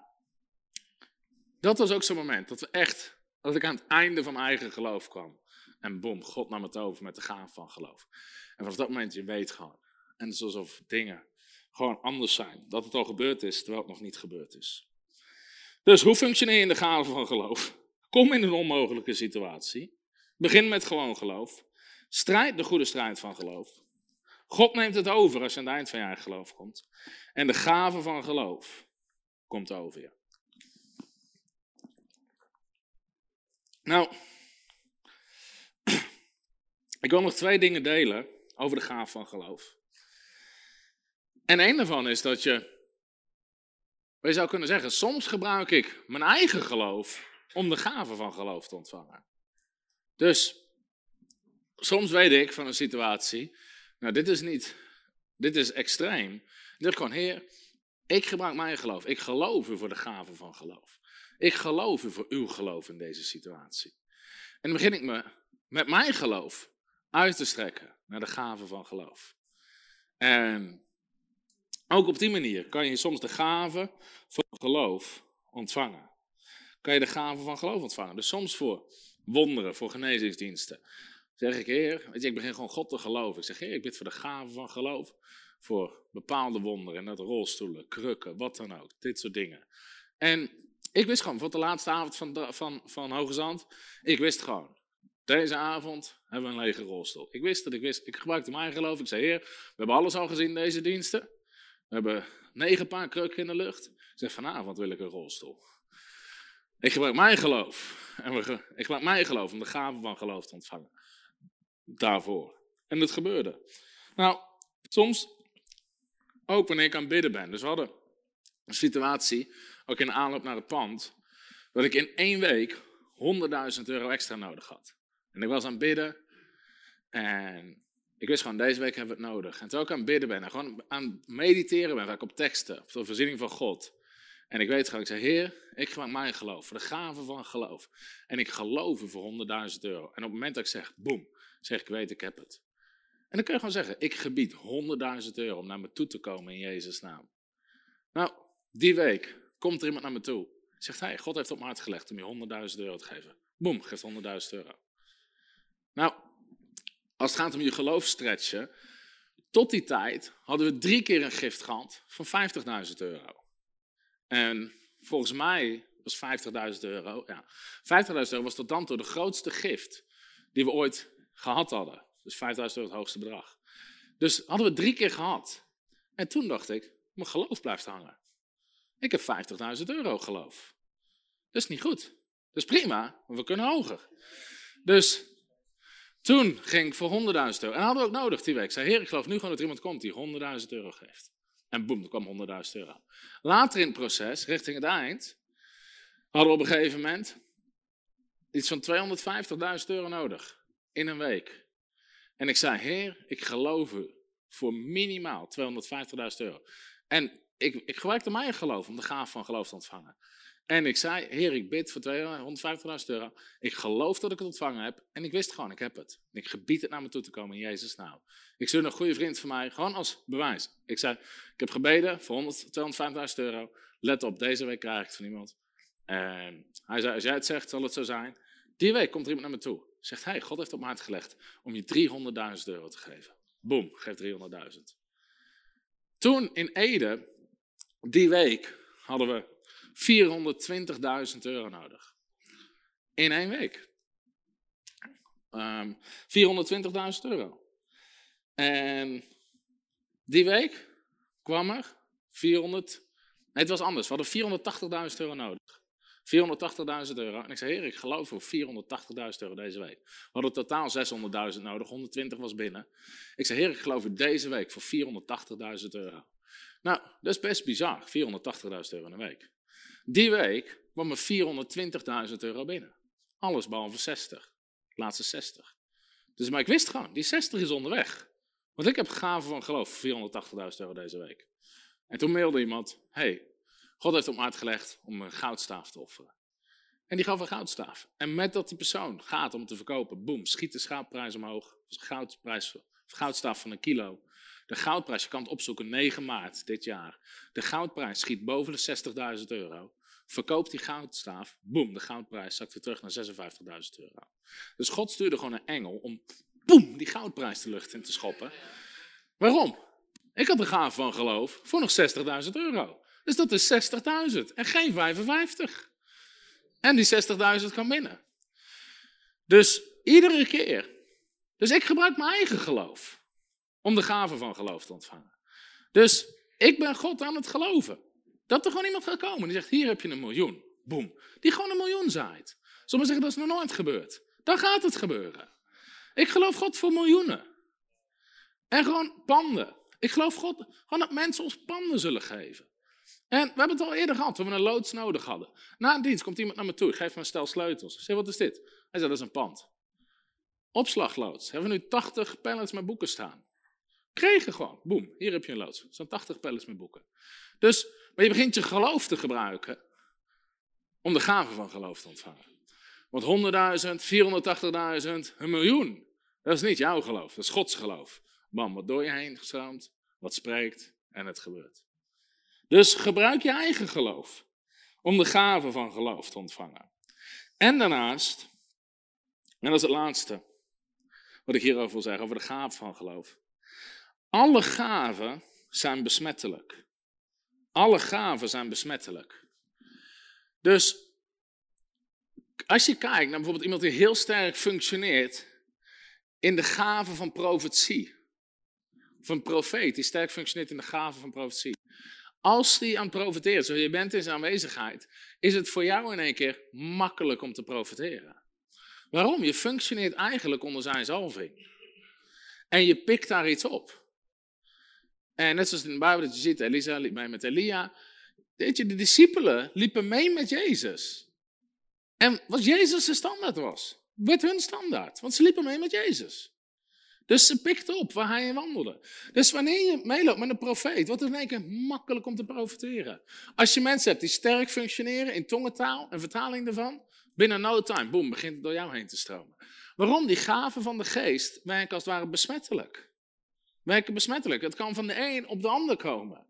dat was ook zo'n moment dat we echt, dat ik aan het einde van mijn eigen geloof kwam. En boem, God nam het over met de gaaf van geloof. En vanaf dat moment, je weet gewoon. En het is alsof dingen gewoon anders zijn. Dat het al gebeurd is, terwijl het nog niet gebeurd is. Dus hoe functioneer je in de gave van geloof? Kom in een onmogelijke situatie. Begin met gewoon geloof. Strijd de goede strijd van geloof. God neemt het over als je aan het eind van je eigen geloof komt. En de gave van geloof komt over je. Nou, ik wil nog twee dingen delen over de gave van geloof. En een daarvan is dat je, je zou kunnen zeggen, soms gebruik ik mijn eigen geloof om de gave van geloof te ontvangen. Dus soms weet ik van een situatie, nou dit is niet, dit is extreem. Dan zeg ik gewoon, heer, ik gebruik mijn geloof. Ik geloof u voor de gave van geloof. Ik geloof u voor uw geloof in deze situatie. En dan begin ik me met mijn geloof uit te strekken naar de gave van geloof. En ook op die manier kan je soms de gave van geloof ontvangen. kan je de gave van geloof ontvangen. Dus soms voor wonderen, voor genezingsdiensten. Zeg ik, Heer, weet je, ik begin gewoon God te geloven. Ik zeg, Heer, ik bid voor de gave van geloof. Voor bepaalde wonderen, net rolstoelen, krukken, wat dan ook. Dit soort dingen. En ik wist gewoon, voor de laatste avond van, van, van Hoge Zand, ik wist gewoon, deze avond hebben we een lege rolstoel. Ik wist dat ik wist, ik gebruikte mijn geloof. Ik zei, Heer, we hebben alles al gezien deze diensten. We hebben negen paar krukken in de lucht. Zeg, vanavond wil ik een rolstoel. Ik gebruik mijn geloof. En ik gebruik mijn geloof om de gave van geloof te ontvangen. Daarvoor. En dat gebeurde. Nou, soms ook wanneer ik aan het bidden ben. Dus we hadden een situatie, ook in aanloop naar het pand, dat ik in één week 100.000 euro extra nodig had. En ik was aan het bidden en ik wist gewoon, deze week hebben we het nodig. En toen ik aan het bidden ben en gewoon aan het mediteren ben, vaak op teksten, op de voorziening van God. En ik weet gewoon, ik zeg, Heer, ik gebruik mijn geloof, voor de gave van geloof. En ik geloof voor 100.000 euro. En op het moment dat ik zeg, boem, zeg ik, weet, ik heb het. En dan kun je gewoon zeggen, ik gebied 100.000 euro om naar me toe te komen in Jezus' naam. Nou, die week komt er iemand naar me toe. Zegt hij, God heeft op mijn hart gelegd om je 100.000 euro te geven. Boem, geeft 100.000 euro. Nou, als het gaat om je geloof stretchen, tot die tijd hadden we drie keer een gift gehad van 50.000 euro. En volgens mij was 50.000 euro, ja, 50.000 euro was tot dan toe de grootste gift die we ooit gehad hadden. Dus 5.000 euro het hoogste bedrag. Dus hadden we drie keer gehad. En toen dacht ik, mijn geloof blijft hangen. Ik heb 50.000 euro geloof. Dat is niet goed. Dat is prima, maar we kunnen hoger. Dus toen ging ik voor 100.000 euro. En hadden we ook nodig die week. Ik zei, heer, ik geloof nu gewoon dat iemand komt die 100.000 euro geeft. En boem, er kwam 100.000 euro. Later in het proces, richting het eind, hadden we op een gegeven moment iets van 250.000 euro nodig. In een week. En ik zei, Heer, ik geloof u voor minimaal 250.000 euro. En ik, ik gebruikte mijn geloof om de gaaf van geloof te ontvangen. En ik zei, Heer, ik bid voor 250.000 euro. Ik geloof dat ik het ontvangen heb. En ik wist gewoon, ik heb het. En ik gebied het naar me toe te komen in Jezus' naam. Ik stuurde een goede vriend van mij, gewoon als bewijs. Ik zei, ik heb gebeden voor 250.000 euro. Let op, deze week krijg ik het van iemand. En hij zei, als jij het zegt, zal het zo zijn. Die week komt er iemand naar me toe. Zegt hij, God heeft op mijn hart gelegd om je 300.000 euro te geven. Boom, geef 300.000. Toen in Ede, die week, hadden we 420.000 euro nodig. In één week. Um, ehm, 420.000 euro. En die week kwam er 400. Nee, het was anders. We hadden 480.000 euro nodig. 480.000 euro. En ik zei, heer, ik geloof voor 480.000 euro deze week. We hadden totaal 600.000 nodig, 120 was binnen. Ik zei, heer, ik geloof voor deze week voor 480.000 euro. Nou, dat is best bizar, 480.000 euro in een week. Die week kwam er 420.000 euro binnen. Alles behalve 60. Laatste 60. Dus, maar ik wist gewoon, die 60 is onderweg. Want ik heb gaven van geloof, 480.000 euro deze week. En toen mailde iemand, hey, God heeft op mijn hart gelegd om een goudstaaf te offeren. En die gaf een goudstaaf. En met dat die persoon gaat om te verkopen, boem, schiet de schaaprijs omhoog. Dus goudprijs, goudstaaf van een kilo. De goudprijs, je kan het opzoeken, 9 maart dit jaar. De goudprijs schiet boven de 60.000 euro. Verkoopt die goudstaaf, boem, de goudprijs zakt weer terug naar 56.000 euro. Dus God stuurde gewoon een engel om, boem, die goudprijs de lucht in te schoppen. Waarom? Ik had de gaaf van geloof voor nog 60.000 euro. Dus dat is 60.000 en geen 55. En die 60.000 kan binnen. Dus iedere keer. Dus ik gebruik mijn eigen geloof om de gave van geloof te ontvangen. Dus ik ben God aan het geloven. Dat er gewoon iemand gaat komen die zegt, hier heb je een miljoen. Boom. Die gewoon een miljoen zaait. Sommigen zeggen, dat is nog nooit gebeurd. Dan gaat het gebeuren. Ik geloof God voor miljoenen. En gewoon panden. Ik geloof God gewoon dat mensen ons panden zullen geven. En we hebben het al eerder gehad, toen we een loods nodig hadden. Na een dienst komt iemand naar me toe, ik geef me een stel sleutels. Ik zeg, wat is dit? Hij zegt, dat is een pand. Opslagloods. Hebben we nu 80 pallets met boeken staan. Kregen gewoon. Boom, hier heb je een loods. Staan 80 pallets met boeken. Dus, maar je begint je geloof te gebruiken om de gave van geloof te ontvangen. Want 100.000, 480.000, een miljoen. Dat is niet jouw geloof, dat is Gods geloof. Bam, wat door je heen gestroomt, wat spreekt en het gebeurt. Dus gebruik je eigen geloof om de gave van geloof te ontvangen. En daarnaast, en dat is het laatste wat ik hierover wil zeggen, over de gave van geloof. Alle gaven zijn besmettelijk. Alle gaven zijn besmettelijk. Dus als je kijkt naar bijvoorbeeld iemand die heel sterk functioneert in de gave van profetie. Of een profeet die sterk functioneert in de gave van profetie. Als die aan het zoals je bent in zijn aanwezigheid, is het voor jou in één keer makkelijk om te profeteren. Waarom? Je functioneert eigenlijk onder zijn zalving. En je pikt daar iets op. En net zoals in de Bijbel dat je ziet, Elisa liep mee met Elia. Weet je, de discipelen liepen mee met Jezus. En wat Jezus de standaard was, werd hun standaard. Want ze liepen mee met Jezus. Dus ze pikten op waar hij in wandelde. Dus wanneer je meeloopt met een profeet, wordt het in één keer makkelijk om te profiteren. Als je mensen hebt die sterk functioneren in tongentaal en vertaling daarvan, binnen no time, boem, begint het door jou heen te stromen. Waarom? Die gaven van de geest werken als het ware besmettelijk. Werken besmettelijk. Het kan van de een op de ander komen.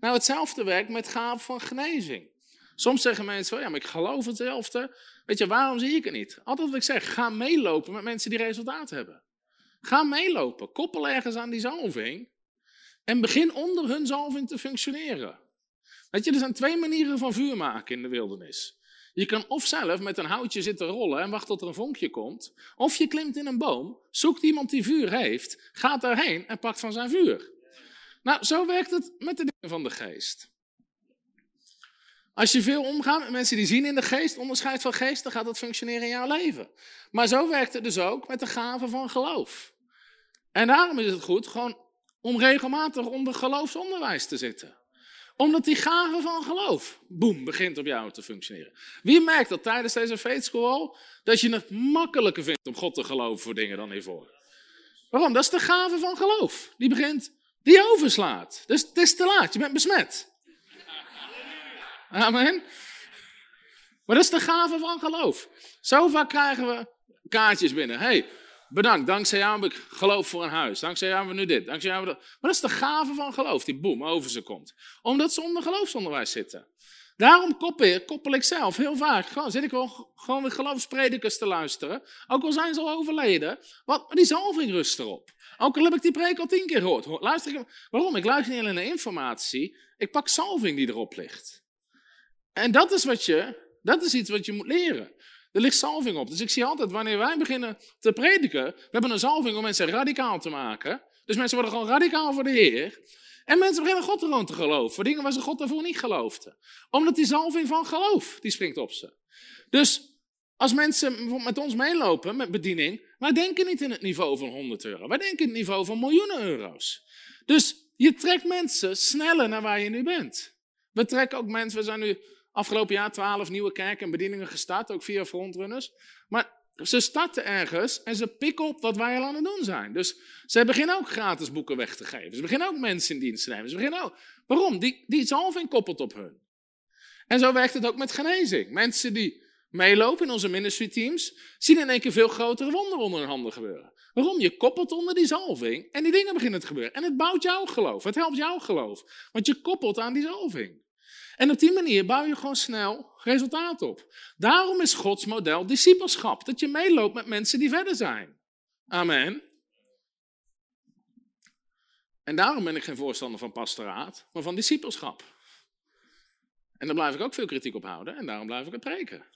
Nou, hetzelfde werkt met gaven van genezing. Soms zeggen mensen, ja, maar ik geloof hetzelfde. Weet je, waarom zie ik het niet? Altijd wat ik zeg, ga meelopen met mensen die resultaat hebben. Ga meelopen, koppel ergens aan die zalving en begin onder hun zalving te functioneren. Weet je, er zijn twee manieren van vuur maken in de wildernis. Je kan of zelf met een houtje zitten rollen en wacht tot er een vonkje komt. Of je klimt in een boom, zoekt iemand die vuur heeft, gaat daarheen en pakt van zijn vuur. Nou, zo werkt het met de dingen van de geest. Als je veel omgaat met mensen die zien in de geest, onderscheid van geest, dan gaat dat functioneren in jouw leven. Maar zo werkt het dus ook met de gave van geloof. En daarom is het goed gewoon om regelmatig onder geloofsonderwijs te zitten. Omdat die gave van geloof, boem, begint op jou te functioneren. Wie merkt dat tijdens deze faith school dat je het makkelijker vindt om God te geloven voor dingen dan hiervoor? Waarom? Dat is de gave van geloof. Die begint, die overslaat. Dus het is te laat, je bent besmet. Amen. Maar dat is de gave van geloof. Zo vaak krijgen we kaartjes binnen. hey, bedankt, dankzij jou heb ik geloof voor een huis. Dankzij jou hebben we nu dit, dankzij jou. Maar dat is de gave van geloof die boem over ze komt. Omdat ze onder geloofsonderwijs zitten. Daarom koppel, koppel ik zelf heel vaak. Gewoon, zit ik wel gewoon weer geloofspredikers te luisteren. Ook al zijn ze al overleden. Wat, maar die zalving rust erop. Ook al heb ik die preek al tien keer gehoord. Luister ik, waarom? Ik luister niet alleen naar informatie. Ik pak zalving die erop ligt. En dat is, wat je, dat is iets wat je moet leren. Er ligt zalving op. Dus ik zie altijd, wanneer wij beginnen te prediken, we hebben een zalving om mensen radicaal te maken. Dus mensen worden gewoon radicaal voor de Heer. En mensen beginnen God gewoon te geloven. Voor dingen waar ze God daarvoor niet geloofden. Omdat die zalving van geloof, die springt op ze. Dus als mensen met ons meelopen met bediening, wij denken niet in het niveau van 100 euro. Wij denken in het niveau van miljoenen euro's. Dus je trekt mensen sneller naar waar je nu bent. We trekken ook mensen, we zijn nu Afgelopen jaar twaalf nieuwe kerken en bedieningen gestart, ook via frontrunners. Maar ze starten ergens en ze pikken op wat wij al aan het doen zijn. Dus ze beginnen ook gratis boeken weg te geven. Ze beginnen ook mensen in dienst te nemen. Ze beginnen ook. Waarom? Die, die zalving koppelt op hun. En zo werkt het ook met genezing. Mensen die meelopen in onze ministry teams, zien in één keer veel grotere wonderen onder hun handen gebeuren. Waarom? Je koppelt onder die zalving en die dingen beginnen te gebeuren. En het bouwt jouw geloof. Het helpt jouw geloof. Want je koppelt aan die zalving. En op die manier bouw je gewoon snel resultaat op. Daarom is Gods model discipelschap. Dat je meeloopt met mensen die verder zijn. Amen. En daarom ben ik geen voorstander van pastoraat, maar van discipelschap. En daar blijf ik ook veel kritiek op houden en daarom blijf ik het preken.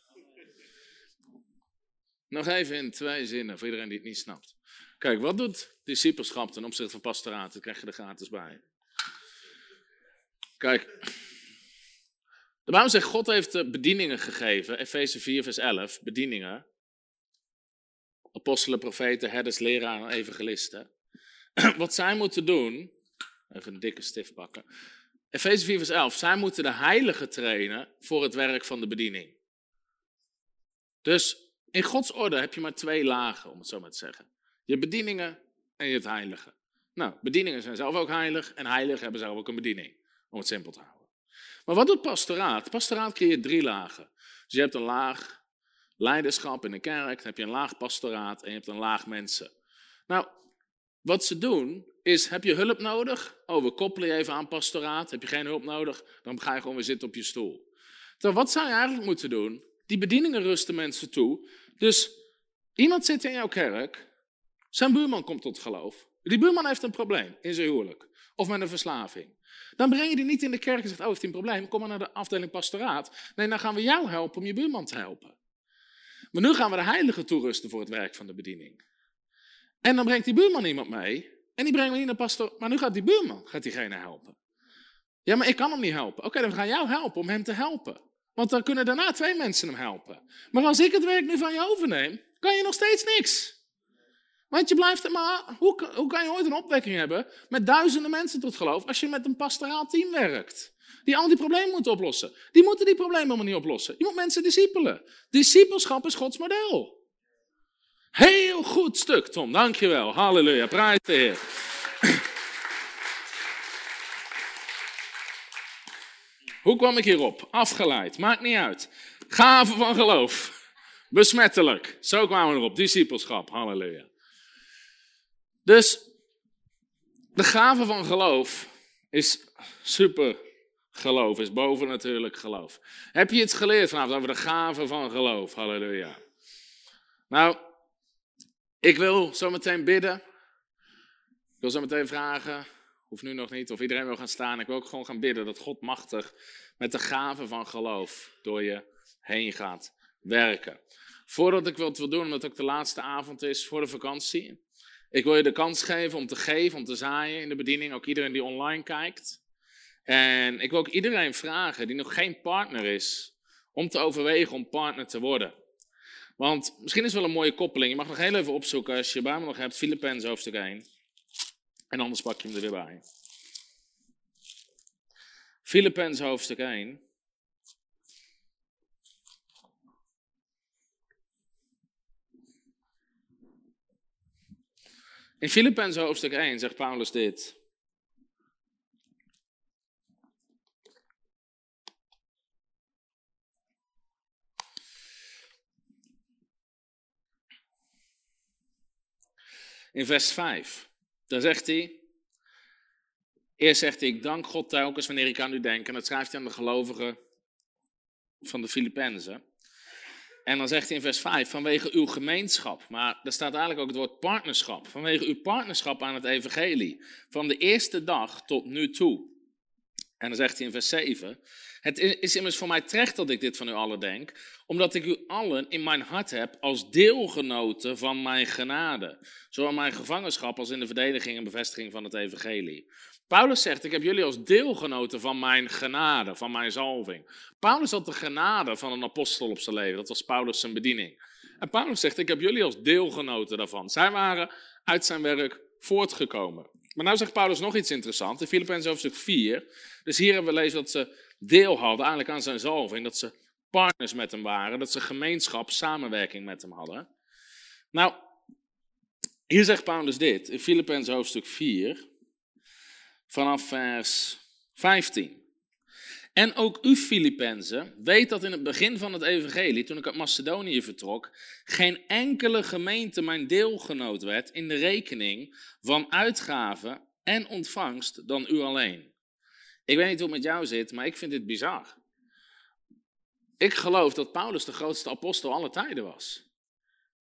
Nog even in twee zinnen voor iedereen die het niet snapt. Kijk, wat doet discipelschap ten opzichte van pastoraat? Dat krijg je er gratis bij. Kijk, de Bijbel zegt, God heeft bedieningen gegeven. Efeze 4, vers 11, bedieningen. Apostelen, profeten, herders, leraren, evangelisten. Wat zij moeten doen, even een dikke stift pakken. Efeze 4, vers 11, zij moeten de heiligen trainen voor het werk van de bediening. Dus in Gods orde heb je maar twee lagen, om het zo maar te zeggen. Je bedieningen en je het heilige. Nou, bedieningen zijn zelf ook heilig en heiligen hebben zelf ook een bediening, om het simpel te houden. Maar wat doet pastoraat? Pastoraat creëert drie lagen. Dus je hebt een laag leiderschap in de kerk, dan heb je een laag pastoraat en je hebt een laag mensen. Nou, wat ze doen is, heb je hulp nodig? Oh, we koppelen je even aan pastoraat. Heb je geen hulp nodig? Dan ga je gewoon weer zitten op je stoel. Terwijl wat zou je eigenlijk moeten doen? Die bedieningen rusten mensen toe. Dus iemand zit in jouw kerk, zijn buurman komt tot geloof. Die buurman heeft een probleem in zijn huwelijk of met een verslaving. Dan breng je die niet in de kerk en zegt, oh, heeft hij een probleem? Kom maar naar de afdeling pastoraat. Nee, dan gaan we jou helpen om je buurman te helpen. Maar nu gaan we de heilige toerusten voor het werk van de bediening. En dan brengt die buurman iemand mee. En die brengen we niet naar pastor. Maar nu gaat die buurman gaat diegene helpen. Ja, maar ik kan hem niet helpen. Oké, dan gaan we jou helpen om hem te helpen. Want dan kunnen daarna twee mensen hem helpen. Maar als ik het werk nu van je overneem, kan je nog steeds niks. Want je blijft, maar hoe, kan je ooit een opwekking hebben met duizenden mensen tot geloof als je met een pastoraal team werkt? Die al die problemen moeten oplossen. Die moeten die problemen helemaal niet oplossen. Je moet mensen discipelen. Discipelschap is Gods model. Heel goed stuk, Tom. Dankjewel. Halleluja. Prijs de Heer. Hoe kwam ik hierop? Afgeleid. Maakt niet uit. Gaven van geloof. Besmettelijk. Zo kwamen we erop. Discipelschap. Halleluja. Dus de gave van geloof is super geloof, is boven natuurlijk geloof. Heb je iets geleerd vanavond over de gave van geloof? Halleluja. Nou, ik wil zo meteen bidden. Ik wil zo meteen vragen, hoeft nu nog niet, of iedereen wil gaan staan. Ik wil ook gewoon gaan bidden dat God machtig met de gave van geloof door je heen gaat werken. Voordat ik wat wil doen, omdat het ook de laatste avond is voor de vakantie. Ik wil je de kans geven om te geven, om te zaaien in de bediening. Ook iedereen die online kijkt. En ik wil ook iedereen vragen die nog geen partner is, om te overwegen om partner te worden. Want misschien is wel een mooie koppeling. Je mag nog heel even opzoeken als je bij me nog hebt, Filippenzen hoofdstuk 1. En anders pak je hem er weer bij. Filippenzen hoofdstuk 1. In Filippenzen hoofdstuk 1 zegt Paulus dit. In vers 5, dan zegt hij, eerst zegt hij, ik dank God telkens wanneer ik aan u denk. En dat schrijft hij aan de gelovigen van de Filippenzen. En dan zegt hij in vers 5, vanwege uw gemeenschap. Maar er staat eigenlijk ook het woord partnerschap. Vanwege uw partnerschap aan het evangelie. Van de eerste dag tot nu toe. En dan zegt hij in vers 7, het is immers voor mij terecht dat ik dit van u allen denk, omdat ik u allen in mijn hart heb als deelgenoten van mijn genade. Zowel in mijn gevangenschap als in de verdediging en bevestiging van het evangelie. Paulus zegt, ik heb jullie als deelgenoten van mijn genade, van mijn zalving. Paulus had de genade van een apostel op zijn leven, dat was Paulus zijn bediening. En Paulus zegt, ik heb jullie als deelgenoten daarvan. Zij waren uit zijn werk voortgekomen. Maar nou zegt Paulus nog iets interessants, in Filippenzen hoofdstuk 4. Dus hier hebben we lezen dat ze deel hadden eigenlijk aan zijn zalving, dat ze partners met hem waren, dat ze gemeenschap, samenwerking met hem hadden. Nou, hier zegt Paulus dit, in Filippenzen hoofdstuk 4 vanaf vers 15. En ook u, Filippenzen, weet dat in het begin van het evangelie, toen ik uit Macedonië vertrok, geen enkele gemeente mijn deelgenoot werd in de rekening van uitgaven en ontvangst dan u alleen. Ik weet niet hoe het met jou zit, maar ik vind dit bizar. Ik geloof dat Paulus de grootste apostel aller tijden was.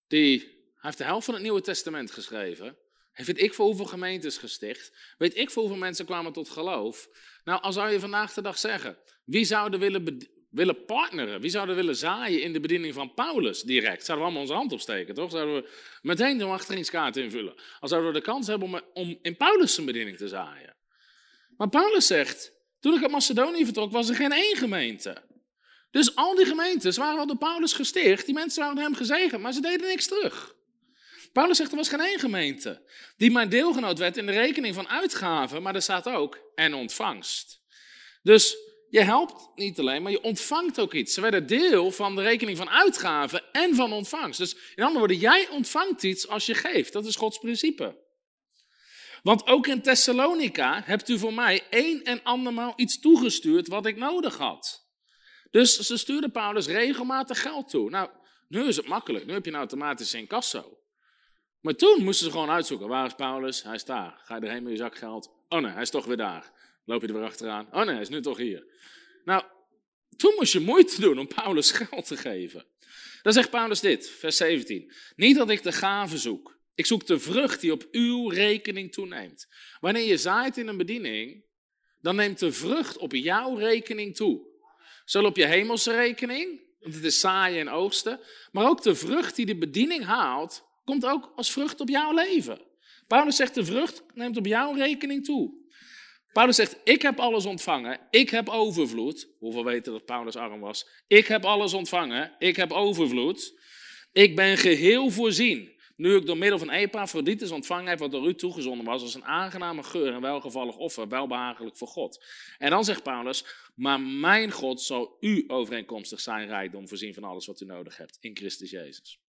Die, hij heeft de helft van het Nieuwe Testament geschreven. Weet ik voor hoeveel gemeentes gesticht? Weet ik voor hoeveel mensen kwamen tot geloof? Nou, als zou je vandaag de dag zeggen, wie zouden willen, willen partneren? Wie zouden willen zaaien in de bediening van Paulus direct? Zouden we allemaal onze hand opsteken, toch? Zouden we meteen de wachtingskaart invullen? Als zouden we de kans hebben om, in Paulus zijn bediening te zaaien? Maar Paulus zegt, toen ik uit Macedonië vertrok, was er geen één gemeente. Dus al die gemeentes waren wel door Paulus gesticht, die mensen waren hem gezegend, maar ze deden niks terug. Paulus zegt, er was geen één gemeente die mijn deelgenoot werd in de rekening van uitgaven, maar er staat ook en ontvangst. Dus je helpt niet alleen, maar je ontvangt ook iets. Ze werden deel van de rekening van uitgaven en van ontvangst. Dus in andere woorden, jij ontvangt iets als je geeft. Dat is Gods principe. Want ook in Thessalonica hebt u voor mij een en andermaal iets toegestuurd wat ik nodig had. Dus ze stuurden Paulus regelmatig geld toe. Nou, nu is het makkelijk. Nu heb je een automatisch in kasso. Maar toen moesten ze gewoon uitzoeken. Waar is Paulus? Hij is daar. Ga je erheen met je zakgeld? Oh nee, hij is toch weer daar. Loop je er weer achteraan? Oh nee, hij is nu toch hier. Nou, Toen moest je moeite doen om Paulus geld te geven. Dan zegt Paulus dit, vers 17. Niet dat ik de gave zoek. Ik zoek de vrucht die op uw rekening toeneemt. Wanneer je zaait in een bediening, dan neemt de vrucht op jouw rekening toe. Zowel op je hemelse rekening, want het is zaaien en oogsten, maar ook de vrucht die de bediening haalt, komt ook als vrucht op jouw leven. Paulus zegt de vrucht neemt op jouw rekening toe. Paulus zegt, ik heb alles ontvangen, ik heb overvloed. Hoeveel weten dat Paulus arm was? Ik heb alles ontvangen, ik heb overvloed. Ik ben geheel voorzien. Nu ik door middel van Epaphroditus ontvangen heb wat door u toegezonden was, als een aangename geur en welgevallig offer, welbehagelijk voor God. En dan zegt Paulus, maar mijn God zal u overeenkomstig zijn rijkdom voorzien van alles wat u nodig hebt in Christus Jezus.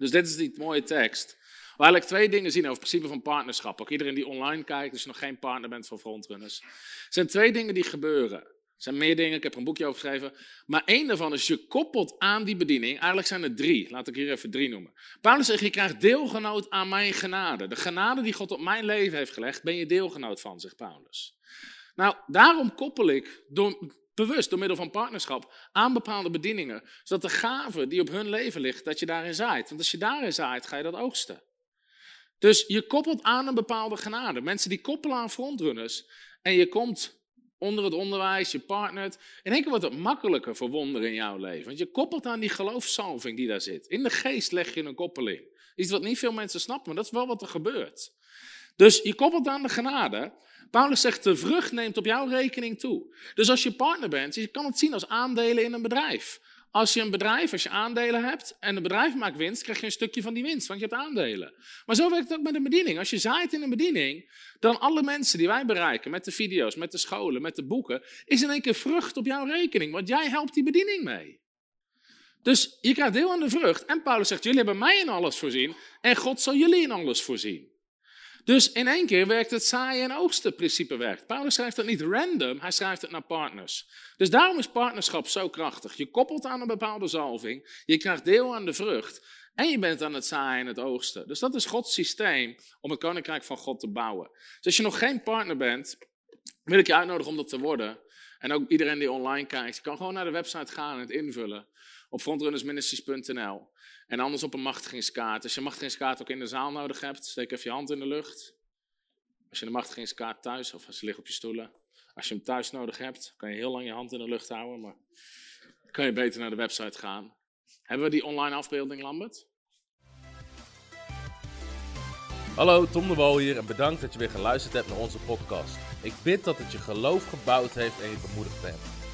Dus dit is die mooie tekst. Waar eigenlijk twee dingen zien over het principe van partnerschap. Ook iedereen die online kijkt, als je nog geen partner bent van frontrunners. Er zijn twee dingen die gebeuren. Er zijn meer dingen, ik heb er een boekje over geschreven. Maar één daarvan is, je koppelt aan die bediening. Eigenlijk zijn er drie, laat ik hier even drie noemen. Paulus zegt, je krijgt deelgenoot aan mijn genade. De genade die God op mijn leven heeft gelegd, ben je deelgenoot van, zegt Paulus. Nou, daarom koppel ik door, bewust door middel van partnerschap aan bepaalde bedieningen. Zodat de gave die op hun leven ligt, dat je daarin zaait. Want als je daarin zaait, ga je dat oogsten. Dus je koppelt aan een bepaalde genade. Mensen die koppelen aan frontrunners. En je komt onder het onderwijs, je partnert. In één keer wordt het makkelijker voor wonderen in jouw leven. Want je koppelt aan die geloofsalving die daar zit. In de geest leg je een koppeling. Iets wat niet veel mensen snappen, maar dat is wel wat er gebeurt. Dus je koppelt aan de genade. Paulus zegt, de vrucht neemt op jouw rekening toe. Dus als je partner bent, je kan het zien als aandelen in een bedrijf. Als je een bedrijf, als je aandelen hebt en een bedrijf maakt winst, krijg je een stukje van die winst, want je hebt aandelen. Maar zo werkt het ook met een bediening. Als je zaait in een bediening, dan alle mensen die wij bereiken met de video's, met de scholen, met de boeken, is in één keer vrucht op jouw rekening, want jij helpt die bediening mee. Dus je krijgt deel aan de vrucht. En Paulus zegt, jullie hebben mij in alles voorzien en God zal jullie in alles voorzien. Dus in één keer werkt het zaaien en oogsten principe werkt. Paulus schrijft dat niet random, hij schrijft het naar partners. Dus daarom is partnerschap zo krachtig. Je koppelt aan een bepaalde zalving, je krijgt deel aan de vrucht en je bent aan het zaaien en het oogsten. Dus dat is Gods systeem om het koninkrijk van God te bouwen. Dus als je nog geen partner bent, wil ik je uitnodigen om dat te worden. En ook iedereen die online kijkt, kan gewoon naar de website gaan en het invullen op frontrunnersministries.nl. En anders op een machtigingskaart. Als je een machtigingskaart ook in de zaal nodig hebt, steek even je hand in de lucht. Als je een machtigingskaart thuis, of als je ligt op je stoelen. Als je hem thuis nodig hebt, kan je heel lang je hand in de lucht houden, maar kan je beter naar de website gaan. Hebben we die online afbeelding, Lambert?
Hallo, Tom de Wol hier en bedankt dat je weer geluisterd hebt naar onze podcast. Ik bid dat het je geloof gebouwd heeft en je bemoedigd bent.